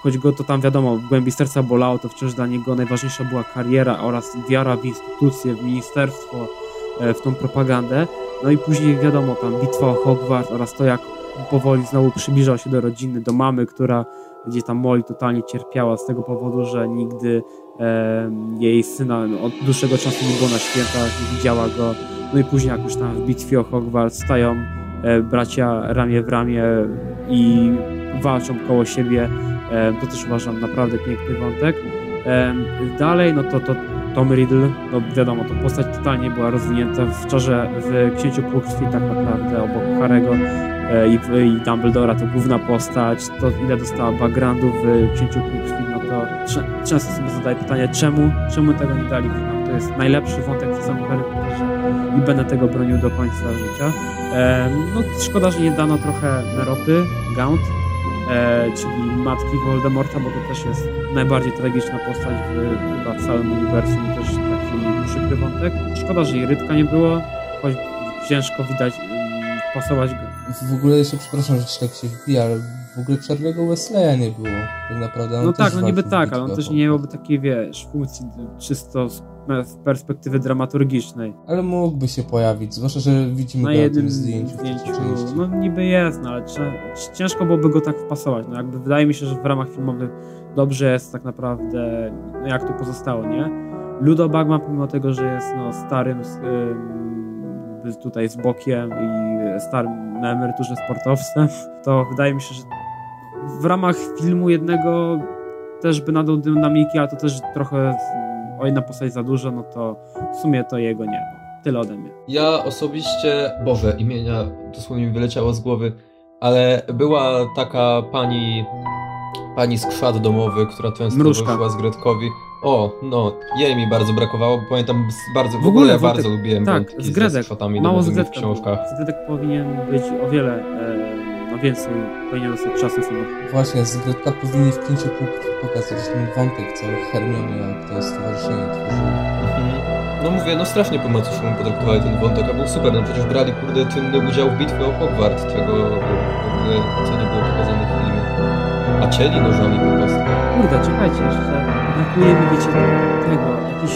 choć go to tam wiadomo, w głębi serca bolało, to wciąż dla niego najważniejsza była kariera oraz wiara w instytucje, w ministerstwo, e, w tą propagandę. No i później wiadomo, tam bitwa o Hogwarts oraz to, jak powoli znowu przybliżał się do rodziny, do mamy, która gdzie tam Molly totalnie cierpiała z tego powodu, że nigdy jej syna no, od dłuższego czasu nie było na świętach, widziała go. No i później jak już tam w bitwie o Hogwarts stają e, bracia ramię w ramię i walczą koło siebie. E, to też uważam naprawdę piękny wątek. Dalej, no to, to Tom Riddle, no wiadomo, to postać totalnie była rozwinięta w czarze, w Księciu Półkrwi tak naprawdę, obok Harry'ego e, i, i Dumbledora, to główna postać, to ile dostała backgroundu w Księciu Półkrwi, no to często sobie zadaję pytanie, czemu, czemu tego nie dali? To jest najlepszy wątek w całym Harry Potterze i będę tego bronił do końca życia. E, no szkoda, że nie dano trochę Meropy, Gaunt, e, czyli matki Voldemorta, bo to też jest najbardziej tragiczna postać w chyba całym uniwersum też taki przykry wątek. Szkoda, że jej Rydka nie było, choć ciężko widać pasować go. W ogóle jeszcze przepraszam, że ci tak się wbija, ale w ogóle Charlie'ego Wesleya nie było. Tak naprawdę on No tak, no niby tak, ale on też nie miałby takiej, wiesz, funkcji czysto z perspektywy dramaturgicznej. Ale mógłby się pojawić, zwłaszcza, że widzimy Na go na jednym tym zdjęciu zdjęciu, no niby jest, no ale ciężko byłoby go tak wpasować. No jakby wydaje mi się, że w ramach filmowych dobrze jest tak naprawdę, no jak to pozostało, nie? Ludo Bagman, pomimo tego, że jest no, starym tutaj z bokiem i starym na emeryturze sportowcem, (laughs) to wydaje mi się, że w ramach filmu jednego też by nadał dynamiki, ale to też trochę mm, o jedna postać za dużo, no to w sumie to jego nie. Tyle ode mnie. Ja osobiście, Boże, imienia dosłownie mi wyleciało z głowy, ale była taka pani, pani z krzat domowy, która często Mrużka. wyszła z Gretkowi. O, no, jej mi bardzo brakowało, bo pamiętam z- bardzo, w, W ogóle, wątek- bardzo lubiłem tak, z Gredek. krzatami Mało z Gredka. książkach. Zgredek powinien być o wiele, e, no więcej, powinien dostać czasu filmu. Właśnie, z Gretka powinni w Księciu Półkrwi pokazać ten wątek cały Hermiony, jak to stowarzyszenie tworzyło. Mhm. No mówię, no strasznie po macoszemu potraktowali ten wątek, a był super, no przecież brali kurde czynny udział w bitwie o Hogwart, tego w ogóle, co nie było pokazane w filmie. A cieli nożami po prostu. Kurde, czekajcie jeszcze, brakuje mi, wiecie, tego, jakiś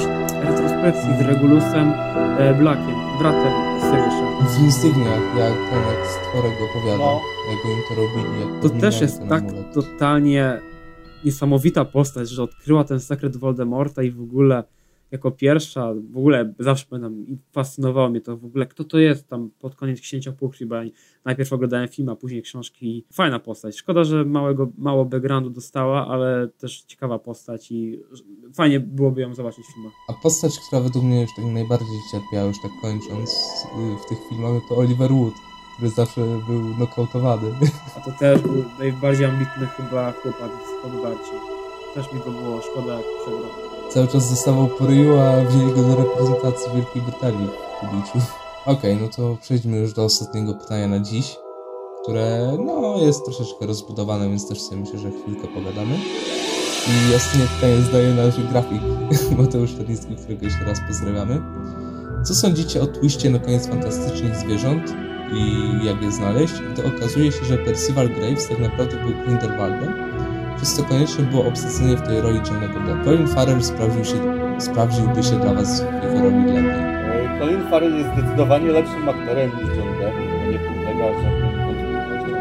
retrospekcji z Regulusem e, Blackiem, bratem W instygniach, jak ten jak stworek opowiada, No. jak im to robili. Jak To też jest tak amulet. totalnie niesamowita postać, że odkryła ten sekret Voldemorta i w ogóle jako pierwsza, w ogóle zawsze pamiętam i fascynowało mnie to w ogóle, kto to jest tam pod koniec Księcia Półkrwi, bo ja najpierw oglądałem film, a później książki. Fajna postać. Szkoda, że małego, mało backgroundu dostała, ale też ciekawa postać i fajnie byłoby ją zobaczyć w filmach. A postać, która według mnie już tak najbardziej cierpiała, już tak kończąc y, w tych filmach, to Oliver Wood, który zawsze był nokautowany. A to też był najbardziej ambitny chyba chłopak z Podwarci. Też mi go było szkoda, jak przegrał. Cały czas a wzięli go do reprezentacji Wielkiej Brytanii w pobiciu. (laughs) Okej, no to przejdźmy już do ostatniego pytania na dziś, które no jest troszeczkę rozbudowane, więc też sobie myślę, że chwilkę pogadamy. I ostatnie pytanie zdaje nasz grafik (laughs) Mateusz Ternicki, którego jeszcze raz pozdrawiamy. Co sądzicie o twiście na koniec fantastycznych zwierząt i jak je znaleźć, gdy okazuje się, że Percival Graves tak naprawdę był Grindelwaldem, przez co konieczne było obsadzenie w tej roli Johnego Deppa. Colin Farrell sprawdził się, sprawdziłby się dla was w jego roli lepiej. E, Colin Farrell jest zdecydowanie lepszym aktorem niż John Depp, nie podlega żadnym wątpliwościom.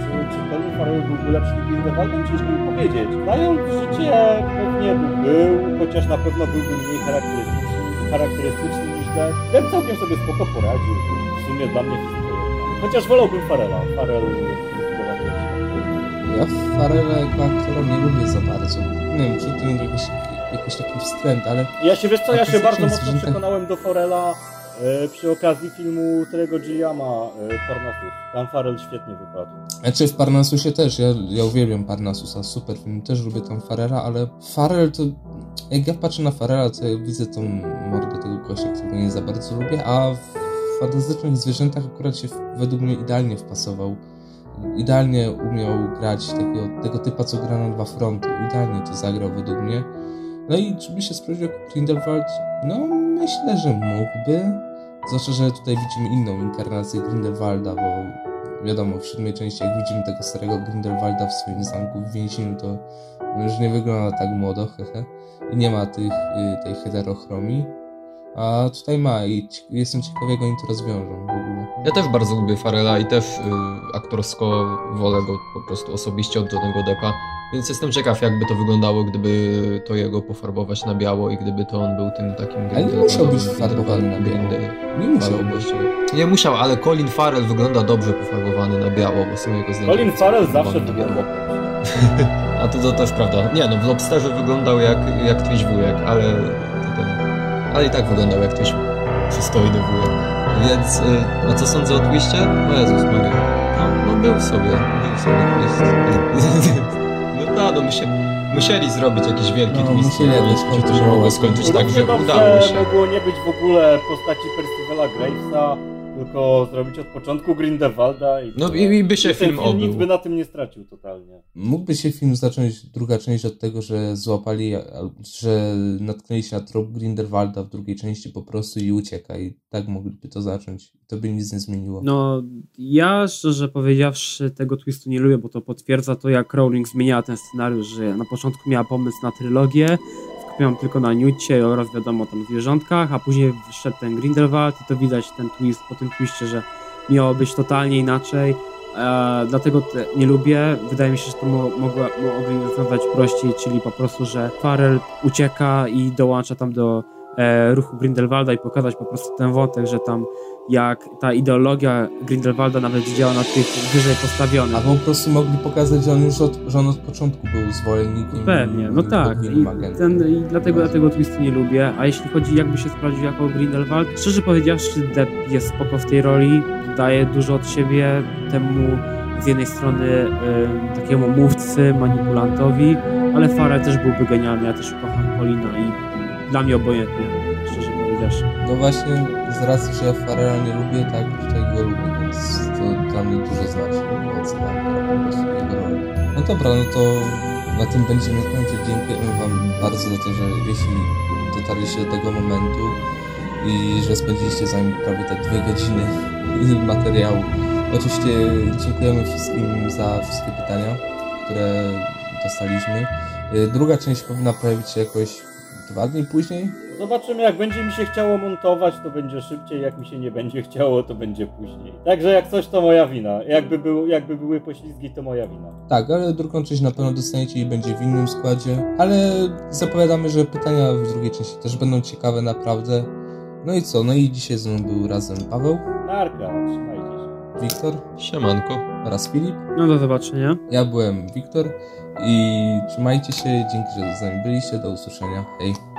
Czy, czy Colin Farrell byłby lepszym Grindelwaldem? Ciężko mi powiedzieć. Znając życie, pewnie by był, chociaż na pewno byłby mniej charakterystyczny, charakterystyczny niż Depp. Depp całkiem sobie spoko poradził. W sumie dla mnie wszystko. Chociaż wolałbym Farrella. Farrell Ja Farrella jako aktora nie lubię za bardzo. Nie wiem, czy to nie jakiś, jakiś taki wstręt, ale Ja się, wiesz co, ja się bardzo jest mocno zwierzęta- przekonałem do Forela e, przy okazji filmu Terego Gilliama e, Parnassus. Tam Farel świetnie wypadł. Znaczy w Parnasusie też, ja, ja uwielbiam Parnasusa, super film, też lubię tam Farrera, ale Farrell to, jak ja patrzę na Farrella, to ja widzę tą mordę tego gościa, którego nie za bardzo lubię, a w Fantastycznych Zwierzętach akurat się według mnie idealnie wpasował. Idealnie umiał grać tego, tego typa, co gra na dwa fronty. Idealnie to zagrał według mnie. No i czy by się sprawdził jako Grindelwald? No myślę, że mógłby. Zwłaszcza, że tutaj widzimy inną inkarnację Grindelwalda, bo wiadomo, w siódmej części, jak widzimy tego starego Grindelwalda w swoim zamku w więzieniu, to już nie wygląda tak młodo, hehe. I nie ma tych, y, tej heterochromii. A tutaj ma i jestem ciekaw, jak oni to rozwiążą ogóle. Ja też bardzo lubię Farela i też y, aktorsko wolę go po prostu osobiście od Johnego Deppa, więc jestem ciekaw jakby to wyglądało, gdyby to jego pofarbować na biało i gdyby to on był tym takim... Ale nie musiał być farbowany na biało. Nie musiał być. Nie musiał, ale Colin Farrell wygląda dobrze pofarbowany na biało, bo są jego zdjęcia. Colin Farrell zawsze wyglądał biało. (laughs) A to, to też prawda. Nie no, w Lobsterze wyglądał jak, jak twój wujek, ale... To, to, ale i tak wyglądał jak twój przystojny wujek. Więc, y, a co sądzę o twiście? O Jezus Maria. No, no był sobie, był sobie twist. (laughs) No tak, no musie, musieli zrobić jakiś wielki No, twist. musieli jakoś Czy to mogło skończyć tak, że udało się. mogło nie być w ogóle postaci Percivela Gravesa, tylko zrobić od początku Grindelwalda i... No i, i by się I film film nic obył. by na tym nie stracił totalnie. Mógłby się film zacząć, druga część od tego, że złapali, że natknęli się na trop Grindelwalda w drugiej części po prostu i ucieka i tak mogliby to zacząć. To by nic nie zmieniło. No, ja szczerze powiedziawszy tego twistu nie lubię, bo to potwierdza to, jak Rowling zmieniała ten scenariusz, że na początku miała pomysł na trylogię, skupiałam tylko na Newcie oraz wiadomo tam zwierzątkach, a później wszedł ten Grindelwald i to widać ten twist po tym twiście, że miało być totalnie inaczej. E, dlatego te, nie lubię. Wydaje mi się, że to mo, rozwiązać prościej, czyli po prostu, że Farrell ucieka i dołącza tam do e, ruchu Grindelwalda i pokazać po prostu ten wątek, że tam jak ta ideologia Grindelwalda nawet działa na tych wyżej postawionych. A po prostu mogli pokazać, że on już od, że on od początku był zwolennikiem. Pewnie, no tak. I, ten, I dlatego ja tego twistu nie lubię. A jeśli chodzi, jakby się sprawdził jako Grindelwald, szczerze powiedziawszy, Depp jest spoko w tej roli, daje dużo od siebie temu z jednej strony em, takiemu mówcy, manipulantowi, ale Farrell też byłby genialny. Ja też kocham Polina i dla mnie obojętnie, powiedziawszy. No właśnie, z racji, że ja Farrella nie lubię, tak, tutaj go lubię, więc to dla mnie dużo znaczy. jego. No dobra, no to na tym będziemy kończyć. Dziękujemy Wam bardzo za to, że jeśli dotarliście do tego momentu i że spędziliście z nami prawie te dwie godziny (laughs) materiału. Oczywiście dziękujemy wszystkim za wszystkie pytania, które dostaliśmy. Y, Druga część powinna pojawić się jakoś dwa dni później, Zobaczymy, jak będzie mi się chciało montować, to będzie szybciej, jak mi się nie będzie chciało, to będzie później. Także jak coś, to moja wina. Jakby, był, jakby były poślizgi, to moja wina. Tak, ale drugą część na pewno dostaniecie i będzie w innym składzie. Ale zapowiadamy, że pytania w drugiej części też będą ciekawe naprawdę. No i co? No i dzisiaj ze mną był razem Paweł, Narka, trzymajcie się. Wiktor Siemanko. oraz Filip. No do zobaczenia. Ja byłem Wiktor i trzymajcie się, dzięki, że z nami byliście. Do usłyszenia. Hej.